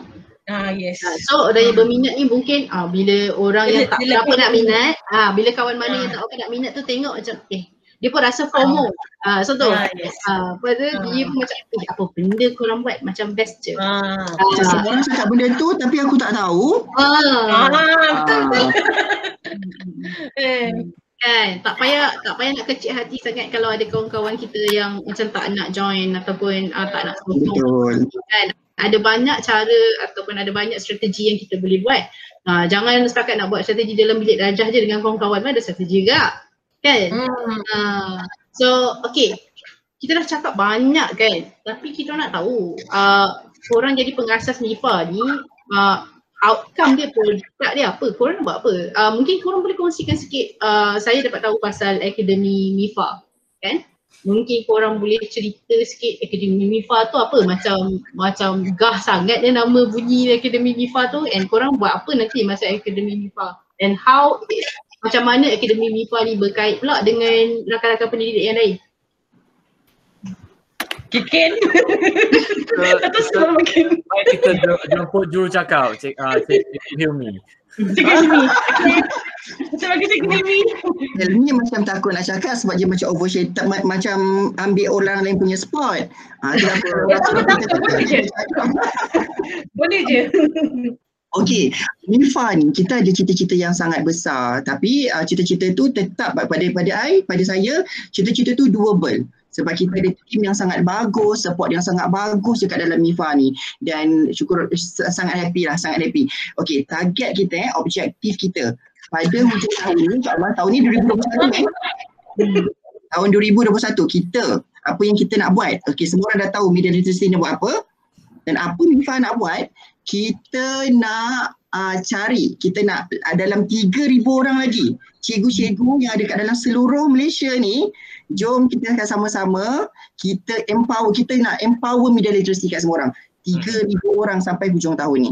Ah yes. Ha, so orang yang berminat ni mungkin ah bila orang Dia- yang tak lebih- nak minat, ah bila kawan mana Ah. yang tak apa nak minat tu tengok macam eh dia pun rasa FOMO. Ah so tu. Ah, yes. Ah pada Ah. dia pun macam eh apa benda korang buat macam best je. Ah. Macam Ah. semua orang cakap benda tu tapi aku tak tahu. Ah. Ah, betul betul. Eh, Kan, tak payah tak payah nak kecil hati sangat kalau ada kawan-kawan kita yang macam tak nak join ataupun uh, tak nak sokong betul. kan. Ada banyak cara ataupun ada banyak strategi yang kita boleh buat. Uh, jangan setakat nak buat strategi dalam bilik darjah je dengan kawan-kawan ada strategi juga. Kan? hmm. Uh, so okay, kita dah cakap banyak kan tapi kita nak tahu uh, korang jadi pengasas MIFA ni uh, outcome dia produk dia apa? Korang buat apa? Uh, mungkin korang boleh kongsikan sikit uh, saya dapat tahu pasal akademi MIFA kan? Mungkin korang boleh cerita sikit akademi MIFA tu apa macam macam gah sangat dia nama bunyi akademi MIFA tu and korang buat apa nanti masa akademi MIFA and how it, macam mana akademi MIFA ni berkait pula dengan rakan-rakan pendidik yang lain? Kikin. Atau sebab mungkin. Baik kita jemput juru cakap, Cik, uh, Cik Cik Hilmi. Sini. Okay. Macam bagi cikgu Mimi. Helmi macam takut nak cakap sebab dia macam overshare, ma- macam ambil orang lain punya spot. Ha, dia apa, boleh je. Boleh je. Okey, Mifa ni kita ada cita-cita yang sangat besar tapi uh, cita-cita tu tetap pada pada I, pada saya, cita-cita tu doable. Sebab kita ada tim yang sangat bagus, support yang sangat bagus dekat dalam MIFA ni dan syukur sangat happy lah, sangat happy. Okey, target kita eh, objektif kita pada hujung tahun ni, insyaAllah tahun ni 2021 eh. Tahun 2021 kita apa yang kita nak buat. Okey, semua orang dah tahu media literacy ni buat apa dan apa MIFA nak buat kita nak uh, cari, kita nak uh, dalam 3,000 orang lagi cikgu-cikgu yang ada kat dalam seluruh Malaysia ni jom kita akan sama-sama kita empower, kita nak empower media literacy kat semua orang 3,000 orang sampai hujung tahun ni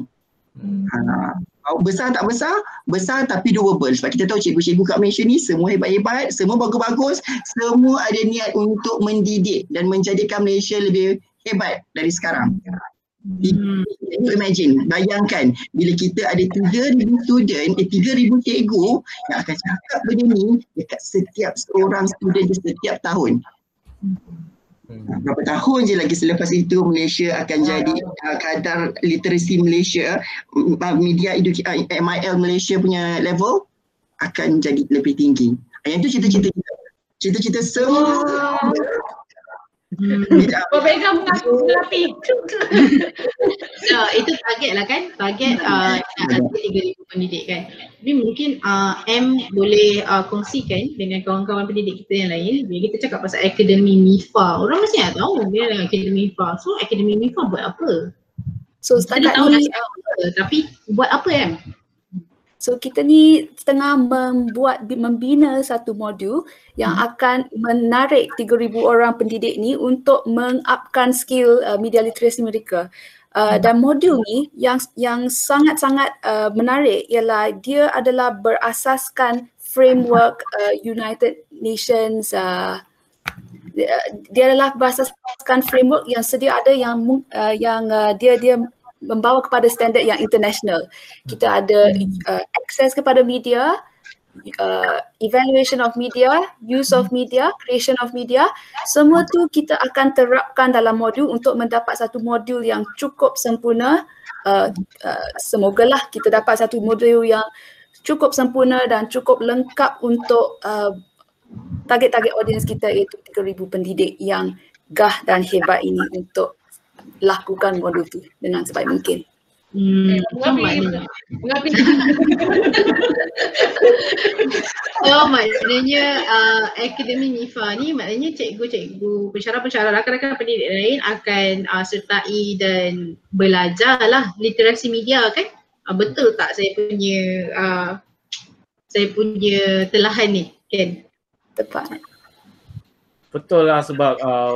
ha. Oh, besar tak besar? Besar tapi doable sebab kita tahu cikgu-cikgu kat Malaysia ni semua hebat-hebat, semua bagus-bagus, semua ada niat untuk mendidik dan menjadikan Malaysia lebih hebat dari sekarang. Hmm. You imagine, bayangkan bila kita ada 3,000 student, eh 3,000 cikgu yang akan cakap benda ni dekat setiap seorang student di setiap tahun. Hmm. Berapa tahun je lagi selepas itu Malaysia akan jadi uh, kadar literasi Malaysia, uh, media eduki- uh, MIL Malaysia punya level akan jadi lebih tinggi. Yang itu cita-cita kita. Cita-cita semua. Hmm. Kau pegang mengaku. So, itu target lah kan, target uh, nak ada 3,000 pendidik kan. Tapi mungkin uh, M boleh uh, kongsikan dengan kawan-kawan pendidik kita yang lain bila kita cakap pasal Akademi MIFA. Orang mesti nak tahu dia dengan Akademi MIFA. So Akademi MIFA buat apa? So setakat tahu ni nak cakap apa, tapi buat apa M? So kita ni tengah membuat membina satu modul yang akan menarik 3000 orang pendidik ni untuk mengupkan skill uh, media literasi mereka. Uh, dan modul ni yang yang sangat-sangat uh, menarik ialah dia adalah berasaskan framework uh, United Nations uh, dia dia adalah berasaskan framework yang sedia ada yang uh, yang uh, dia dia membawa kepada standard yang international. Kita ada uh, akses kepada media, uh, evaluation of media, use of media, creation of media, semua tu kita akan terapkan dalam modul untuk mendapat satu modul yang cukup sempurna. Uh, uh, semogalah kita dapat satu modul yang cukup sempurna dan cukup lengkap untuk uh, target-target audience kita iaitu 3000 pendidik yang gah dan hebat ini untuk lakukan modul tu dengan sebaik mungkin. Hmm, Eh, maknanya, mengapi. oh, maknanya uh, Akademi MIFA ni maknanya cikgu-cikgu pensyarah-pensyarah rakan-rakan pendidik lain akan uh, sertai dan belajar lah literasi media kan? Uh, betul tak saya punya uh, saya punya telahan ni kan? Tepat. Betul lah sebab uh,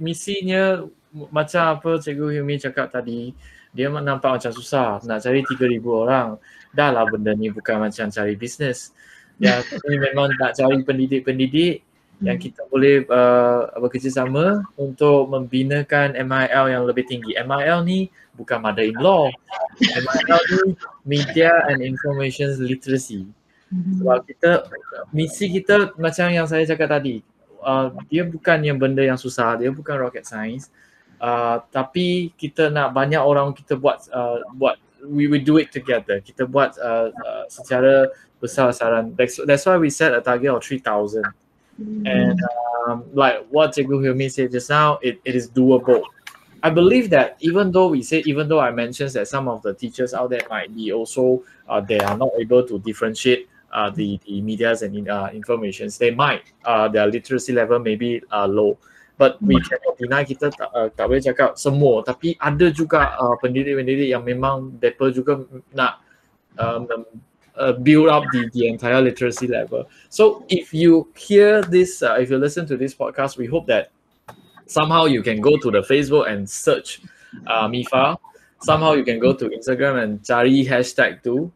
misinya macam apa Cikgu Hilmi cakap tadi, dia nampak macam susah nak cari 3,000 orang. Dah lah benda ni bukan macam cari bisnes. Ya, ini memang nak cari pendidik-pendidik yang kita boleh uh, bekerjasama untuk membinakan MIL yang lebih tinggi. MIL ni bukan mother in law. MIL ni Media and Information Literacy. Sebab kita misi kita macam yang saya cakap tadi, uh, dia bukan yang benda yang susah, dia bukan rocket science. Uh, tapi kita nak banyak orang kita buat uh, buat we will do it together. Kita buat uh, uh, secara besar-besaran. That's, that's why we set a target of 3,000. And um, like what Cikgu Hilmi said just now, it, it is doable. I believe that even though we say, even though I mentioned that some of the teachers out there might be also, uh, they are not able to differentiate uh, the, the medias and uh, informations, they might, uh, their literacy level may be uh, low. But we cannot deny kita tak, uh, tak boleh cakap semua. Tapi ada juga uh, pendidik-pendidik yang memang mereka juga nak um, uh, build up the, the entire literacy level. So if you hear this, uh, if you listen to this podcast, we hope that somehow you can go to the Facebook and search uh, MIFA. Somehow you can go to Instagram and cari hashtag tu.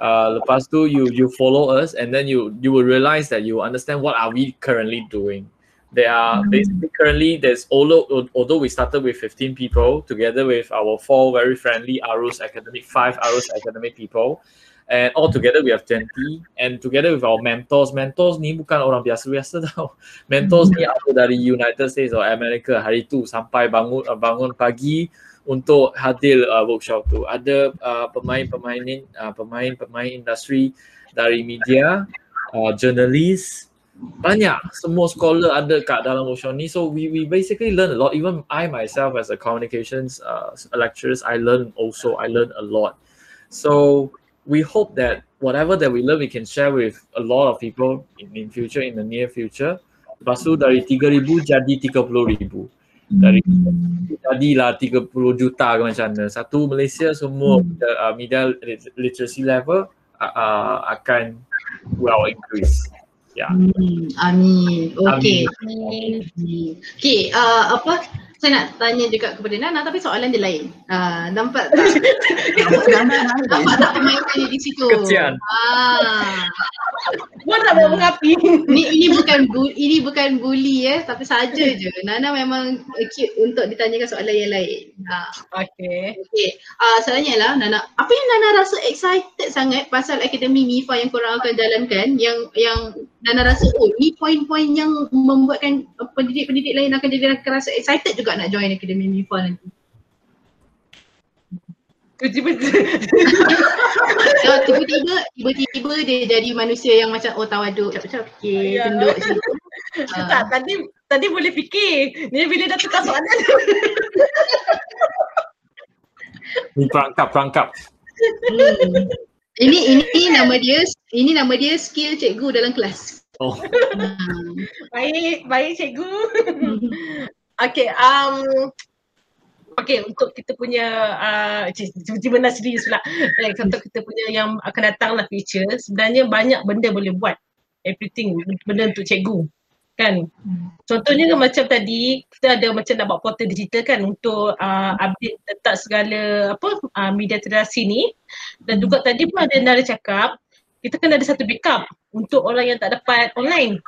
Uh, lepas tu you you follow us and then you you will realize that you understand what are we currently doing. There are basically currently there's although although we started with 15 people together with our four very friendly Arus academic five Arus academic people and all together we have 20 and together with our mentors mentors ni bukan orang biasa-biasa tau. Mentors ni ada dari United States or America. Hari tu sampai bangun uh, bangun pagi untuk hadir uh, workshop tu. Ada uh, pemain-pemain uh, pemain-pemain industri dari media uh, journalist banyak. Semua scholar ada kat dalam workshop ni so we we basically learn a lot. Even I myself as a communications uh, lecturers I learn also I learn a lot. So we hope that whatever that we learn we can share with a lot of people in, in future in the near future. Tu dari 3000 jadi 30000 dari jadilah 30 juta ke macam mana. Satu Malaysia semua uh, media literacy level uh, uh, akan well increase ya yeah. Hmm, amin. Okey. Amin. Okey, uh, apa? Saya nak tanya juga kepada Nana tapi soalan dia lain. Uh, nampak tak? nampak tak pemainnya di situ? Kesian. Ah. Buat tak mau mengapi. Ni ini bukan bu, ini bukan bully ya, tapi saja je. Nana memang cute untuk ditanyakan soalan yang lain. Ha. Okay. Okey. Uh, soalannya lah Nana, apa yang Nana rasa excited sangat pasal Akademi MIFA yang korang akan jalankan yang yang Nana rasa oh ni poin-poin yang membuatkan pendidik-pendidik lain akan jadi rasa excited juga nak join Akademi MIFA nanti. Tiba-tiba. So, tiba-tiba tiba-tiba dia jadi manusia yang macam oh tawaduk, tak macam fikir, Ya. tunduk macam tu. Ah. tak, tadi tadi boleh fikir. Ni bila dah tukar soalan. ni perangkap perangkap Hmm. Ini ini nama dia ini nama dia skill cikgu dalam kelas. oh Hmm. baik, baik cikgu. Okay, um, Okay, untuk kita punya uh, tiba-tiba nak serius pula. Like, untuk kita punya yang akan datang lah future, sebenarnya banyak benda boleh buat. Everything, benda untuk cikgu. Kan? Contohnya kan macam tadi, kita ada macam nak buat portal digital kan untuk uh, update letak segala apa uh, media literasi ni. Dan juga tadi pun ada Nara cakap, kita kena ada satu backup untuk orang yang tak dapat online.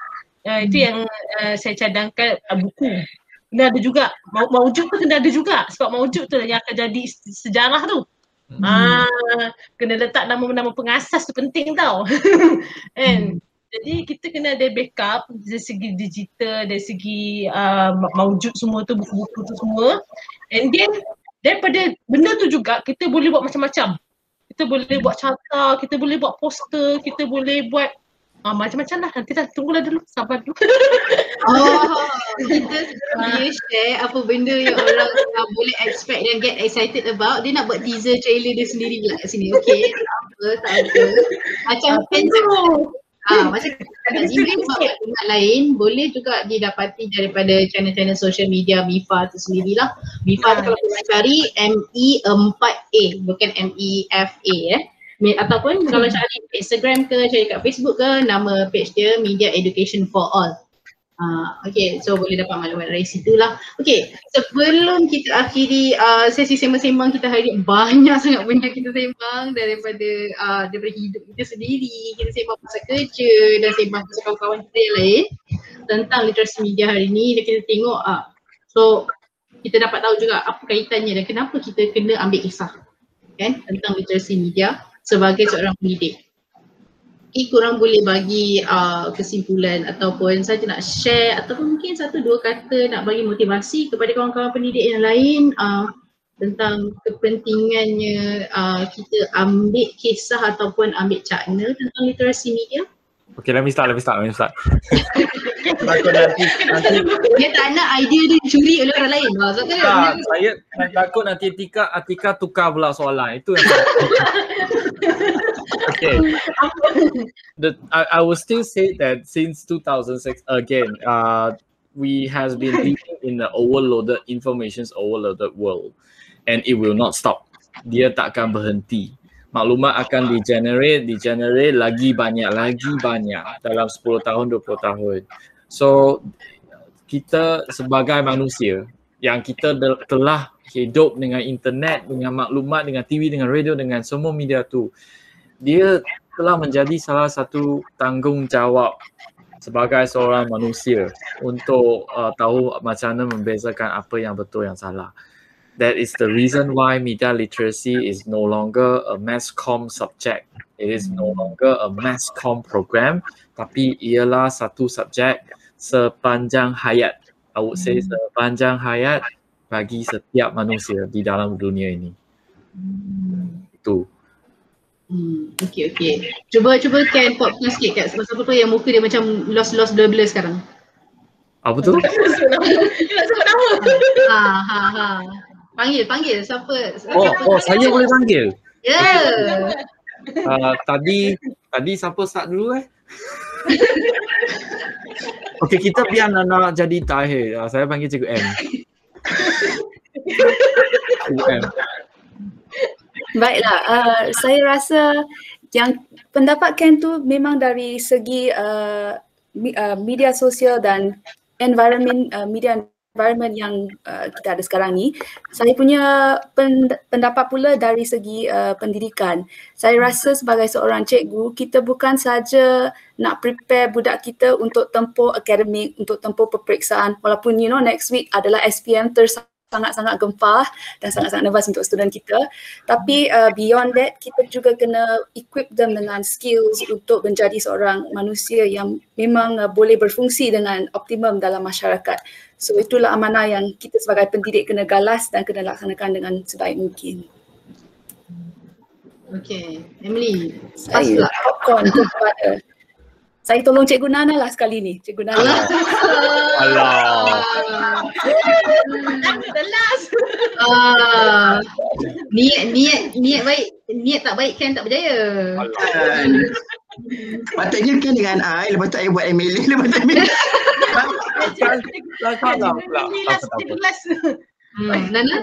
Uh, itu yang uh, saya cadangkan uh, buku. Kena ada juga, mau maujud tu kena ada juga sebab maujud tu yang akan jadi sejarah tu. Hmm. Ah, kena letak nama-nama pengasas tu penting tau. kan? Jadi kita kena ada backup dari segi digital, dari segi uh, maujud semua tu, buku-buku tu semua. And then daripada benda tu juga kita boleh buat macam-macam. Kita boleh buat carta, kita boleh buat poster, kita boleh buat uh, macam-macam lah. Nanti dah tunggulah dulu, sabar dulu. Oh, kita sebelum dia share apa benda yang orang uh, boleh expect dan get excited about, dia nak buat teaser trailer dia sendiri pula kat sini. Okay, tak apa, tak apa. Macam fans Ah, macam email maklumat lain boleh juga didapati daripada channel-channel social media MIFA tu sendirilah. MIFA tu kalau korang cari ME4A bukan MEFA eh. Ataupun kalau cari Instagram ke, cari kat Facebook ke, nama page dia Media Education for All. Uh, okay, so boleh dapat maklumat dari situ lah. Okay, sebelum kita akhiri uh, sesi sembang-sembang kita hari ni, banyak sangat benda kita sembang daripada uh, daripada hidup kita sendiri. Kita sembang pasal kerja dan sembang pasal kawan-kawan kita yang lain tentang literasi media hari ni dan kita tengok uh, so kita dapat tahu juga apa kaitannya dan kenapa kita kena ambil kisah kan tentang literasi media sebagai seorang pendidik. Okay, korang boleh bagi uh, kesimpulan ataupun saja nak share ataupun mungkin satu dua kata nak bagi motivasi kepada kawan-kawan pendidik yang lain uh, tentang kepentingannya uh, kita ambil kisah ataupun ambil cakna tentang literasi media. Okay, let me start, let me start, let me start. Takut nanti, nanti Dia tak nak idea dia dicuri oleh orang lain. Dia- tak, saya takut nanti Atika, Atika tukar pula soalan. Itu yang Okay. The, I, I will still say that since 2006, again, uh, we has been living in the overloaded, information's overloaded world. And it will not stop. Dia takkan berhenti. Maklumat akan di-generate, di-generate lagi banyak, lagi banyak dalam 10 tahun, 20 tahun. So, kita sebagai manusia yang kita telah hidup dengan internet, dengan maklumat, dengan TV, dengan radio, dengan semua media tu, dia telah menjadi salah satu tanggungjawab sebagai seorang manusia untuk uh, tahu macam mana membezakan apa yang betul yang salah. That is the reason why media literacy is no longer a mass com subject. It is no longer a mass com program, tapi ialah satu subjek sepanjang hayat. I would say sepanjang hayat bagi setiap manusia di dalam dunia ini. Itu. Hmm, okay, okay. Cuba cuba Ken podcast sikit kat siapa-siapa tu yang muka dia macam lost-lost blur-blur sekarang. Apa tu? Nak sebut nama. Ha, ha, ha. Panggil, panggil. Siapa? Oh, siapa oh saya boleh panggil. Ya. Yeah. Uh, tadi tadi siapa start dulu eh? Okey, kita biar Nana jadi tahir. Uh, saya panggil Cikgu M. Baiklah, uh, saya rasa yang pendapat Ken tu memang dari segi uh, uh, media sosial dan environment uh, media environment yang uh, kita ada sekarang ni. Saya punya pen- pendapat pula dari segi uh, pendidikan. Saya rasa sebagai seorang cikgu, kita bukan saja nak prepare budak kita untuk tempuh akademik, untuk tempuh peperiksaan walaupun you know next week adalah SPM ters sangat-sangat gempar dan sangat-sangat nervous untuk student kita. Tapi uh, beyond that, kita juga kena equip them dengan skills untuk menjadi seorang manusia yang memang uh, boleh berfungsi dengan optimum dalam masyarakat. So itulah amanah yang kita sebagai pendidik kena galas dan kena laksanakan dengan sebaik mungkin. Okay. Emily. Saya Pas popcorn kepada saya tolong Cikgu Nana lah sekali ni. Cikgu Nana. Alah. The last. Ah, niat niat niat baik niat tak baik kan tak berjaya. Kan. Patutnya kan dengan I, lepas tu I buat MLA, lepas tu MLA. Tak salah pula. Ini Tak last, apa, tak last. Nana?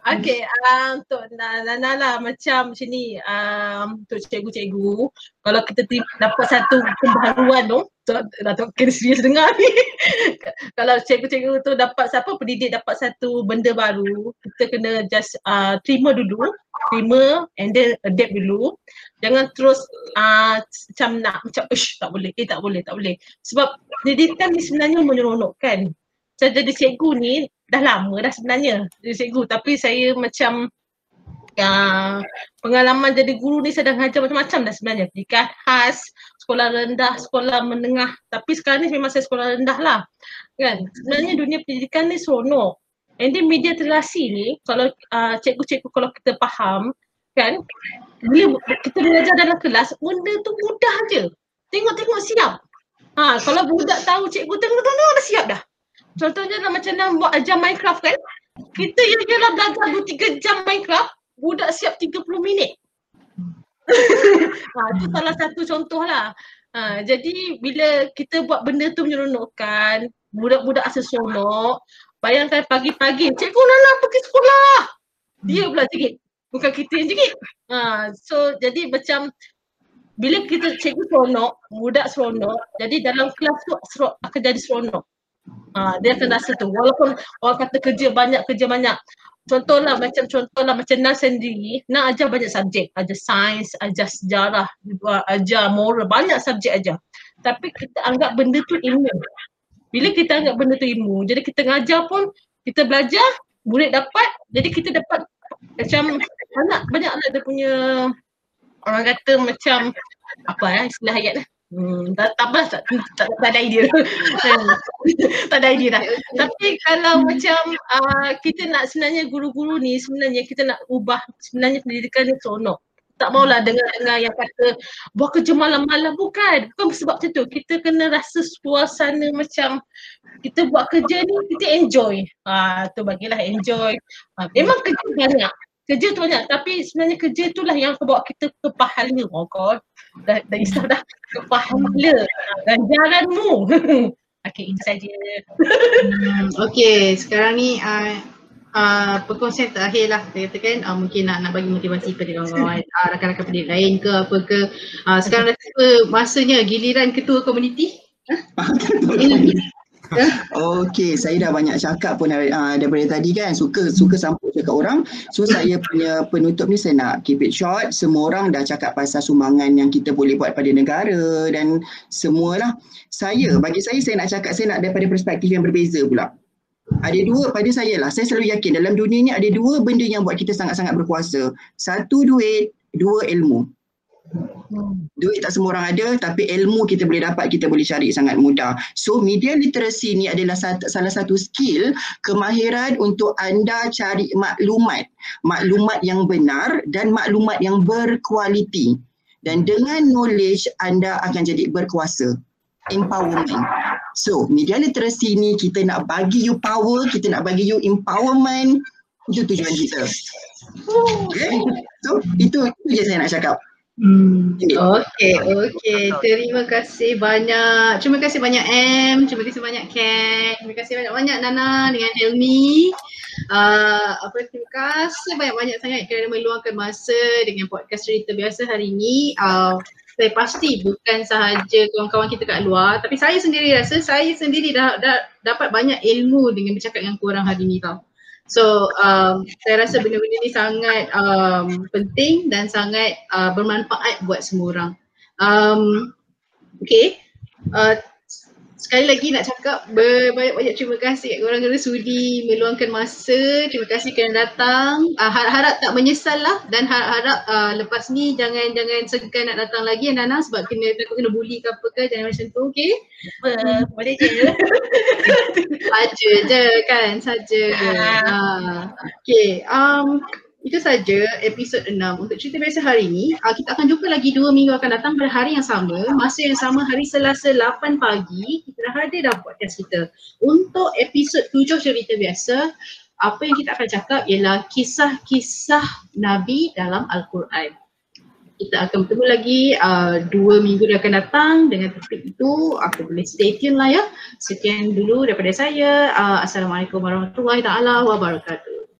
Okay, uh, untuk Na- Nana lah macam macam ni um, untuk cikgu-cikgu. Kalau kita dapat satu pembaharuan tu tu- Datuk kena serius dengar ni. Kalau cikgu-cikgu tu dapat siapa pendidik dapat satu benda baru kita kena just uh, terima dulu terima and then adapt dulu. Jangan terus uh, macam nak macam tak boleh eh tak boleh tak boleh. Sebab pendidikan ni sebenarnya menyeronokkan saya jadi cikgu ni dah lama dah sebenarnya jadi cikgu. Tapi saya macam uh, pengalaman jadi guru ni saya dah ngajar macam-macam dah sebenarnya. Pendidikan khas sekolah rendah sekolah menengah. Tapi sekarang ni memang saya sekolah rendah lah kan? Sebenarnya dunia pendidikan ni seronok. And then media literasi ni kalau uh, cikgu-cikgu kalau kita faham kan? Bila kita belajar dalam kelas benda tu mudah je. Tengok-tengok siap. Ha kalau budak tahu cikgu tengok-tengok dah siap dah contohnya lah macam nak buat ajar Minecraft kan. Kita yang ialah belajar 2-3 jam Minecraft, budak siap 30 minit. ha, itu salah satu contoh lah. Ha, jadi bila kita buat benda tu menyeronokkan, budak-budak asal seronok, bayangkan pagi-pagi, cikgu Nana pergi sekolah. Dia pula cekik, bukan kita yang cekik. Ha, so jadi macam bila kita cikgu seronok, budak seronok, jadi dalam kelas tu akan jadi seronok. Ha, dia akan rasa tu walaupun orang kata kerja banyak, kerja banyak. Contohlah macam contohlah macam Nas sendiri, nak ajar banyak subjek. Ajar sains, ajar sejarah, ajar moral, banyak subjek ajar. Tapi kita anggap benda tu ilmu. Bila kita anggap benda tu ilmu, jadi kita ngajar pun, kita belajar, murid dapat, jadi kita dapat macam banyak banyak lah dia punya orang kata macam apa eh istilah ayat lah. Hmm, tak, tak apa, tak, tak, tak ada idea. tak ada idea dah. Tapi kalau macam uh, kita nak sebenarnya guru-guru ni sebenarnya kita nak ubah sebenarnya pendidikan ni seronok. Tak maulah dengar-dengar yang kata buat kerja malam-malam. Bukan. Bukan sebab macam tu. Kita kena rasa suasana macam kita buat kerja ni kita enjoy. Ah, tu bagilah enjoy. Ah, memang kerja banyak kerja tu banyak tapi sebenarnya kerja tu lah yang bawa kita ke pahala oh god. Dah, dah isap dah. Ke pahala ganjaranmu. Okay, ini saja. hmm, okay, sekarang ni uh, uh, perkongsian terakhir lah saya katakan uh, mungkin nak, nak bagi motivasi kepada kawan-kawan uh, rakan-rakan pendidik lain ke apa ke. Uh, sekarang dah tiba masanya giliran ketua komuniti? Huh? Okey, saya dah banyak cakap pun uh, daripada tadi kan suka suka sambut cakap orang. So saya punya penutup ni saya nak keep it short. Semua orang dah cakap pasal sumbangan yang kita boleh buat pada negara dan semualah. Saya bagi saya saya nak cakap saya nak daripada perspektif yang berbeza pula. Ada dua pada saya lah. Saya selalu yakin dalam dunia ni ada dua benda yang buat kita sangat-sangat berkuasa. Satu duit, dua ilmu. Duit tak semua orang ada tapi ilmu kita boleh dapat, kita boleh cari sangat mudah. So media literacy ni adalah salah satu skill kemahiran untuk anda cari maklumat. Maklumat yang benar dan maklumat yang berkualiti. Dan dengan knowledge anda akan jadi berkuasa. Empowerment. So media literacy ni kita nak bagi you power, kita nak bagi you empowerment. Itu tujuan kita. Okay? So itu, itu je saya nak cakap. Hmm. Okey, okey. Terima kasih banyak. Terima kasih banyak M. Terima kasih banyak Ken. Terima kasih banyak-banyak Nana dengan Helmi. Uh, apa terima kasih banyak-banyak sangat kerana meluangkan masa dengan podcast cerita biasa hari ini. Uh, saya pasti bukan sahaja kawan-kawan kita kat luar tapi saya sendiri rasa saya sendiri dah, dah dapat banyak ilmu dengan bercakap dengan korang hari ini tau. So um, saya rasa benda-benda ni sangat um, penting dan sangat uh, bermanfaat buat semua orang. Um, okay, uh, sekali lagi nak cakap banyak-banyak terima kasih korang kerana sudi meluangkan masa. Terima kasih kerana datang. Uh, harap-harap tak menyesal lah dan harap-harap uh, lepas ni jangan jangan segan nak datang lagi Nana sebab kena takut kena bully ke apa ke jangan macam tu okay? Uh, boleh je. saja je kan saja. Uh, okay. Um, itu saja episod 6 untuk cerita biasa hari ini. Uh, kita akan jumpa lagi dua minggu akan datang pada hari yang sama. Masa yang sama hari Selasa 8 pagi kita dah hadir dalam podcast kita. Untuk episod 7 cerita biasa, apa yang kita akan cakap ialah kisah-kisah Nabi dalam Al-Quran. Kita akan bertemu lagi uh, dua minggu yang akan datang dengan topik itu. Aku boleh stay tune lah ya. Sekian dulu daripada saya. Uh, Assalamualaikum warahmatullahi taala wabarakatuh.